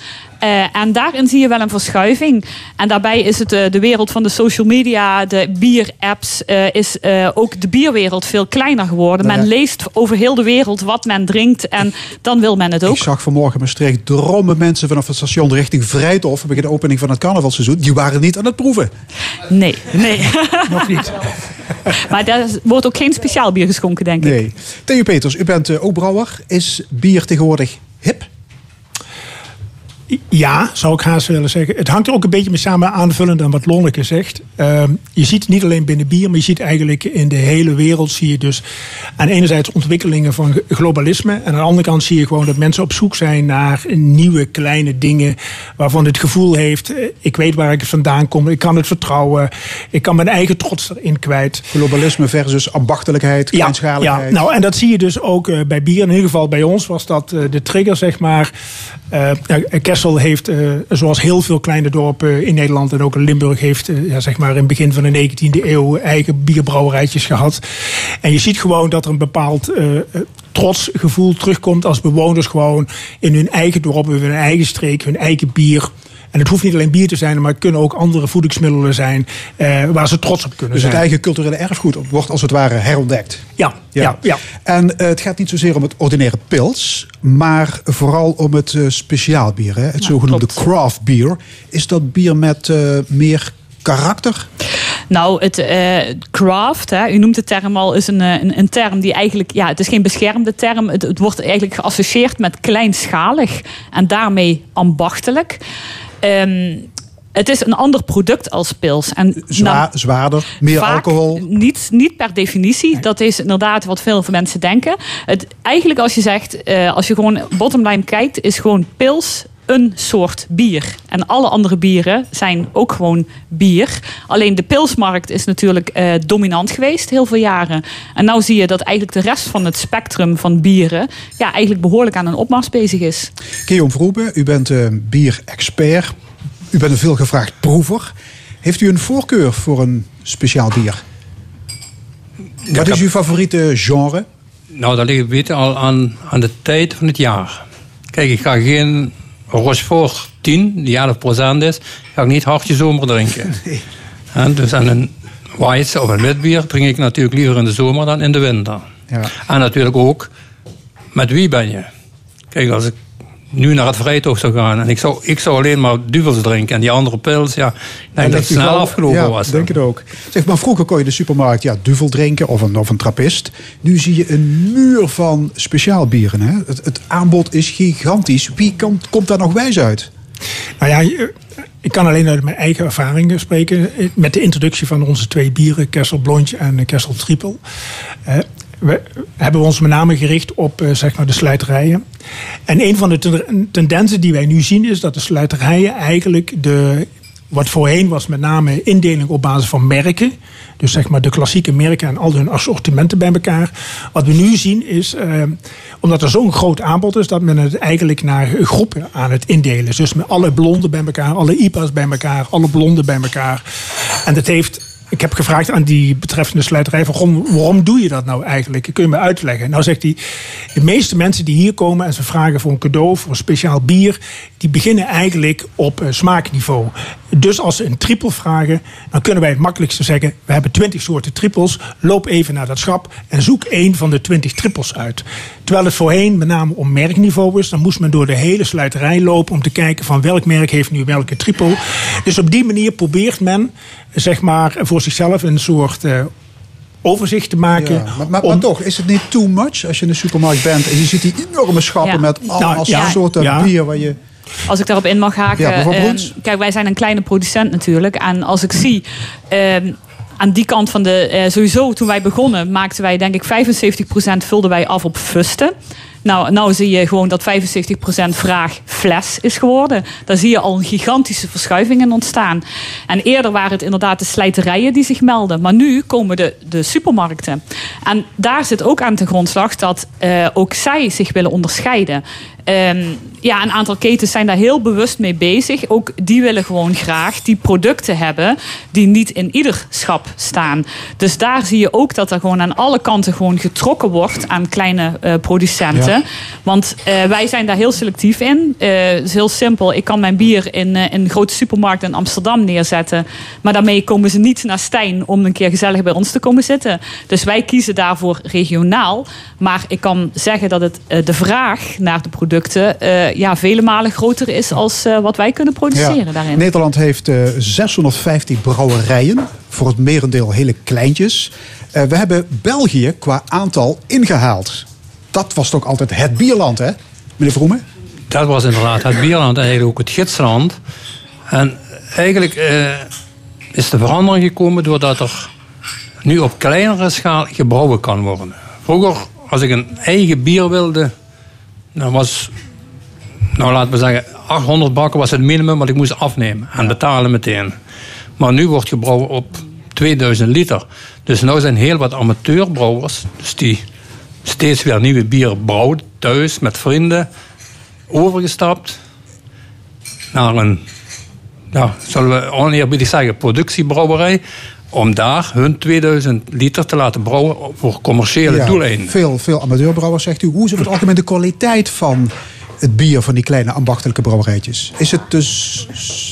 Uh, en daarin zie je wel een verschuiving. En daarbij is het uh, de wereld van de social media, de bierapps, uh, is ook de bierwereld veel kleiner geworden. Nou ja. Men leest over heel de wereld wat men drinkt en dan wil men het ook. Ik zag vanmorgen Maastricht drommen mensen vanaf het station richting Vrijthof bij de opening van het carnavalseizoen. Die waren niet aan het proeven. Nee, nee. Nog niet. maar daar wordt ook geen speciaal bier geschonken, denk ik. Nee. Theo Peters, u bent ook brouwer. Is bier tegenwoordig hip? Ja, zou ik haast willen zeggen. Het hangt er ook een beetje mee samen aanvullend aan wat Lonneke zegt. Uh, je ziet niet alleen binnen bier, maar je ziet eigenlijk in de hele wereld zie je dus aan enerzijds ontwikkelingen van globalisme. En aan de andere kant zie je gewoon dat mensen op zoek zijn naar nieuwe kleine dingen waarvan het gevoel heeft, ik weet waar ik vandaan kom, ik kan het vertrouwen, ik kan mijn eigen trots erin kwijt. Globalisme versus ambachtelijkheid, kleinschaligheid. Ja, ja, nou en dat zie je dus ook uh, bij bier. In ieder geval bij ons was dat uh, de trigger, zeg maar. Uh, Kessel heeft, uh, zoals heel veel kleine dorpen in Nederland en ook in Limburg, heeft uh, ja, zeg maar in het begin van de 19e eeuw eigen bierbrouwerijtjes gehad. En je ziet gewoon dat er een bepaald trots gevoel terugkomt als bewoners gewoon in hun eigen dorp, in hun eigen streek, hun eigen bier. En het hoeft niet alleen bier te zijn, maar het kunnen ook andere voedingsmiddelen zijn uh, waar ze trots op kunnen dus zijn. Dus het eigen culturele erfgoed wordt als het ware herontdekt. Ja, ja, ja. ja. En uh, het gaat niet zozeer om het ordinaire pils, maar vooral om het uh, speciaalbier, hè? het ja, zogenoemde klopt. craft beer. Is dat bier met meer karakter? Nou, het uh, craft, hè, u noemt de term al, is een, een, een, term die eigenlijk, ja, het is geen beschermde term. Het, het wordt eigenlijk geassocieerd met kleinschalig en daarmee ambachtelijk. Um, het is een ander product als pils. En nou, zwaarder, meer alcohol? Niet, niet per definitie. Nee. Dat is inderdaad wat veel mensen denken. Het, eigenlijk als je zegt, uh, als je gewoon bottomline kijkt, is gewoon pils een soort bier. En alle andere bieren zijn ook gewoon bier. Alleen de pilsmarkt is natuurlijk uh, dominant geweest heel veel jaren. En nu zie je dat eigenlijk de rest van het spectrum van bieren... ja, eigenlijk behoorlijk aan een opmars bezig is. Guillaume Vroebe, u bent uh, bierexpert. U bent een veelgevraagd proever. Heeft u een voorkeur voor een speciaal bier? Ja, Wat is uw favoriete genre? Nou, dat ligt een beetje al aan, aan de tijd van het jaar. Kijk, ik ga geen Rochefort 10, die 11 procent is, ga ik niet hartje zomer drinken. Nee. En dus aan een white of een witbier drink ik natuurlijk liever in de zomer dan in de winter. Ja. En natuurlijk ook, met wie ben je? Kijk, als ik nu naar het vrijtocht zou gaan en ik zou, ik zou alleen maar duvels drinken en die andere pils, ja, ik denk dat het snel wel, afgelopen ja, was. denk het ook. Zeg maar, vroeger kon je in de supermarkt ja, duvel drinken of een, of een trappist. Nu zie je een muur van speciaalbieren. Hè? Het, het aanbod is gigantisch. Wie kan, komt daar nog wijs uit? Nou ja, ik kan alleen uit mijn eigen ervaringen spreken. Met de introductie van onze twee bieren, Kessel Blondje en Kessel Triple. We, hebben ons met name gericht op eh, zeg maar de slijterijen. En een van de ten- tendensen die wij nu zien is dat de slijterijen eigenlijk de, wat voorheen was met name indeling op basis van merken. Dus zeg maar de klassieke merken en al hun assortimenten bij elkaar. Wat we nu zien is, eh, omdat er zo'n groot aanbod is, dat men het eigenlijk naar groepen aan het indelen. Dus met alle blonden bij elkaar, alle IPA's bij elkaar, alle blonden bij elkaar. En dat heeft ik heb gevraagd aan die betreffende slijterij van "Goh, waarom doe je dat nou eigenlijk? Kun je me uitleggen? Nou zegt hij, de meeste mensen die hier komen en ze vragen voor een cadeau, voor een speciaal bier, die beginnen eigenlijk op eh, smaakniveau. Dus als ze een trippel vragen, dan kunnen wij het makkelijkste zeggen, we hebben 20 soorten trippels, loop even naar dat schap en zoek één van de 20 trippels uit. Terwijl het voorheen met name om merkniveau is, dan moest men door de hele slijterij lopen om te kijken van welk merk heeft nu welke trippel. Dus op die manier probeert men zeg maar, voor zichzelf een soort eh, overzicht te maken. Ja, maar, maar, om- maar toch, is het niet too much als je in de supermarkt bent en je ziet die enorme schappen Ja. met allemaal Nou, ja, soorten ja. bier waar je... Als ik daarop in mag haken. Ehm, kijk, wij zijn een kleine producent natuurlijk. En als ik zie. ehm, aan die kant van de. eh, sowieso, toen wij begonnen, maakten wij denk ik 75% vulden wij af op fusten. Nou, nou zie je gewoon dat 75% vraag fles is geworden. Daar zie je al een gigantische verschuiving in ontstaan. En eerder waren het inderdaad de slijterijen die zich melden. Maar nu komen de, de supermarkten. En daar zit ook aan de grondslag dat eh, ook zij zich willen onderscheiden. Ehm, ja, een aantal ketens zijn daar heel bewust mee bezig. Ook die willen gewoon graag die producten hebben die niet in ieder schap staan. Dus daar zie je ook dat er gewoon aan alle kanten gewoon getrokken wordt aan kleine eh, producenten. Ja. Want eh, wij zijn daar heel selectief in. Eh, het is heel simpel. Ik kan mijn bier in, in een grote supermarkt in Amsterdam neerzetten. Maar daarmee komen ze niet naar Stijn om een keer gezellig bij ons te komen zitten. Dus wij kiezen daarvoor regionaal. Maar ik kan zeggen dat het, de vraag naar de producten eh, ja, vele malen groter is als eh, wat wij kunnen produceren Ja. daarin. Nederland heeft eh 650 brouwerijen, voor het merendeel hele kleintjes. Eh, we hebben België qua aantal ingehaald. Dat was toch altijd het bierland, hè? Meneer Vroemen? Dat was inderdaad het bierland en eigenlijk ook het gidsland. En eigenlijk eh, is de verandering gekomen doordat er nu op kleinere schaal gebrouwen kan worden. Vroeger, als ik een eigen bier wilde, dan was, nou laten we zeggen, 800 bakken was het minimum wat ik moest afnemen en betalen meteen. Maar nu wordt gebrouwen op 2000 liter. Dus nu zijn heel wat amateurbrouwers, dus die steeds weer nieuwe bieren brouwen thuis met vrienden, overgestapt naar een, ja, zullen we oneerbiedig zeggen, productiebrouwerij. Om daar hun 2000 liter te laten brouwen voor commerciële Ja, doeleinden. Veel, veel amateurbrouwers, zegt u. Hoe is over het algemeen de kwaliteit van het bier van die kleine ambachtelijke brouwerijtjes? Is het dus...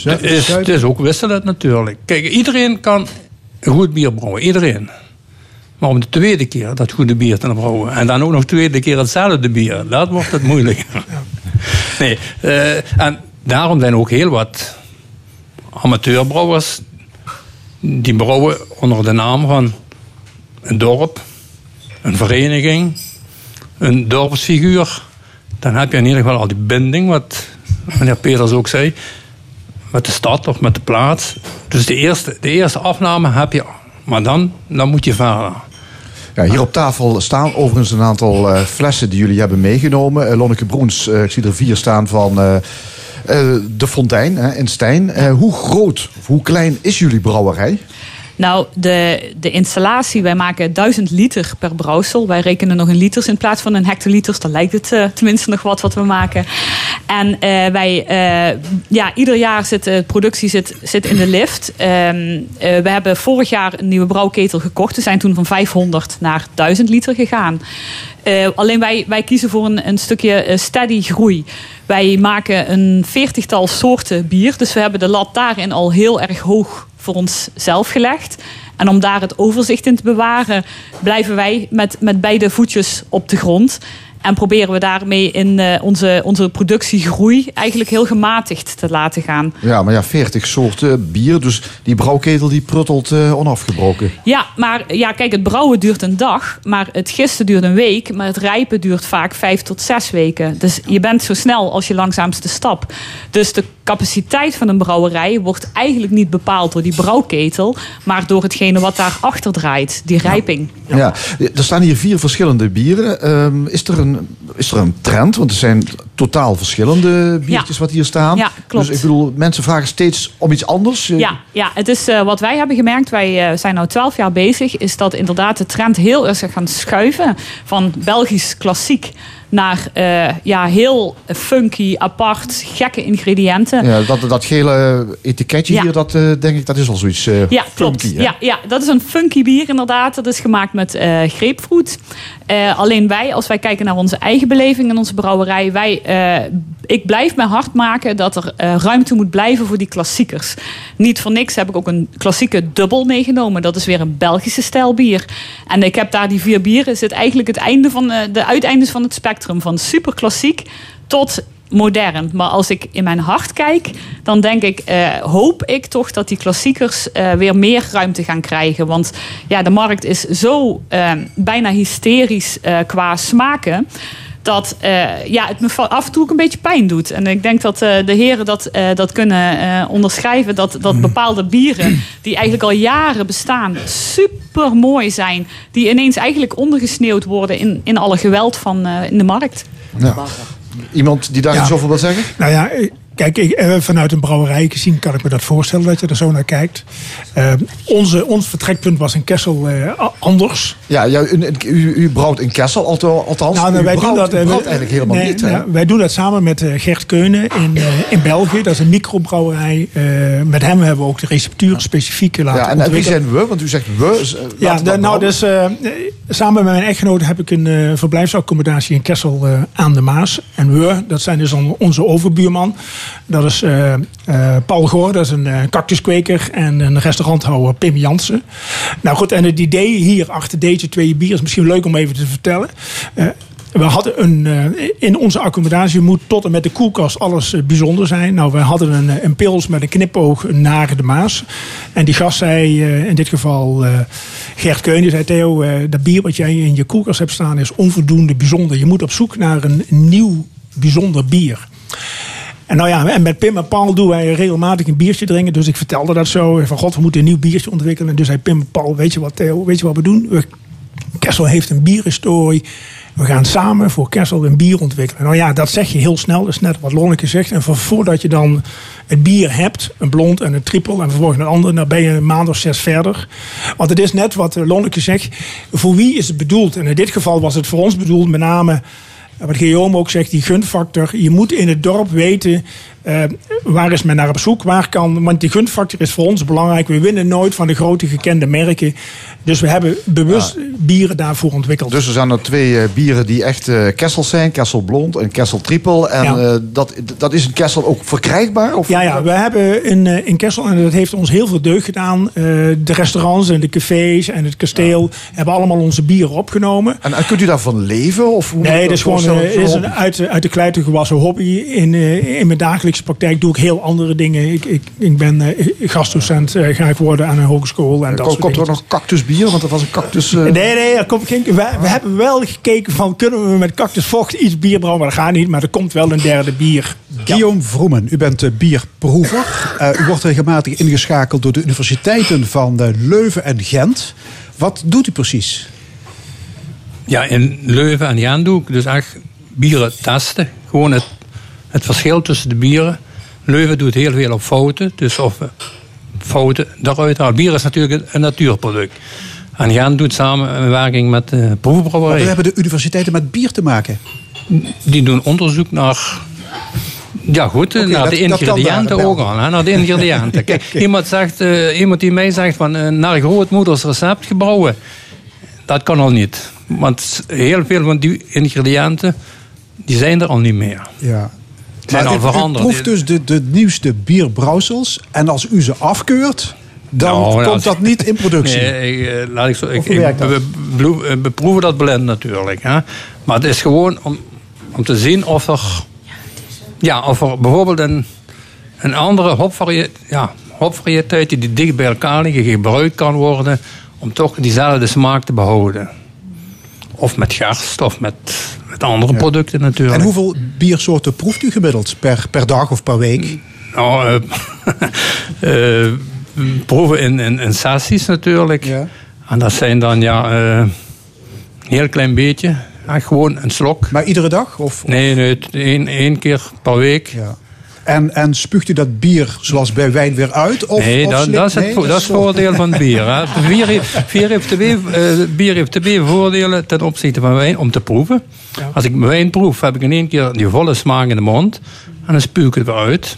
Het is, het is ook wisselend natuurlijk. Kijk, iedereen kan goed bier brouwen. Iedereen. Maar om de tweede keer dat goede bier te brouwen... en dan ook nog de tweede keer hetzelfde bier... dat wordt het moeilijker. Nee, eh, en daarom zijn ook heel wat amateurbrouwers... die brouwen onder de naam van een dorp... een vereniging, een dorpsfiguur... dan heb je in ieder geval al die binding... wat meneer Peters ook zei met de stad of met de plaats. Dus de eerste, de eerste afname heb je. Maar dan, dan moet je verder. Ja, hier op tafel staan overigens een aantal eh, flessen die jullie hebben meegenomen. Eh, Lonneke Broens, eh, ik zie er vier staan van de Fontein in Stijn. Eh, hoe groot of hoe klein is jullie brouwerij? Nou, de, de installatie, wij maken 1000 liter per brouwsel. Wij rekenen nog in liters in plaats van in hectoliters. Dan lijkt het eh, tenminste nog wat wat we maken. En eh, wij, eh, ja, ieder jaar zit de productie zit, zit in de lift. Ehm, eh, we hebben vorig jaar een nieuwe brouwketel gekocht. We zijn toen van 500 naar 1000 liter gegaan. Alleen wij, wij kiezen voor een, een stukje steady groei. Wij maken een veertigtal soorten bier. Dus we hebben de lat daarin al heel erg hoog voor onszelf gelegd. En om daar het overzicht in te bewaren, blijven wij met, met beide voetjes op de grond. En proberen we daarmee in eh, onze, onze productiegroei eigenlijk heel gematigd te laten gaan. Ja, maar ja, 40 soorten bier. Dus die brouwketel die pruttelt eh, onafgebroken. Ja, maar ja, kijk, het brouwen duurt een dag, maar het gisten duurt een week, maar het rijpen duurt vaak vijf tot zes weken. Dus je bent zo snel als je langzaamste stap. Dus de capaciteit van een brouwerij wordt eigenlijk niet bepaald door die brouwketel, maar door hetgene wat daarachter draait, die rijping. Ja. er staan hier vier verschillende bieren. Ehm, is, er een, is er een trend? Want er zijn totaal verschillende biertjes Ja. wat hier staan. Ja, klopt. Dus ik bedoel, mensen vragen steeds om iets anders. Eh, Ja, ja, het is eh, wat wij hebben gemerkt. Wij eh, zijn nu twaalf jaar bezig. Is dat inderdaad de trend heel erg gaan schuiven. Van Belgisch klassiek naar eh, ja, heel funky, apart, gekke ingrediënten. Ja, dat, dat gele etiketje Ja. hier, dat eh, denk ik, dat is al zoiets eh Ja, klopt. funky, hè? ja, ja, dat is een funky bier inderdaad. Dat is gemaakt met grapefruit. Alleen wij, als wij kijken naar onze eigen beleving in onze brouwerij... Wij, ik blijf mijn hart maken dat er eh, ruimte moet blijven voor die klassiekers. Niet voor niks heb ik ook een klassieke dubbel meegenomen. Dat is weer een Belgische stijl bier. En ik heb daar die vier bieren. Zit eigenlijk het einde van eh, de uiteindes van het spectrum. Van super klassiek tot modern. Maar als ik in mijn hart kijk, dan denk ik, eh, hoop ik toch dat die klassiekers weer meer ruimte gaan krijgen. Want ja, de markt is zo bijna hysterisch qua smaken. Dat eh, ja, het me af en toe ook een beetje pijn doet. En ik denk dat eh, de heren dat, eh, dat kunnen eh, onderschrijven. Dat, dat bepaalde bieren, die eigenlijk al jaren bestaan, super mooi zijn. Die ineens eigenlijk ondergesneeuwd worden in, in alle geweld van eh, in de markt. Ja. Iemand die daar Ja. iets over wil zeggen? Nou ja, kijk, ik, eh, vanuit een brouwerij gezien kan ik me dat voorstellen dat je er zo naar kijkt. Eh, onze, ons vertrekpunt was in Kessel eh, anders. Ja, ja u, u, u brouwt in Kessel, althans. Nou, nou, wij brouwt, doen dat eigenlijk helemaal nee, niet. Nou, wij doen dat samen met Gert Keunen in, in België. Dat is een microbrouwerij. Met hem hebben we ook de receptuur specifiek laten Ja, en, en wie zijn we? Want u zegt we. Ja, nou, dus, samen met mijn echtgenoot heb ik een verblijfsaccommodatie in Kessel aan de Maas. En we, dat zijn dus on- onze overbuurman. Dat is eh, eh, Paul Goor, dat is een eh, cactuskweker. En een restauranthouder, Pim Jansen. Nou goed, en het idee hier achter deze twee bieren is misschien leuk om even te vertellen. We hadden een, in onze accommodatie moet tot en met de koelkast alles bijzonder zijn. Nou, we hadden een, een pils met een knipoog naar de Maas. En die gast zei, in dit geval Gert Keun, die zei Theo, dat bier wat jij in je koelkast hebt staan is onvoldoende bijzonder. Je moet op zoek naar een nieuw bijzonder bier. En nou ja, en met Pim en Paul doen wij regelmatig een biertje drinken. Dus ik vertelde dat zo. Van god, we moeten een nieuw biertje ontwikkelen. En dus zei Pim en Paul, weet je wat Theo, weet je wat we doen? We, Kessel heeft een bierhistorie. We gaan samen voor Kessel een bier ontwikkelen. Nou ja, dat zeg je heel snel. Dat is net wat Lonneke zegt. En voor, voordat je dan het bier hebt, een blond en een trippel... en vervolgens een ander, dan ben je een maand of zes verder. Want het is net wat eh, Lonneke zegt. Voor wie is het bedoeld? En in dit geval was het voor ons bedoeld met name... Wat Guillaume ook zegt, die gunfactor. Je moet in het dorp weten eh, waar is men naar op zoek. Waar kan, want die gunfactor is voor ons belangrijk. We winnen nooit van de grote gekende merken. Dus we hebben bewust bieren daarvoor ontwikkeld. Dus er zijn er twee eh, bieren die echt eh Kessel zijn. Kessel Blond en Kessel Triple. En Ja. dat, dat is in Kessel ook verkrijgbaar? Of? Ja, ja, we hebben in, in Kessel, en dat heeft ons heel veel deugd gedaan. de restaurants en de cafés en het kasteel hebben allemaal onze bieren opgenomen. En, en kunt u daarvan leven? Of hoe Nee, het is gewoon is een uit, de- uit de kluiten gewassen hobby. In, in mijn dagelijkse praktijk doe ik heel andere dingen. Ik, ik, ik ben eh, gastdocent, eh, ga ik worden aan een hogeschool. En dat Komt, soort er ook nog cactusbier? Want dat was een cactus... eh, Nee, nee, er komt geen, we, we hebben wel gekeken van kunnen we met cactusvocht iets bier brouwen. Maar dat gaat niet, maar er komt wel een derde bier. Guillaume Vroemen, u bent bierproever. Eh, u wordt regelmatig ingeschakeld door de universiteiten van Leuven en Gent. Wat doet u precies? Ja, in Leuven en Jan doe ik dus echt bieren testen. Gewoon het, het verschil tussen de bieren. Leuven doet heel veel op fouten. Dus of we fouten eruit halen. Bier is natuurlijk een natuurproduct. En Jan doet samenwerking met de Wat proefbrouwerij. hebben de universiteiten met bier te maken? Die doen onderzoek naar... Ja goed, naar dat- de ingrediënten ook al. Hè? Naar de ingrediënten. Kijk, iemand, zegt, eh, iemand die mij zegt van eh, naar grootmoeders recept gebrouwen. Dat kan al niet. Want heel veel van die ingrediënten, die zijn er al niet meer. Ja. Zijn al veranderd. U proeft dus de, de nieuwste bierbrouwsels. En als u ze afkeurt, dan Nou, ja, komt dat niet in productie. Nee, ik, eh, laat ik zo. Ik, ik be- beproe- eh, beproeven dat blind natuurlijk. Hè? Maar het is gewoon om, om te zien of er. Ja, of er bijvoorbeeld een, een andere hopvarie- ja, hopvariëteit die dicht bij elkaar liggen gebruikt kan worden. om toch diezelfde smaak te behouden. Of met gerst of met, met andere producten natuurlijk. En hoeveel biersoorten proeft u gemiddeld per, per dag of per week? Nou, eh, proeven in, in, in sessies natuurlijk. En dat zijn dan ja, eh, een heel klein beetje. Ja, gewoon een slok. Maar iedere dag? Of, Nee, één, één keer per week. Ja. En, en spuugt u dat bier zoals bij wijn weer uit? Of, nee, of dat, is het, nee, dat is het voordeel van bier. Hè. Bier, heeft, bier, heeft twee, eh, bier heeft twee voordelen ten opzichte van wijn om te proeven. Als ik wijn proef, heb ik in één keer die volle smaak in de mond. En dan spuug ik het weer uit.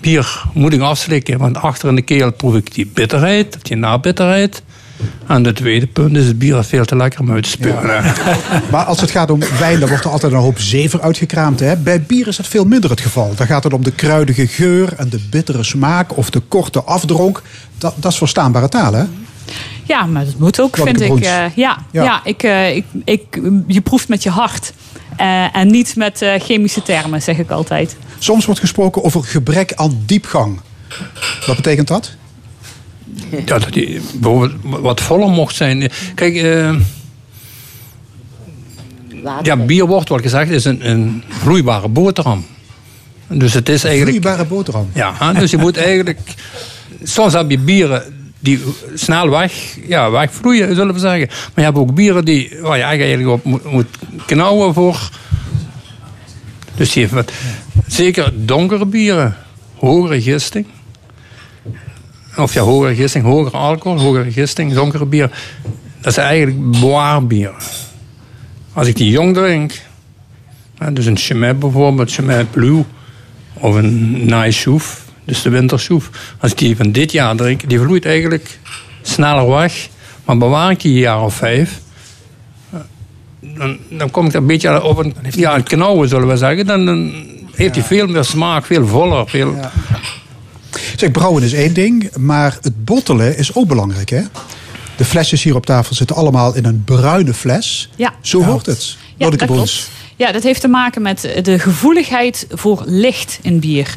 Bier moet ik afslikken, want achter in de keel proef ik die bitterheid, die nabitterheid. En de tweede punt is, het bier is veel te lekker om uit te spugen. hè. Maar als het gaat om wijn, dan wordt er altijd een hoop zever uitgekraamd. Hè? Bij bier is dat veel minder het geval. Dan gaat het om de kruidige geur en de bittere smaak of de korte afdronk. Dat, dat is verstaanbare taal, hè? Ja, maar dat moet ook, vind ik. Eh, ja, Ja. ja. ik, eh, ik, ik, je proeft met je hart. Eh, en niet met eh, chemische termen, zeg ik altijd. Soms wordt gesproken over gebrek aan diepgang. Wat betekent dat? Ja, dat die bijvoorbeeld wat voller mocht zijn. Kijk, eh, ja, bier wordt wat gezegd is een, een vloeibare boterham. Dus het is eigenlijk. Vloeibare boterham. Ja, dus je moet eigenlijk. Soms heb je bieren die snel weg, ja, wegvloeien, zullen we zeggen. Maar je hebt ook bieren die, waar je eigenlijk op moet, moet knauwen voor. Dus je heeft wat, zeker donkere bieren, hogere gisting. Of ja, hogere gisting, hogere alcohol, hogere gisting, donkere bier. Dat is eigenlijk boirbier. Als ik die jong drink, dus een Chemet bijvoorbeeld, Chemet Blue, of een Nice Souf, dus de wintersoef. Als ik die van dit jaar drink, die vloeit eigenlijk sneller weg. Maar bewaar ik die een jaar of vijf, dan, dan kom ik een beetje op een, ja, knauwen, zullen we zeggen. Dan, dan heeft hij veel meer smaak, veel voller. Veel, Zeg, brouwen is één ding, maar het bottelen is ook belangrijk, hè? De flesjes hier op tafel zitten allemaal in een bruine fles. Ja. Zo hoort het. Ja, dat klopt. Ja, dat heeft te maken met de gevoeligheid voor licht in bier.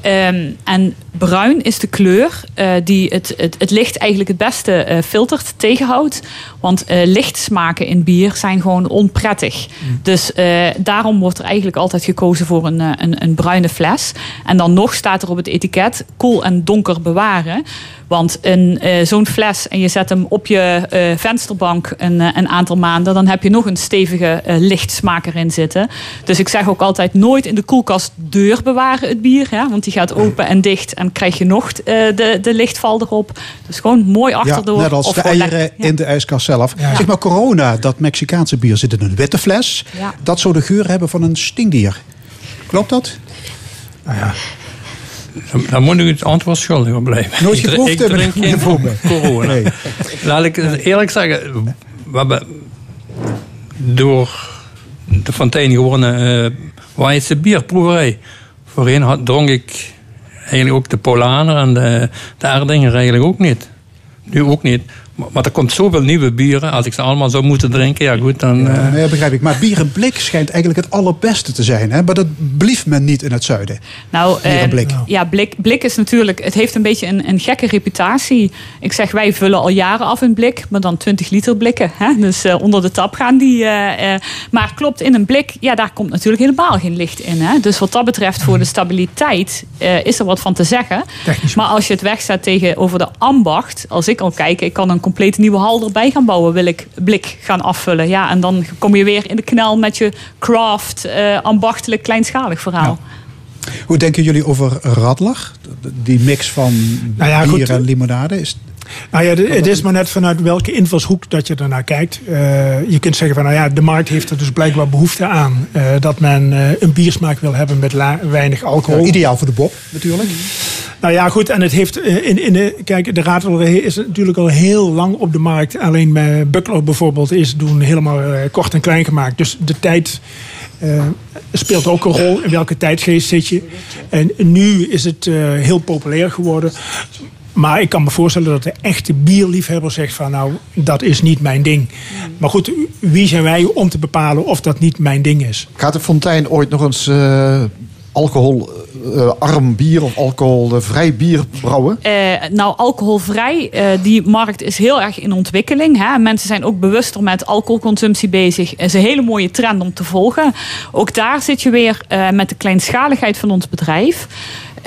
Ehm, en bruin is de kleur eh, die het, het, het licht eigenlijk het beste eh, filtert, tegenhoudt. Want eh, lichtsmaken in bier zijn gewoon onprettig. Dus eh, daarom wordt er eigenlijk altijd gekozen voor een, een, een bruine fles. En dan nog staat er op het etiket koel en donker bewaren. Want een, eh, zo'n fles en je zet hem op je eh, vensterbank een, eh, een aantal maanden, dan heb je nog een stevige eh, lichtsmaker in zitten. Dus ik zeg ook altijd nooit in de koelkast deur bewaren het bier. Hè, want die gaat open en dicht en krijg je nog eh, de, de lichtval erop. Dus gewoon mooi achterdoor. Ja, net als of de eieren lekker- in de ijskast zelf. Zeg maar, corona, dat Mexicaanse bier zit in een witte fles. Ja. Dat zou de geur hebben van een stinkdier. Klopt dat? Dan, dan moet ik het antwoord schuldig op blijven. Nooit geproefd ik hebben, drink geen corona. Nee. Laat ik eerlijk zeggen. We hebben door de fontein gewonnen uh, Weidse bierproeverij. Voorheen had, dronk ik eigenlijk ook de Polaner en de, de Erdinger eigenlijk ook niet. Nu ook niet. Maar, maar er komt zoveel nieuwe bieren. Als ik ze allemaal zou moeten drinken, ja goed, dan... Ja, eh, nee, begrijp ik. Maar bier en blik schijnt eigenlijk het allerbeste te zijn. Hè? Maar dat blieft men niet in het zuiden. Nou, eh, blik. ja, blik, blik is natuurlijk, het heeft een beetje een, een gekke reputatie. Ik zeg, wij vullen al jaren af in blik, maar dan 20 liter blikken. Hè? Dus eh, onder de tap gaan die. eh, eh, maar klopt, in een blik, ja, daar komt natuurlijk helemaal geen licht in. Hè? Dus wat dat betreft, voor de stabiliteit eh, is er wat van te zeggen. Maar als je het wegzet tegenover de ambacht, als ik al kijk, ik kan een compleet nieuwe hal erbij gaan bouwen, wil ik blik gaan afvullen. Ja, en dan kom je weer in de knel met je craft, eh, ambachtelijk, kleinschalig verhaal. Hoe denken jullie over Radler? Die mix van Nou ja, bier goed. en limonade? Is, Nou ja, de- het is maar net vanuit welke invalshoek dat je ernaar kijkt. Eh, je kunt zeggen van, nou ja, de markt heeft er dus blijkbaar behoefte aan. eh, dat men eh, een biersmaak wil hebben met weinig alcohol. Ja, ideaal voor de Bob, natuurlijk. Nou ja, goed. En het heeft in, in de. Kijk, de Radler is natuurlijk al heel lang op de markt. Alleen bij Buckler bijvoorbeeld is doen helemaal kort en klein gemaakt. Dus de tijd. speelt ook een rol. In welke tijdsgeest zit je? En nu is het heel populair geworden. Maar ik kan me voorstellen dat de echte bierliefhebber zegt van nou, dat is niet mijn ding. Maar goed, wie zijn wij om te bepalen of dat niet mijn ding is? Gaat de fontein ooit nog eens eh, alcoholarm bier of alcoholvrij bier brouwen? Eh, nou, alcoholvrij, eh, die markt is heel erg in ontwikkeling. Hè. Mensen zijn ook bewuster met alcoholconsumptie bezig. Het is een hele mooie trend om te volgen. Ook daar zit je weer eh, met de kleinschaligheid van ons bedrijf.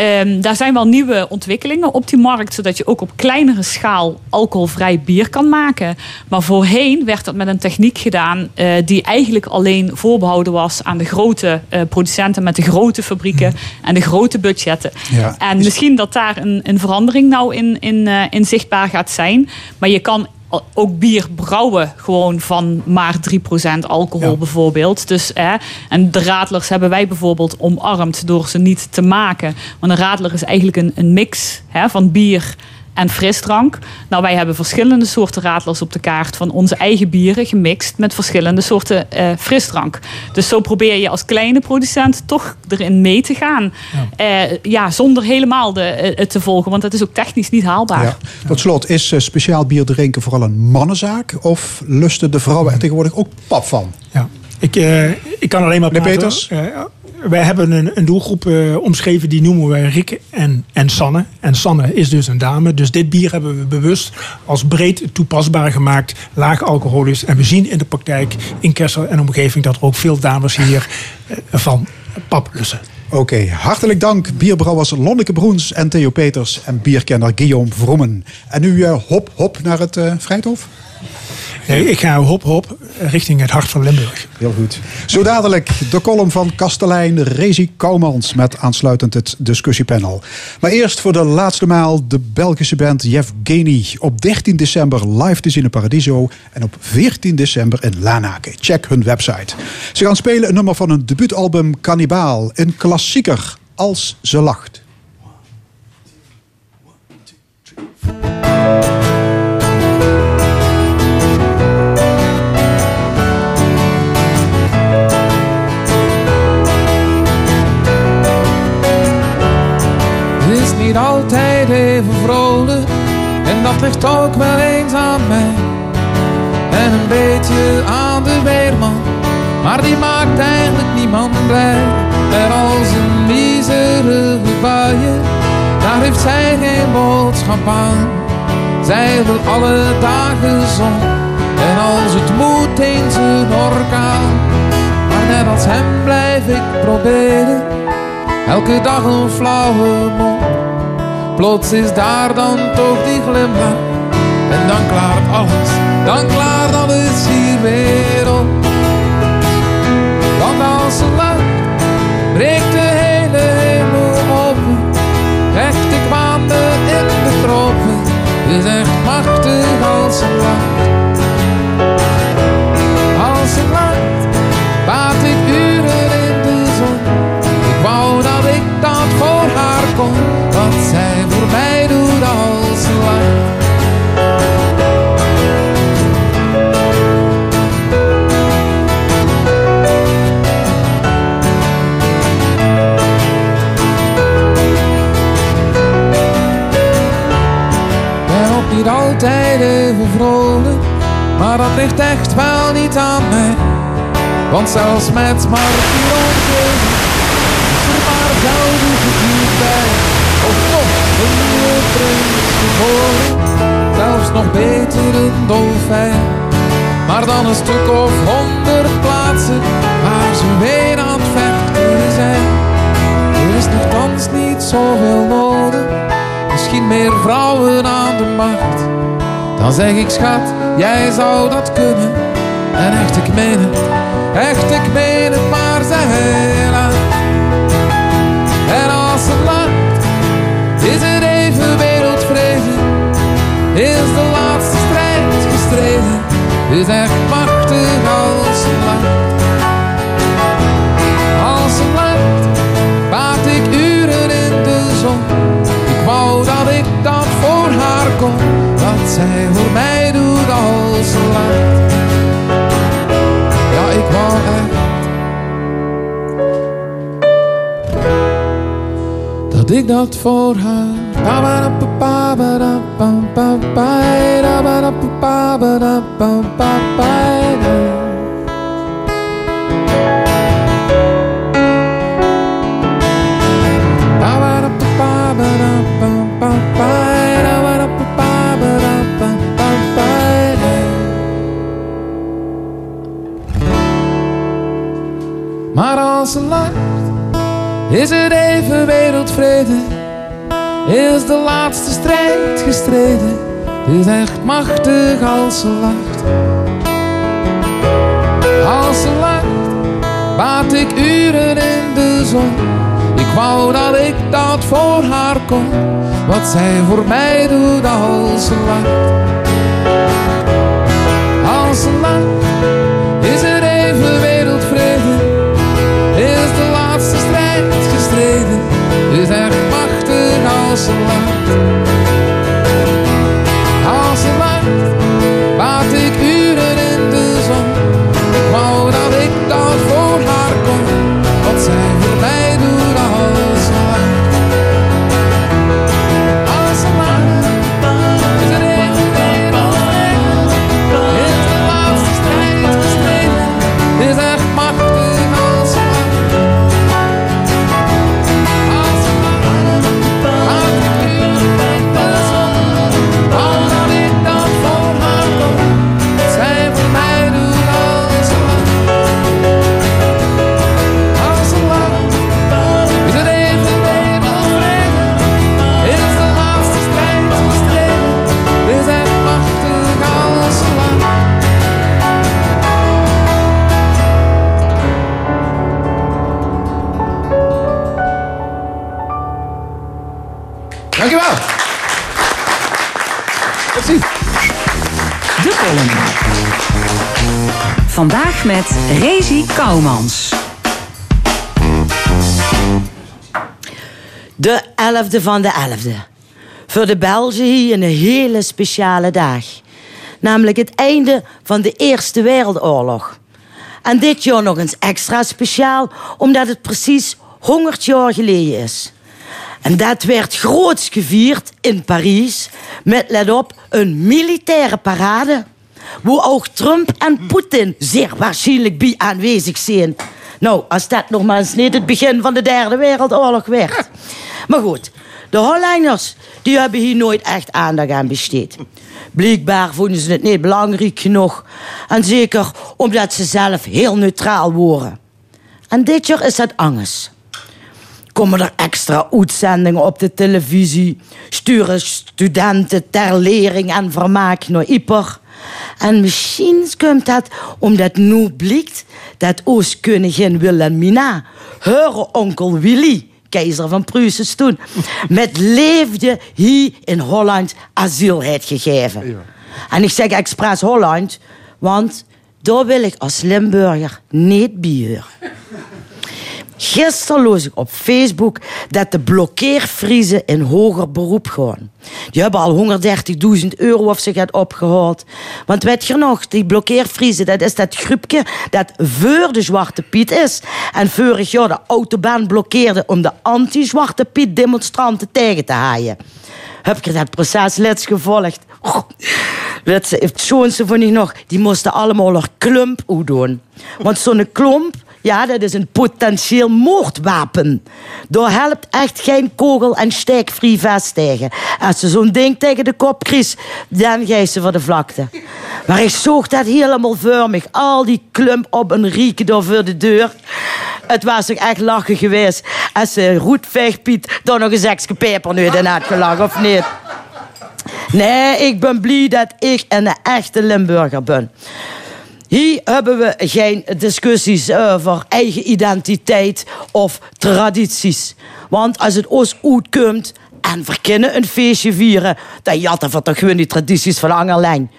Ehm, daar zijn wel nieuwe ontwikkelingen op die markt, zodat je ook op kleinere schaal alcoholvrij bier kan maken. Maar voorheen werd dat met een techniek gedaan eh, die eigenlijk alleen voorbehouden was aan de grote eh, producenten met de grote fabrieken en de grote budgetten. Ja. En misschien dat daar een, een verandering nou in, in, eh, in zichtbaar gaat zijn. Maar je kan ook bier brouwen gewoon van maar 3% alcohol bijvoorbeeld. Dus, hè, en de radlers hebben wij bijvoorbeeld omarmd door ze niet te maken. Want een radler is eigenlijk een, een mix hè, van bier en frisdrank. Nou, wij hebben verschillende soorten radlers op de kaart van onze eigen bieren gemixt met verschillende soorten eh, frisdrank. Dus zo probeer je als kleine producent toch erin mee te gaan. Ja, ja zonder helemaal de, eh, het te volgen, want dat is ook technisch niet haalbaar. Ja. Tot slot, is eh, speciaal bier drinken vooral een mannenzaak? Of lusten de vrouwen er tegenwoordig ook pap van? Ja. Ik, eh, ik kan alleen maar Meneer. Peters? Eh, wij hebben een, een doelgroep eh, omschreven, die noemen we Rikke en, en Sanne. En Sanne is dus een dame. Dus dit bier hebben we bewust als breed toepasbaar gemaakt, laag alcoholisch. En we zien in de praktijk in Kessel en omgeving dat er ook veel dames hier eh, van pap lussen. Oké, hartelijk dank bierbrouwers Lonneke Broens en Theo Peters en bierkenner Guillaume Vrommen. En nu eh, hop hop naar het Vrijthof. Nee, ik ga hop hop richting het hart van Limburg. Heel goed. Zo dadelijk de column van kastelein Rezi Koumans met aansluitend het discussiepanel. Maar eerst voor de laatste maal de Belgische band Yevgeny. Op 13 december live te zien in Paradiso en op 14 december in Lanaken. Check hun website. Ze gaan spelen een nummer van hun debuutalbum Cannibaal. Een klassieker als ze lacht. Niet altijd even vrolijk en dat ligt ook wel eens aan mij. En een beetje aan de weerman, maar die maakt eigenlijk niemand blij. Er als een miserige buien, daar heeft zij geen boodschap aan. Zij wil alle dagen zon en als het moet eens een orkaan. Maar net als hem blijf ik proberen elke dag een flauwe mond. Plots is daar dan toch die glimlach en dan klaart alles, dan klaart alles hier weer op. Want als ze lacht, breekt de hele hemel open. Echt ik waande in de tropen, is echt machtig als ze lacht. Als ze lacht, baat ik uren in de zon. Ik wou dat ik dat voor haar kon, maar dat ligt echt wel niet aan mij. Want zelfs met vier omgeving is er maar gouden geduurd bij. Of nog een nieuwe prins geboren, zelfs nog beter een dolfijn. Maar dan een stuk of honderd plaatsen waar ze weer aan het vechten zijn. Er is nogthans niet zoveel nodig, misschien meer vrouwen aan de macht. Dan zeg ik schat, jij zou dat kunnen. En echt ik meen het, echt ik meen het, maar zij lacht. En als ze lacht, is het even wereldvrede. Is de laatste strijd gestreden, is echt machtig zij mij doet als lacht. Ja, ik wou echt dat ik dat voor haar. Maar als ze lacht, is het even wereldvrede. Is de laatste strijd gestreden. Het is echt machtig als ze lacht. Als ze lacht, baat ik uren in de zon. Ik wou dat ik dat voor haar kon. Wat zij voor mij doet als ze lacht. Als ze lacht, Is echt machtig als ze lacht. Vandaag met Rezi Kouwmans. De 11e van de 11e. Voor de Belgen hier een hele speciale dag. Namelijk het einde van de Eerste Wereldoorlog. En dit jaar nog eens extra speciaal, omdat het precies 100 jaar geleden is. En dat werd groots gevierd in Parijs met, let op, een militaire parade. Waar ook Trump en Poetin zeer waarschijnlijk bij aanwezig zijn. Nou, als dat nog maar eens niet het begin van de Derde Wereldoorlog werd. Maar goed, de Hollanders die hebben hier nooit echt aandacht aan besteed. Blijkbaar vonden ze het niet belangrijk genoeg. En zeker omdat ze zelf heel neutraal waren. En dit jaar is dat anders komen er extra uitzendingen op de televisie. Sturen studenten ter lering en vermaak naar Ieper. En misschien komt dat omdat nu blijkt dat Oostkoningin Wilhelmina, haar onkel Willy, keizer van Pruisen toen, met leefde hier in Holland asiel heeft gegeven. En ik zeg expres Holland, want daar wil ik als Limburger niet bij horen. Gisteren las ik op Facebook dat de blokkeervriezen in hoger beroep gaan. Die hebben al 130.000 euro of zich had opgehaald. Want weet je nog, die blokkeervriezen, dat is dat groepje dat voor de Zwarte Piet is. En vorig jaar de autobaan blokkeerde om de anti-Zwarte Piet demonstranten tegen te haaien. Heb je dat proces let's gevolgd? Ze, heeft zo'n ze van ik nog, die moesten allemaal een klump doen. Want zo'n klomp, ja, dat is een potentieel moordwapen. Daar helpt echt geen kogel- en steekvrij vest tegen. Als ze zo'n ding tegen de kop kries, dan ga je ze voor de vlakte. Maar ik zoog dat helemaal voor me. Al die klump op een rieken door voor de deur. Het was toch echt lachen geweest als ze Roetveegpiet daar nog eens extra peper nu in had gelachen, of niet? Nee, ik ben blij dat ik een echte Limburger ben. Hier hebben we geen discussies over eigen identiteit of tradities. Want als het ons uitkomt en we kunnen een feestje vieren, dan jatten we toch gewoon die tradities van Angerlijn.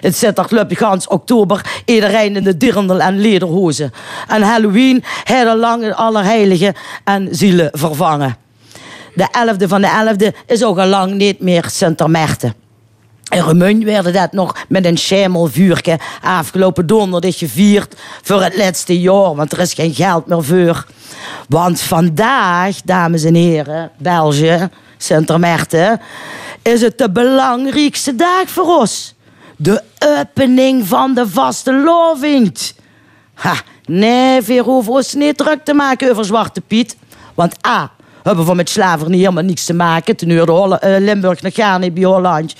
Het zit toch gans oktober iedereen in de dirndl en lederhozen. En Halloween, hele lange allerheiligen en zielen vervangen. De 11e van de 11e is ook al lang niet meer Sint-Maarten. In Remun werden dat nog met een schemelvuurtje afgelopen donderdag gevierd voor het laatste jaar, want er is geen geld meer voor. Want vandaag, dames en heren, België, Sint-Maarten, is het de belangrijkste dag voor ons. De opening van de vaste loving. Ha, nee, we hoeven ons niet druk te maken over Zwarte Piet. Want A, hebben we met slavernij helemaal niks te maken. Ten uur eh, Limburg gaan niet bij Holland.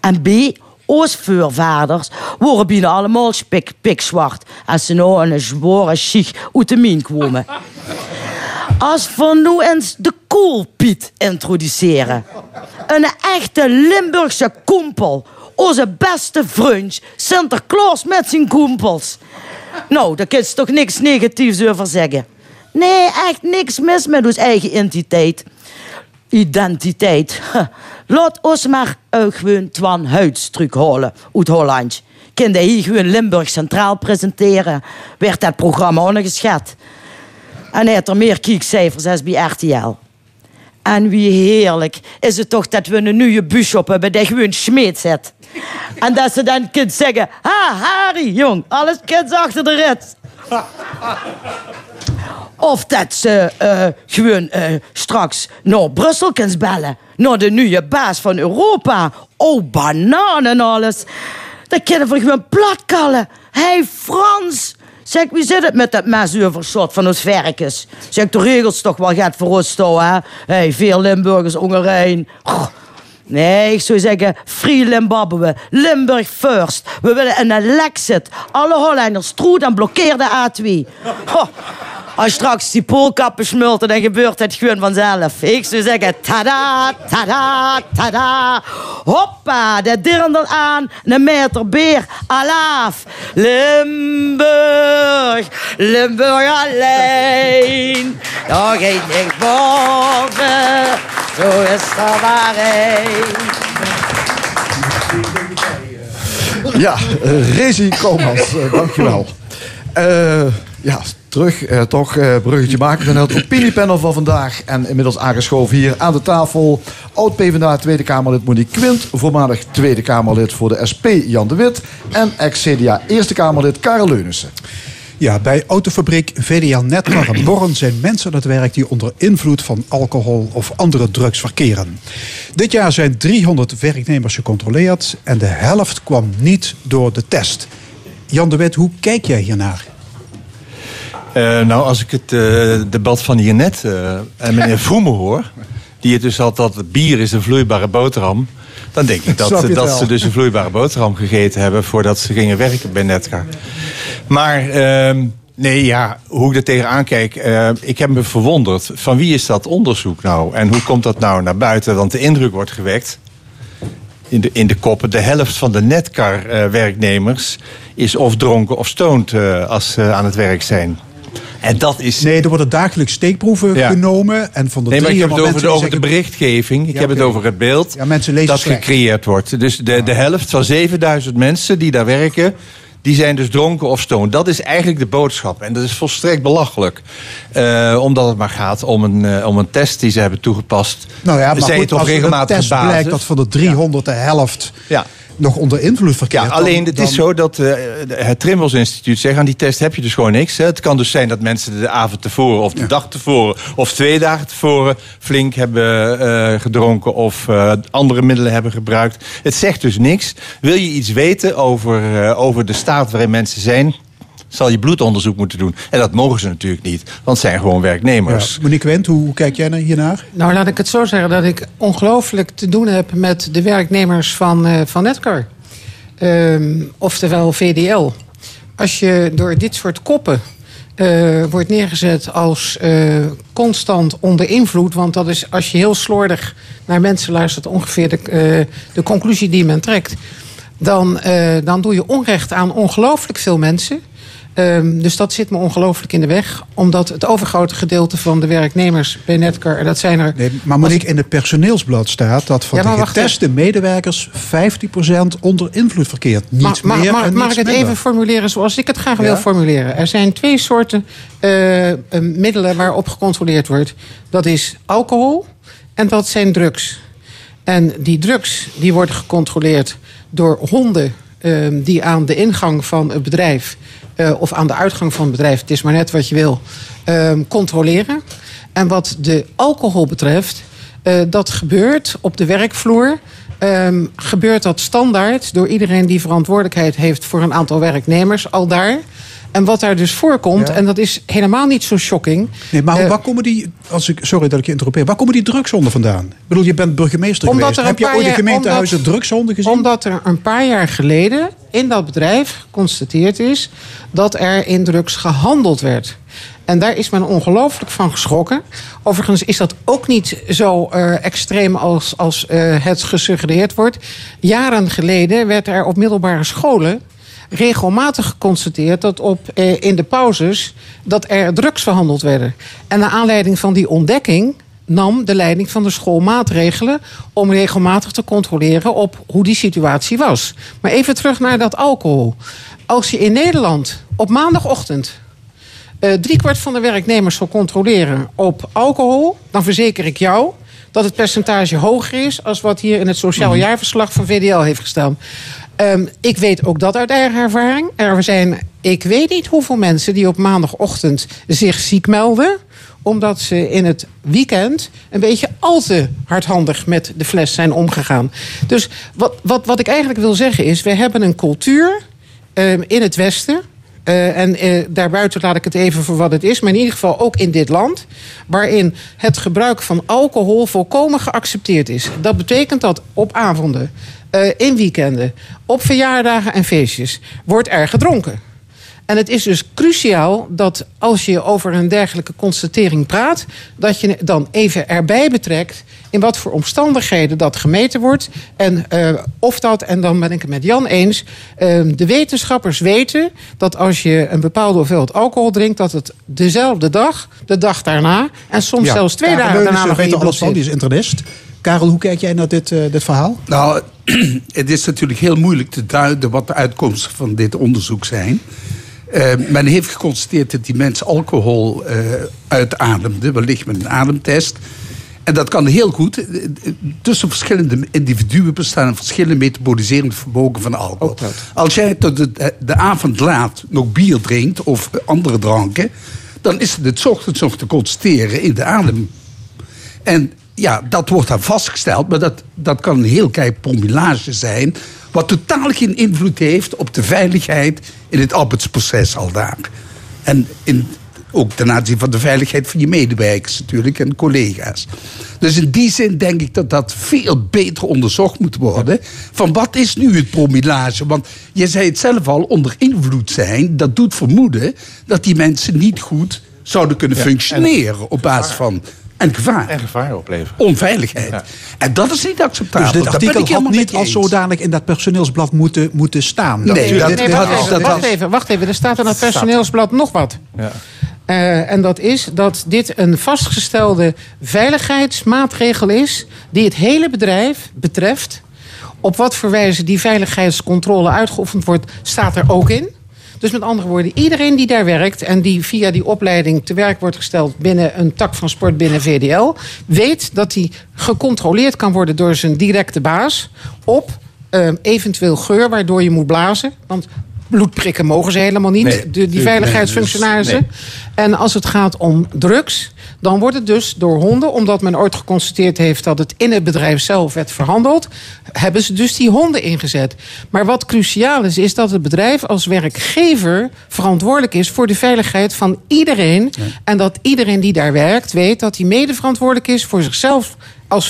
En B, ons voorvaders waren bijna allemaal spik, pikzwart. Als ze nou een zware schicht uit de mien kwamen. Als we nu eens de koelpiet introduceren. Een echte Limburgse koempel. Onze beste vriend, Sinterklaas met zijn koempels. Nou, daar kun je toch niks negatiefs over zeggen. Nee, echt niks mis met ons eigen identiteit. Identiteit. Laat ons maar gewoon Twan Huids terughalen uit Holland. Hij hier gewoon Limburg Centraal presenteren? Werd dat programma ondergeschat. En hij heeft er meer kiekcijfers als bij RTL. En wie heerlijk is het toch dat we een nieuwe buschop hebben die gewoon smeet zet. En dat ze dan kunt zeggen, ha Harry, jong, alles kids achter de rit. Of dat ze eh, gewoon eh, straks naar Brussel kunt bellen. Naar de nieuwe baas van Europa. Oh, bananen en alles. Dat kunnen we gewoon platkallen. hey, Frans. Zeg, wie zit het met dat mesuurverschot van ons verkens? Zeg, de regels toch wel gaat voor ons toch, hè? hey, veel Limburgers ongerijn. Nee, ik zou zeggen, Free Limbabwe. Limburg first. We willen een Lexit. Alle Hollanders troet en blokkeer de A2. Ho, als straks die poolkappen smulten, dan gebeurt het gewoon vanzelf. Ik zou zeggen, tada, tada, tada. Hoppa, de dirndel aan, een meter beer, alaaf. Limburg, Limburg alleen. Nog één niks boven, zo is er maar één. Ja, uh, Rezi uh, dankjewel. Uh, ja, terug, uh, toch, uh, bruggetje maken van het opiniepanel van vandaag. En inmiddels aangeschoven hier aan de tafel. Oud-PVDA Tweede Kamerlid Monique Quint. Voormalig Tweede Kamerlid voor de SP Jan de Wit. En ex-CDA Eerste Kamerlid Karel Leunissen. Ja, bij autofabriek VDA Netcar in Born zijn mensen aan het werk die onder invloed van alcohol of andere drugs verkeren. Dit jaar zijn 300 werknemers gecontroleerd en de helft kwam niet door de test. Jan de Wit, hoe kijk jij hiernaar? Uh, nou, als ik het uh, debat van hiernet uh, en meneer Vroemen hoor... die het dus had dat bier is een vloeibare boterham... dan denk ik dat, dat ze dus een vloeibare boterham gegeten hebben... voordat ze gingen werken bij Netcar. Maar ehm, nee, ja, hoe ik er tegenaan kijk... ik heb me verwonderd, van wie is dat onderzoek nou? En hoe komt dat nou naar buiten? Want de indruk wordt gewekt in de, in de koppen. De helft van de Netcar-werknemers is of dronken of stoned als ze aan het werk zijn. En dat is... Nee, er worden dagelijks steekproeven ja. genomen. En van de nee, maar ik heb het over, de, over zeggen... de berichtgeving. Ik ja, heb okay. het over het beeld ja, mensen lezen dat slecht. gecreëerd wordt. Dus de, de helft van 7000 mensen die daar werken... die zijn dus dronken of stoned. Dat is eigenlijk de boodschap. En dat is volstrekt belachelijk. Uh, omdat het maar gaat om een, uh, om een test die ze hebben toegepast. Nou ja, maar Zij goed, op als regelmatige een test blijkt dat van de 300 de helft... Ja nog onder invloed verkeert. Ja, alleen het dan, is zo dat uh, het Trimbos Instituut zegt... aan die test heb je dus gewoon niks. Hè. Het kan dus zijn dat mensen de avond tevoren of de ja. dag tevoren... of twee dagen tevoren flink hebben uh, gedronken... of uh, andere middelen hebben gebruikt. Het zegt dus niks. Wil je iets weten over, over de staat waarin mensen zijn zal je bloedonderzoek moeten doen. En dat mogen ze natuurlijk niet, want het zijn gewoon werknemers. Ja. Monique Wendt, hoe kijk jij hiernaar? Nou, laat ik het zo zeggen dat ik ongelooflijk te doen heb met de werknemers van, uh, van Netcar. Um, oftewel VDL. Als je door dit soort koppen uh, wordt neergezet als uh, constant onder invloed. Want dat is als je heel slordig naar mensen luistert, ongeveer de, uh, de conclusie die men trekt. Dan, dan doe je onrecht aan ongelooflijk veel mensen. Um, dus dat zit me ongelooflijk in de weg. Omdat het overgrote gedeelte van de werknemers bij Netcar... dat zijn er... Nee, maar Monique, in het personeelsblad staat... dat van ja, de geteste medewerkers 15% onder invloed verkeert. Niet maar, meer maar, en Mag ik het minder. even formuleren zoals ik het graag Ja? wil formuleren? Er zijn twee soorten uh, uh, middelen waarop gecontroleerd wordt. Dat is alcohol en dat zijn drugs. En die drugs die worden gecontroleerd door honden... Uh, die aan de ingang van het bedrijf uh, of aan de uitgang van het bedrijf, het is maar net wat je wil, uh, controleren. En wat de alcohol betreft, uh, dat gebeurt op de werkvloer. Um, gebeurt dat standaard door iedereen die verantwoordelijkheid heeft voor een aantal werknemers al daar. En wat daar dus voorkomt, ja. en dat is helemaal niet zo shocking. Nee, maar uh, waar komen die, als ik, sorry dat ik je interrompeer, waar komen die drugshonden vandaan? Ik bedoel, je bent burgemeester omdat geweest. Heb je ooit in gemeentehuizen omdat, drugshonden gezien? Omdat er een paar jaar geleden in dat bedrijf geconstateerd is dat er in drugs gehandeld werd. En daar is men ongelooflijk van geschrokken. Overigens is dat ook niet zo eh, extreem als, als eh, het gesuggereerd wordt. Jaren geleden werd er op middelbare scholen regelmatig geconstateerd dat op, eh, in de pauzes dat er drugs verhandeld werden. En naar aanleiding van die ontdekking nam de leiding van de school maatregelen om regelmatig te controleren op hoe die situatie was. Maar even terug naar dat alcohol. Als je in Nederland op maandagochtend eh driekwart van de werknemers zal controleren op alcohol, dan verzeker ik jou dat het percentage hoger is als wat hier in het sociaal jaarverslag van VDL heeft gestaan. Ehm, ik weet ook dat uit eigen ervaring. Er zijn, ik weet niet hoeveel mensen die op maandagochtend zich ziek melden omdat ze in het weekend een beetje al te hardhandig met de fles zijn omgegaan. Dus wat, wat, wat ik eigenlijk wil zeggen is: we hebben een cultuur ehm, in het Westen. eh, en eh, daarbuiten laat ik het even voor wat het is, maar in ieder geval ook in dit land, waarin het gebruik van alcohol volkomen geaccepteerd is. Dat betekent dat op avonden, eh, in weekenden, op verjaardagen en feestjes wordt er gedronken. En het is dus cruciaal dat als je over een dergelijke constatering praat, dat je dan even erbij betrekt in wat voor omstandigheden dat gemeten wordt. En eh, of dat, en dan ben ik het met Jan eens, eh, de wetenschappers weten dat als je een bepaalde hoeveelheid alcohol drinkt, dat het dezelfde dag, de dag daarna en soms Ja, zelfs twee dagen daarna Leunissen nog er alles van, die is internist. Karel, hoe kijk jij naar dit, eh, dit verhaal? Nou, het is natuurlijk heel moeilijk te duiden wat de uitkomsten van dit onderzoek zijn. Eh, men heeft geconstateerd dat die mensen alcohol eh uitademden, wellicht met een ademtest. En dat kan heel goed. Tussen verschillende individuen bestaan verschillende metaboliserende vermogen van alcohol. Als jij tot de, de avond laat nog bier drinkt of andere dranken, dan is het het ochtends nog te constateren in de adem. En ja, dat wordt dan vastgesteld, maar dat, dat kan een heel klein promillage zijn. Wat totaal geen invloed heeft op de veiligheid in het arbeidsproces al daar. En in, ook ten aanzien van de veiligheid van je medewerkers natuurlijk en collega's. Dus in die zin denk ik dat dat veel beter onderzocht moet worden. Van wat is nu het promillage? Want je zei het zelf al, onder invloed zijn, dat doet vermoeden dat die mensen niet goed zouden kunnen functioneren op basis van. En gevaar. En gevaar opleveren. Onveiligheid. En dat is niet acceptabel. Dus dit artikel had niet als zodanig in dat personeelsblad moeten, moeten staan. Nee, dit- dat- Nee, wacht, dit- even, wacht even, wacht even. Er staat in het personeelsblad nog wat. Ja. Eh, en dat is dat dit een vastgestelde veiligheidsmaatregel is... die het hele bedrijf betreft. Op wat voor wijze die veiligheidscontrole uitgeoefend wordt, staat er ook in. Dus met andere woorden, iedereen die daar werkt... en die via die opleiding te werk wordt gesteld... binnen een tak van sport binnen VDL... weet dat hij gecontroleerd kan worden door zijn directe baas... op eh, eventueel geur, waardoor je moet blazen. Want bloedprikken mogen ze helemaal niet, Nee, de, die veiligheidsfunctionarissen. nee, En als het gaat om drugs, dan wordt het dus door honden, omdat men ooit geconstateerd heeft dat het in het bedrijf zelf werd verhandeld, hebben ze dus die honden ingezet. Maar wat cruciaal is, is dat het bedrijf als werkgever verantwoordelijk is voor de veiligheid van iedereen. En dat iedereen die daar werkt weet dat hij mede verantwoordelijk is voor zichzelf als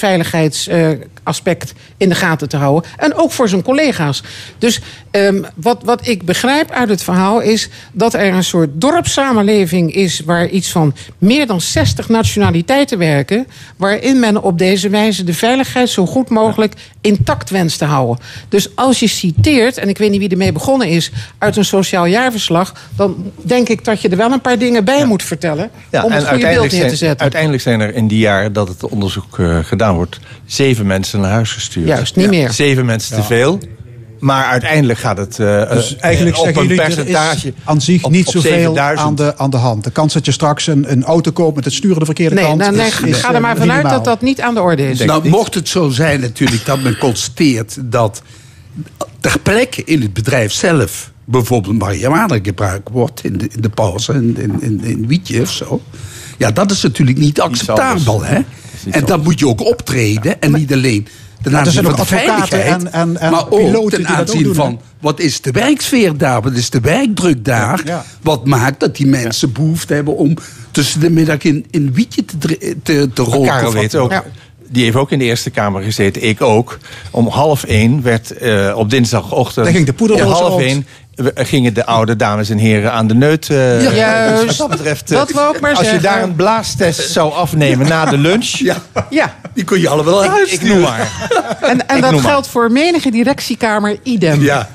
veiligheidsaspect in de gaten te houden. En ook voor zijn collega's. Dus ehm, wat, wat ik begrijp uit het verhaal is dat er een soort dorpssamenleving is waar iets van meer dan 60 nationaliteiten werken. Waarin men op deze wijze de veiligheid zo goed mogelijk intact wenst te houden. Dus als je citeert, en ik weet niet wie ermee begonnen is, uit een sociaal jaarverslag, dan denk ik dat je er wel een paar dingen bij moet vertellen. Ja, om het goede beeld neer te zijn, zetten. uiteindelijk zijn er in die jaar dat het onderzoek eh, gedaan wordt... zeven mensen naar huis gestuurd. Juist, niet meer. Zeven mensen Ja. te veel. Maar uiteindelijk gaat het eh, Dus eh, eigenlijk op zeggen een jullie, er percentage... is aan zich niet op zoveel 7000. aan de, aan de hand. De kans dat je straks een, een auto koopt met het sturen de verkeerde Nee, kant... nou, nee, is- ga is, ga er eh, maar vanuit minimaal. dat dat niet aan de orde is. Nou, mocht het zo zijn natuurlijk dat men constateert dat ter plekke in het bedrijf zelf bijvoorbeeld marihuana gebruikt wordt in de, in de pauze, in, in, in, in wietje of zo. Ja, dat is natuurlijk niet acceptabel, hè? En dan moet je ook optreden en niet alleen. Ten er aanzien zijn van de veiligheid, en- en- en maar ook piloten ten aanzien doen, van wat is de werksfeer daar, wat is de werkdruk daar, Ja. wat maakt dat die mensen behoefte hebben om tussen de middag in, in wietje te, te, roken. Karel weet ook, die heeft ook in de Eerste Kamer gezeten, ik ook. Om half één werd eh, op dinsdagochtend... Daar ging de poederdoos om half één we- gingen de oude dames en heren aan de neut. eh, Ja. dus Juist. wat dat betreft, eh, Dat wou ik maar als je daar een blaastest zou afnemen na de lunch. Ja, Ja. die kun je allemaal ik, ik noem maar. En, en Ik dat noem maar. geldt voor menige directiekamer idem. Ja.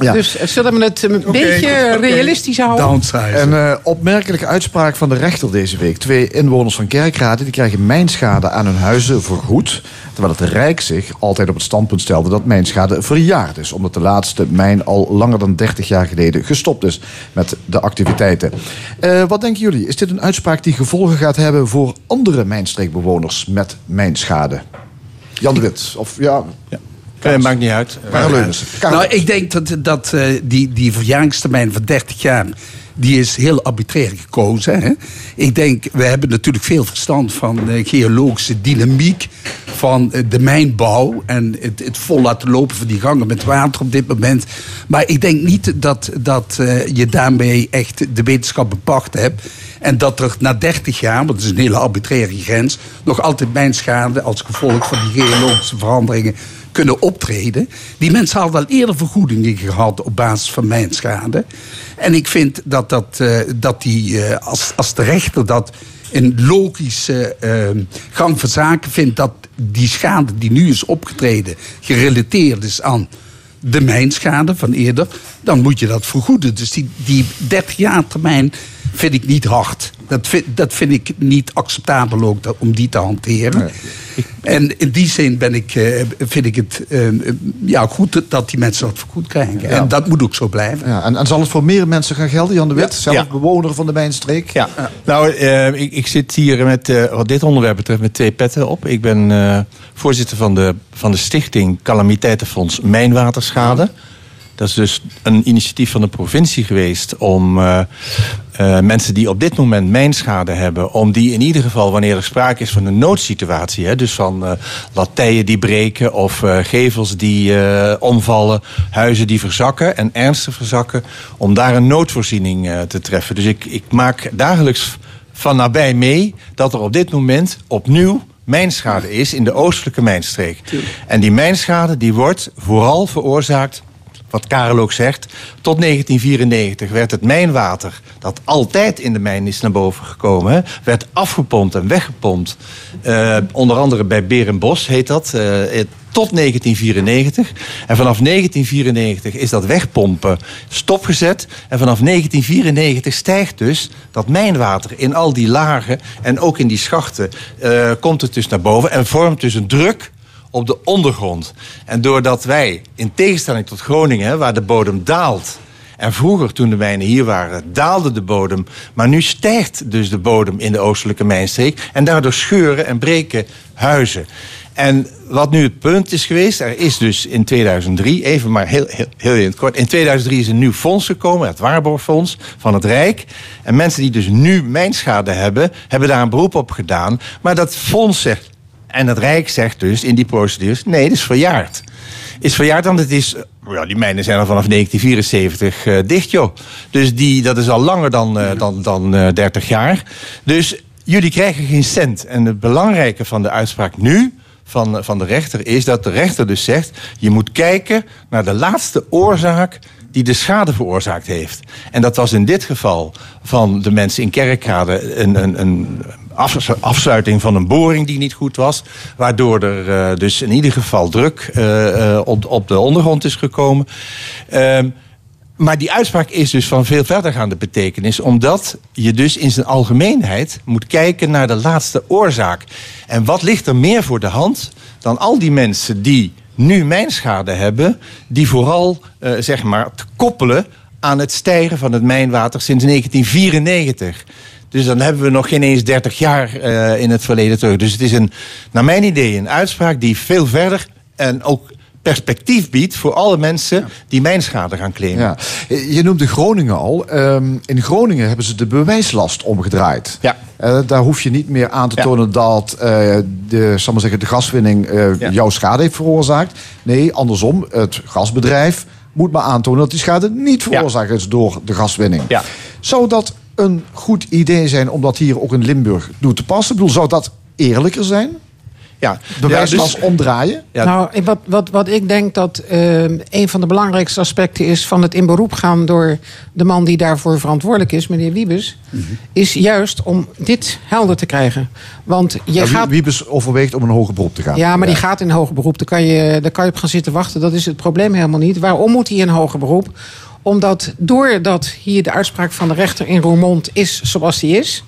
Ja. Dus eh, zullen we het een beetje realistisch houden? Downsize. Een eh, opmerkelijke uitspraak van de rechter deze week. Twee inwoners van Kerkrade die krijgen mijnschade aan hun huizen vergoed. Terwijl het Rijk zich altijd op het standpunt stelde dat mijnschade verjaard is. Omdat de laatste mijn al langer dan 30 jaar geleden gestopt is met de activiteiten. Eh, wat denken jullie? Is dit een uitspraak die gevolgen gaat hebben voor andere mijnstreekbewoners met mijnschade? Jan de Wit. Of ja. Eh, maakt niet uit. Karel. Nou, ik denk dat, dat eh, die, die verjaringstermijn van 30 jaar... die is heel arbitrair gekozen. Hè? Ik denk, we hebben natuurlijk veel verstand van eh, geologische dynamiek... van eh, de mijnbouw en het, het vol laten lopen van die gangen met water op dit moment. Maar ik denk niet dat, dat eh, je daarmee echt de wetenschap bepacht hebt... En dat er na 30 jaar, want het is een hele arbitraire grens... nog altijd mijnschade als gevolg van die geologische veranderingen kunnen optreden. Die mensen hadden al eerder vergoedingen gehad op basis van mijnschade. En ik vind dat, dat, eh, dat die, eh, als, als de rechter dat een logische eh, gang van zaken vindt... dat die schade die nu is opgetreden gerelateerd is aan de mijnschade van eerder... dan moet je dat vergoeden. Dus die, die 30 jaar termijn vind ik niet hard. Dat vind, dat vind ik niet acceptabel ook dat, om die te hanteren. En in die zin ben ik, eh, vind ik het eh, ja, goed dat die mensen dat vergoed krijgen. En dat moet ook zo blijven. Ja, en, en zal het voor meer mensen gaan gelden, Jan de Wit? Zelf Ja. bewoner van de mijnstreek? Ja. Nou, eh, ik, ik zit hier met, eh, wat dit onderwerp betreft met twee petten op. Ik ben eh, voorzitter van de, van de stichting Calamiteitenfonds Mijnwaterschade. Dat is dus een initiatief van de provincie geweest om eh, eh, mensen die op dit moment mijnschade hebben, om die in ieder geval, wanneer er sprake is van een noodsituatie, hè, dus van eh lattijen die breken of eh, gevels die omvallen, huizen die verzakken en ernstig verzakken, om daar een noodvoorziening te treffen. Dus ik, ik maak dagelijks van nabij mee dat er op dit moment opnieuw mijnschade is in de oostelijke mijnstreek. En die mijnschade die wordt vooral veroorzaakt wat Karel ook zegt, tot 1994 werd het mijnwater, dat altijd in de mijn is naar boven gekomen, werd afgepompt en weggepompt. Eh, onder andere bij Berenbos heet dat, eh, eh, tot 1994. En vanaf 1994 is dat wegpompen stopgezet. En vanaf 1994 stijgt dus dat mijnwater in al die lagen en ook in die schachten, komt het dus naar boven en vormt dus een druk op de ondergrond. En doordat wij, in tegenstelling tot Groningen, waar de bodem daalt. En vroeger, toen de mijnen hier waren, daalde de bodem. Maar nu stijgt dus de bodem in de oostelijke mijnstreek. En daardoor scheuren en breken huizen. En wat nu het punt is geweest, er is dus in 2003, even maar heel, heel, heel in het kort. In 2003 is een nieuw fonds gekomen, het Waarborgfonds van het Rijk. En mensen die dus nu mijnschade hebben, hebben daar een beroep op gedaan. Maar dat fonds zegt, en het Rijk zegt dus in die procedures: nee, het is verjaard. Is verjaard, want het is. Ja, die mijnen zijn al vanaf 1974 eh, dicht, joh. Dus die, dat is al langer dan, eh, dan, dan eh, 30 jaar. Dus jullie krijgen geen cent. En het belangrijke van de uitspraak nu van, van de rechter is dat de rechter dus zegt: je moet kijken naar de laatste oorzaak die de schade veroorzaakt heeft. En dat was in dit geval van de mensen in Kerkrade een, een, een afsluiting van een boring die niet goed was. Waardoor er eh, dus in ieder geval druk eh, eh, op, op de ondergrond is gekomen. Ehm, maar die uitspraak is dus van veel verdergaande betekenis, omdat je dus in zijn algemeenheid moet kijken naar de laatste oorzaak. En wat ligt er meer voor de hand dan al die mensen die nu mijnschade hebben, die vooral zeg maar te koppelen aan het stijgen van het mijnwater sinds 1994. Dus dan hebben we nog geen eens 30 jaar eh, in het verleden terug. Dus het is een, naar mijn idee een uitspraak die veel verder en ook perspectief biedt voor alle mensen die mijnschade gaan claimen. Ja. Je noemde Groningen al. Ehm, in Groningen hebben ze de bewijslast omgedraaid. Ja. Eh, daar hoef je niet meer aan te tonen dat eh, de, zal maar zeggen, de gaswinning jouw schade heeft veroorzaakt. Nee, andersom. Het gasbedrijf moet maar aantonen dat die schade niet veroorzaakt is door de gaswinning. Ja. Zou dat een goed idee zijn om dat hier ook in Limburg toe te passen? Ik bedoel, zou dat eerlijker zijn? Ja, Bewijslast dus- omdraaien? Ja. Nou, wat, wat, wat ik denk dat eh, een van de belangrijkste aspecten is van het in beroep gaan door de man die daarvoor verantwoordelijk is, meneer Wiebes, is juist om dit helder te krijgen. Want je Ja, wie- gaat. Wiebes overweegt om een hoger beroep te gaan. Ja, maar die gaat in hoger beroep. Daar kan, je, daar kan je op gaan zitten wachten. Dat is het probleem helemaal niet. Waarom moet hij in hoger beroep? Omdat doordat hier de uitspraak van de rechter in Roermond is zoals die is...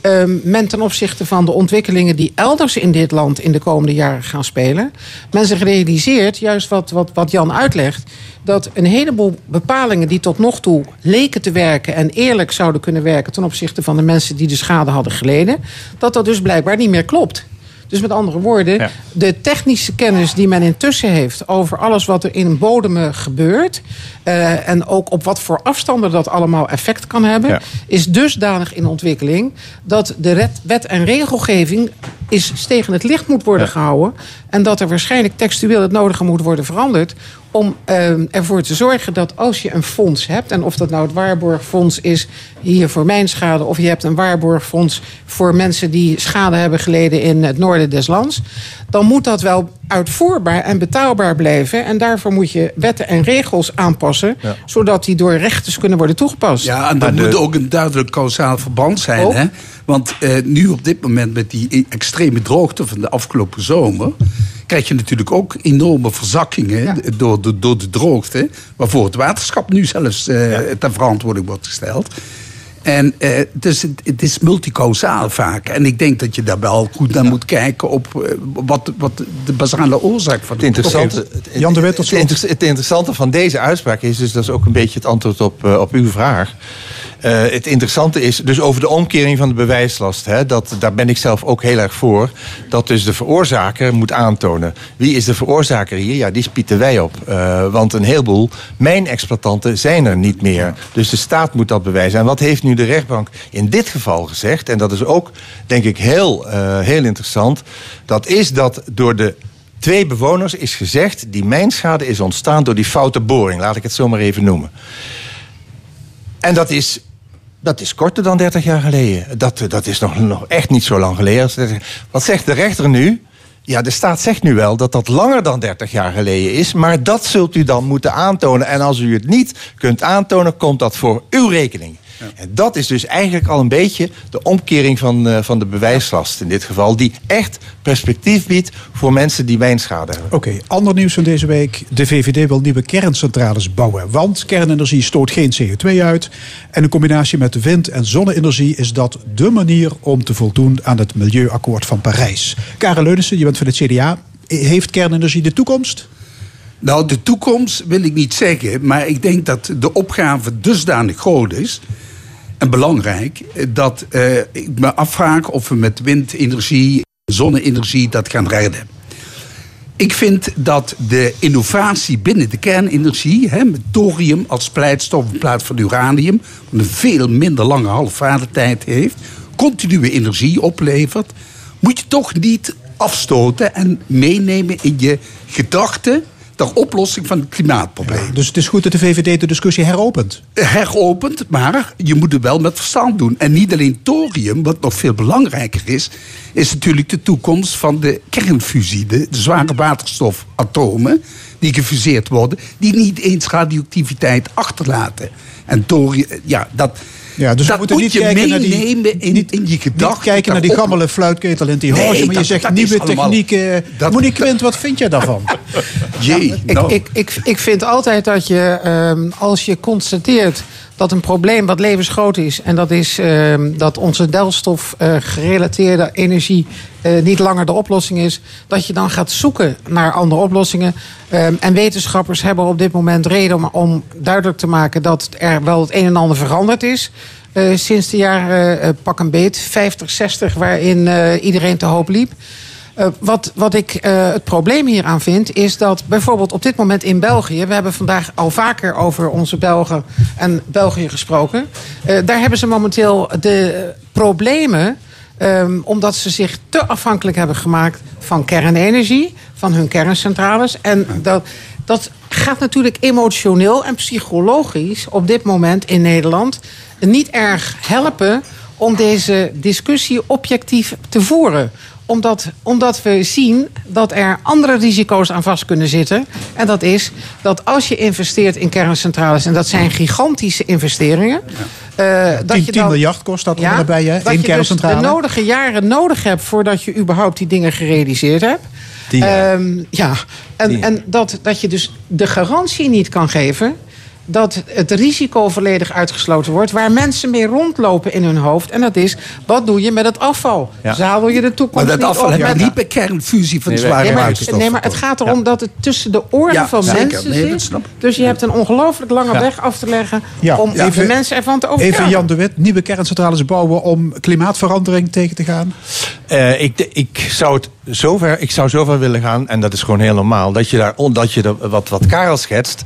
ehm, men ten opzichte van de ontwikkelingen die elders in dit land in de komende jaren gaan spelen, men zich realiseert, juist wat, wat, wat Jan uitlegt, dat een heleboel bepalingen die tot nog toe leken te werken en eerlijk zouden kunnen werken ten opzichte van de mensen die de schade hadden geleden, dat dat dus blijkbaar niet meer klopt. Dus met andere woorden, de technische kennis die men intussen heeft over alles wat er in bodemen gebeurt. eh, en ook op wat voor afstanden dat allemaal effect kan hebben, Ja. is dusdanig in ontwikkeling dat de wet en regelgeving is tegen het licht moet worden gehouden. En dat er waarschijnlijk textueel het nodige moet worden veranderd. Om eh, ervoor te zorgen dat als je een fonds hebt, en of dat nou het waarborgfonds is hier voor mijn schade, of je hebt een waarborgfonds voor mensen die schade hebben geleden in het noorden des lands, dan moet dat wel uitvoerbaar en betaalbaar blijven. En daarvoor moet je wetten en regels aanpassen, Ja. zodat die door rechters kunnen worden toegepast. Ja, en er moet ook een duidelijk kausaal verband zijn. Ook. Hè? Want eh, nu op dit moment met die extreme droogte van de afgelopen zomer... krijg je natuurlijk ook enorme verzakkingen door, de, door de droogte... waarvoor het waterschap nu zelfs eh ter verantwoording wordt gesteld. En eh, dus het, het is multicausaal vaak. En ik denk dat je daar wel goed naar moet kijken... op eh, wat, wat de basale oorzaak van Het interessante, het, het, het, inter- het interessante van deze uitspraak is, dus dat is ook een beetje het antwoord op, eh, op uw vraag. Eh, het interessante is dus over de omkering van de bewijslast. Hè, dat, daar ben ik zelf ook heel erg voor. Dat dus de veroorzaker moet aantonen. Wie is de veroorzaker hier? Ja, die spieten wij op. Eh, want een heleboel mijnexploitanten zijn er niet meer. Dus de staat moet dat bewijzen. En wat heeft nu de rechtbank in dit geval gezegd? En dat is ook, denk ik, heel, eh, heel interessant. Dat is dat door de twee bewoners is gezegd... die mijnschade is ontstaan door die foute boring. Laat ik het zo maar even noemen. En dat is, dat is korter dan 30 jaar geleden. Dat, dat is nog, nog echt niet zo lang geleden. als 30 Wat zegt de rechter nu? Ja, de staat zegt nu wel dat dat langer dan 30 jaar geleden is. Maar dat zult u dan moeten aantonen. En als u het niet kunt aantonen, komt dat voor uw rekening. En dat is dus eigenlijk al een beetje de omkering van, eh, van de bewijslast in dit geval. Die echt perspectief biedt voor mensen die wijnschade hebben. Oké, ander nieuws van deze week. De VVD wil nieuwe kerncentrales bouwen. Want kernenergie stoot geen CO2 uit. En in combinatie met wind- en zonne-energie is dat de manier om te voldoen aan het Milieuakkoord van Parijs. Karel Leunissen, je bent van het CDA. Heeft kernenergie de toekomst? Nou, de toekomst wil ik niet zeggen, maar ik denk dat de opgave dusdanig groot is en belangrijk dat eh, ik me afvraag of we met windenergie, zonne-energie dat gaan redden. Ik vind dat de innovatie binnen de kernenergie, hè, met thorium als splijtstof in plaats van uranium, wat een veel minder lange halfwaardetijd heeft, continue energie oplevert, moet je toch niet afstoten en meenemen in je gedachten ter oplossing van het klimaatprobleem. Dus het is goed dat de VVD de discussie heropent. Heropent, maar je moet het wel met verstand doen. En niet alleen thorium, wat nog veel belangrijker is, is natuurlijk de toekomst van de kernfusie, de, de zware waterstofatomen die gefuseerd worden, die niet eens radioactiviteit achterlaten. En thorium, ja, dat. Ja, dus we moeten moet niet je kijken naar die- in, in je gedachten. Niet kijken naar die gammele fluitketel in die Nee, maar je zegt dat nieuwe technieken. dat- Monique Quint, wat vind jij daarvan? Jee, Ik, nou. ik, ik, ik vind altijd dat je, ehm, als je constateert dat een probleem wat levensgroot is... en dat is ehm, dat onze delfstof eh, gerelateerde energie eh, niet langer de oplossing is... dat je dan gaat zoeken naar andere oplossingen. Ehm, en wetenschappers hebben op dit moment reden om, om duidelijk te maken... dat er wel het een en ander veranderd is... eh, sinds de jaren pak een beet, 50, 60, waarin iedereen te hoop liep... Uh, wat, wat ik uh, het probleem hieraan vind, is dat bijvoorbeeld op dit moment in België, we hebben vandaag al vaker over onze Belgen en België gesproken, uh, daar hebben ze momenteel de problemen. Um, omdat ze zich te afhankelijk hebben gemaakt van kernenergie, van hun kerncentrales. En dat, dat gaat natuurlijk emotioneel en psychologisch op dit moment in Nederland niet erg helpen om deze discussie objectief te voeren omdat, omdat we zien dat er andere risico's aan vast kunnen zitten. En dat is dat als je investeert in kerncentrales... en dat zijn gigantische investeringen... eh, 10, 10 miljard kost dat ja, erbij, hè? dat je dus kerncentrale. de nodige jaren nodig hebt... voordat je überhaupt die dingen gerealiseerd hebt. Ehm, ja, en, en dat, dat je dus de garantie niet kan geven dat het risico volledig uitgesloten wordt... waar mensen mee rondlopen in hun hoofd. En dat is, wat doe je met het afval? Ja. Zadel je de toekomst Maar dat niet afval op bij kernfusie van Nee, zware nee, maar, waterstoffen. nee, maar het gaat erom dat het tussen de oren Ja, van zeker. mensen Nee, zit. snap Dus je hebt een ongelooflijk lange Ja. weg af te leggen... Ja. om Ja. de mensen ervan te overtuigen. Even Jan de Wit, nieuwe kerncentrales bouwen om klimaatverandering tegen te gaan? Eh, ik, ik, zou het zover, ik zou zover willen gaan, en dat is gewoon heel normaal, dat je daar, dat je wat, wat Karel schetst,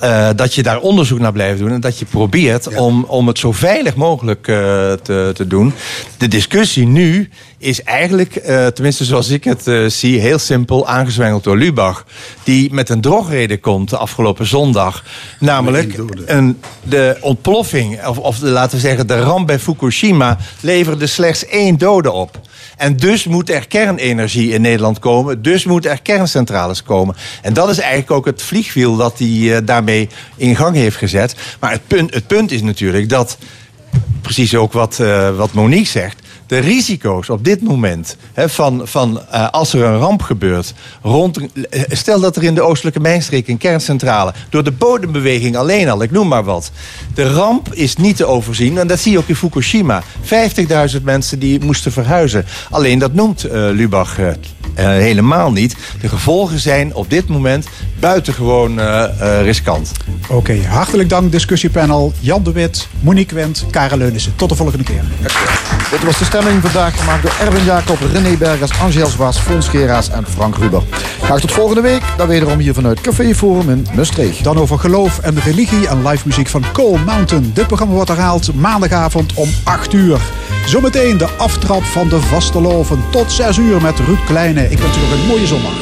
eh, dat je daar onderzoek naar blijft doen en dat je probeert om, om het zo veilig mogelijk eh, te, te doen. De discussie nu is eigenlijk, eh, tenminste zoals ik het eh, zie, heel simpel aangezwengeld door Lubach. Die met een drogreden komt de afgelopen zondag. Namelijk een, de ontploffing, of, of de, laten we zeggen de ramp bij Fukushima, leverde slechts één dode op. En dus moet er kernenergie in Nederland komen. Dus moeten er kerncentrales komen. En dat is eigenlijk ook het vliegwiel dat hij eh, daarmee in gang heeft gezet. Maar het punt, het punt is natuurlijk dat, precies ook wat, eh, wat Monique zegt... de risico's op dit moment, van, van eh, als er een ramp gebeurt... Rond, eh, stel dat er in de oostelijke mijnstreek een kerncentrale... door de bodembeweging alleen al, ik noem maar wat... de ramp is niet te overzien. En dat zie je ook in Fukushima. 50.000 mensen die moesten verhuizen. Alleen dat noemt eh, Lubach helemaal niet. De gevolgen zijn op dit moment buitengewoon eh, eh, riskant. Oké, hartelijk dank discussiepanel. Jan de Wit, Monique Wendt, Karel Leunissen. Tot de volgende keer. Dit was de stemming vandaag gemaakt door Erwin Jacob, René Bergers, Angels Waas, Fons Geraas en Frank Ruber. Graag tot volgende week, dan wederom hier vanuit Café Forum in Maastricht. Dan over geloof en religie en live muziek van Coal Mountain. Dit programma wordt herhaald maandagavond om 8 uur. Zometeen de aftrap van de vaste loven tot 6 uur met Ruud Kleine ik wens u nog een mooie zondag.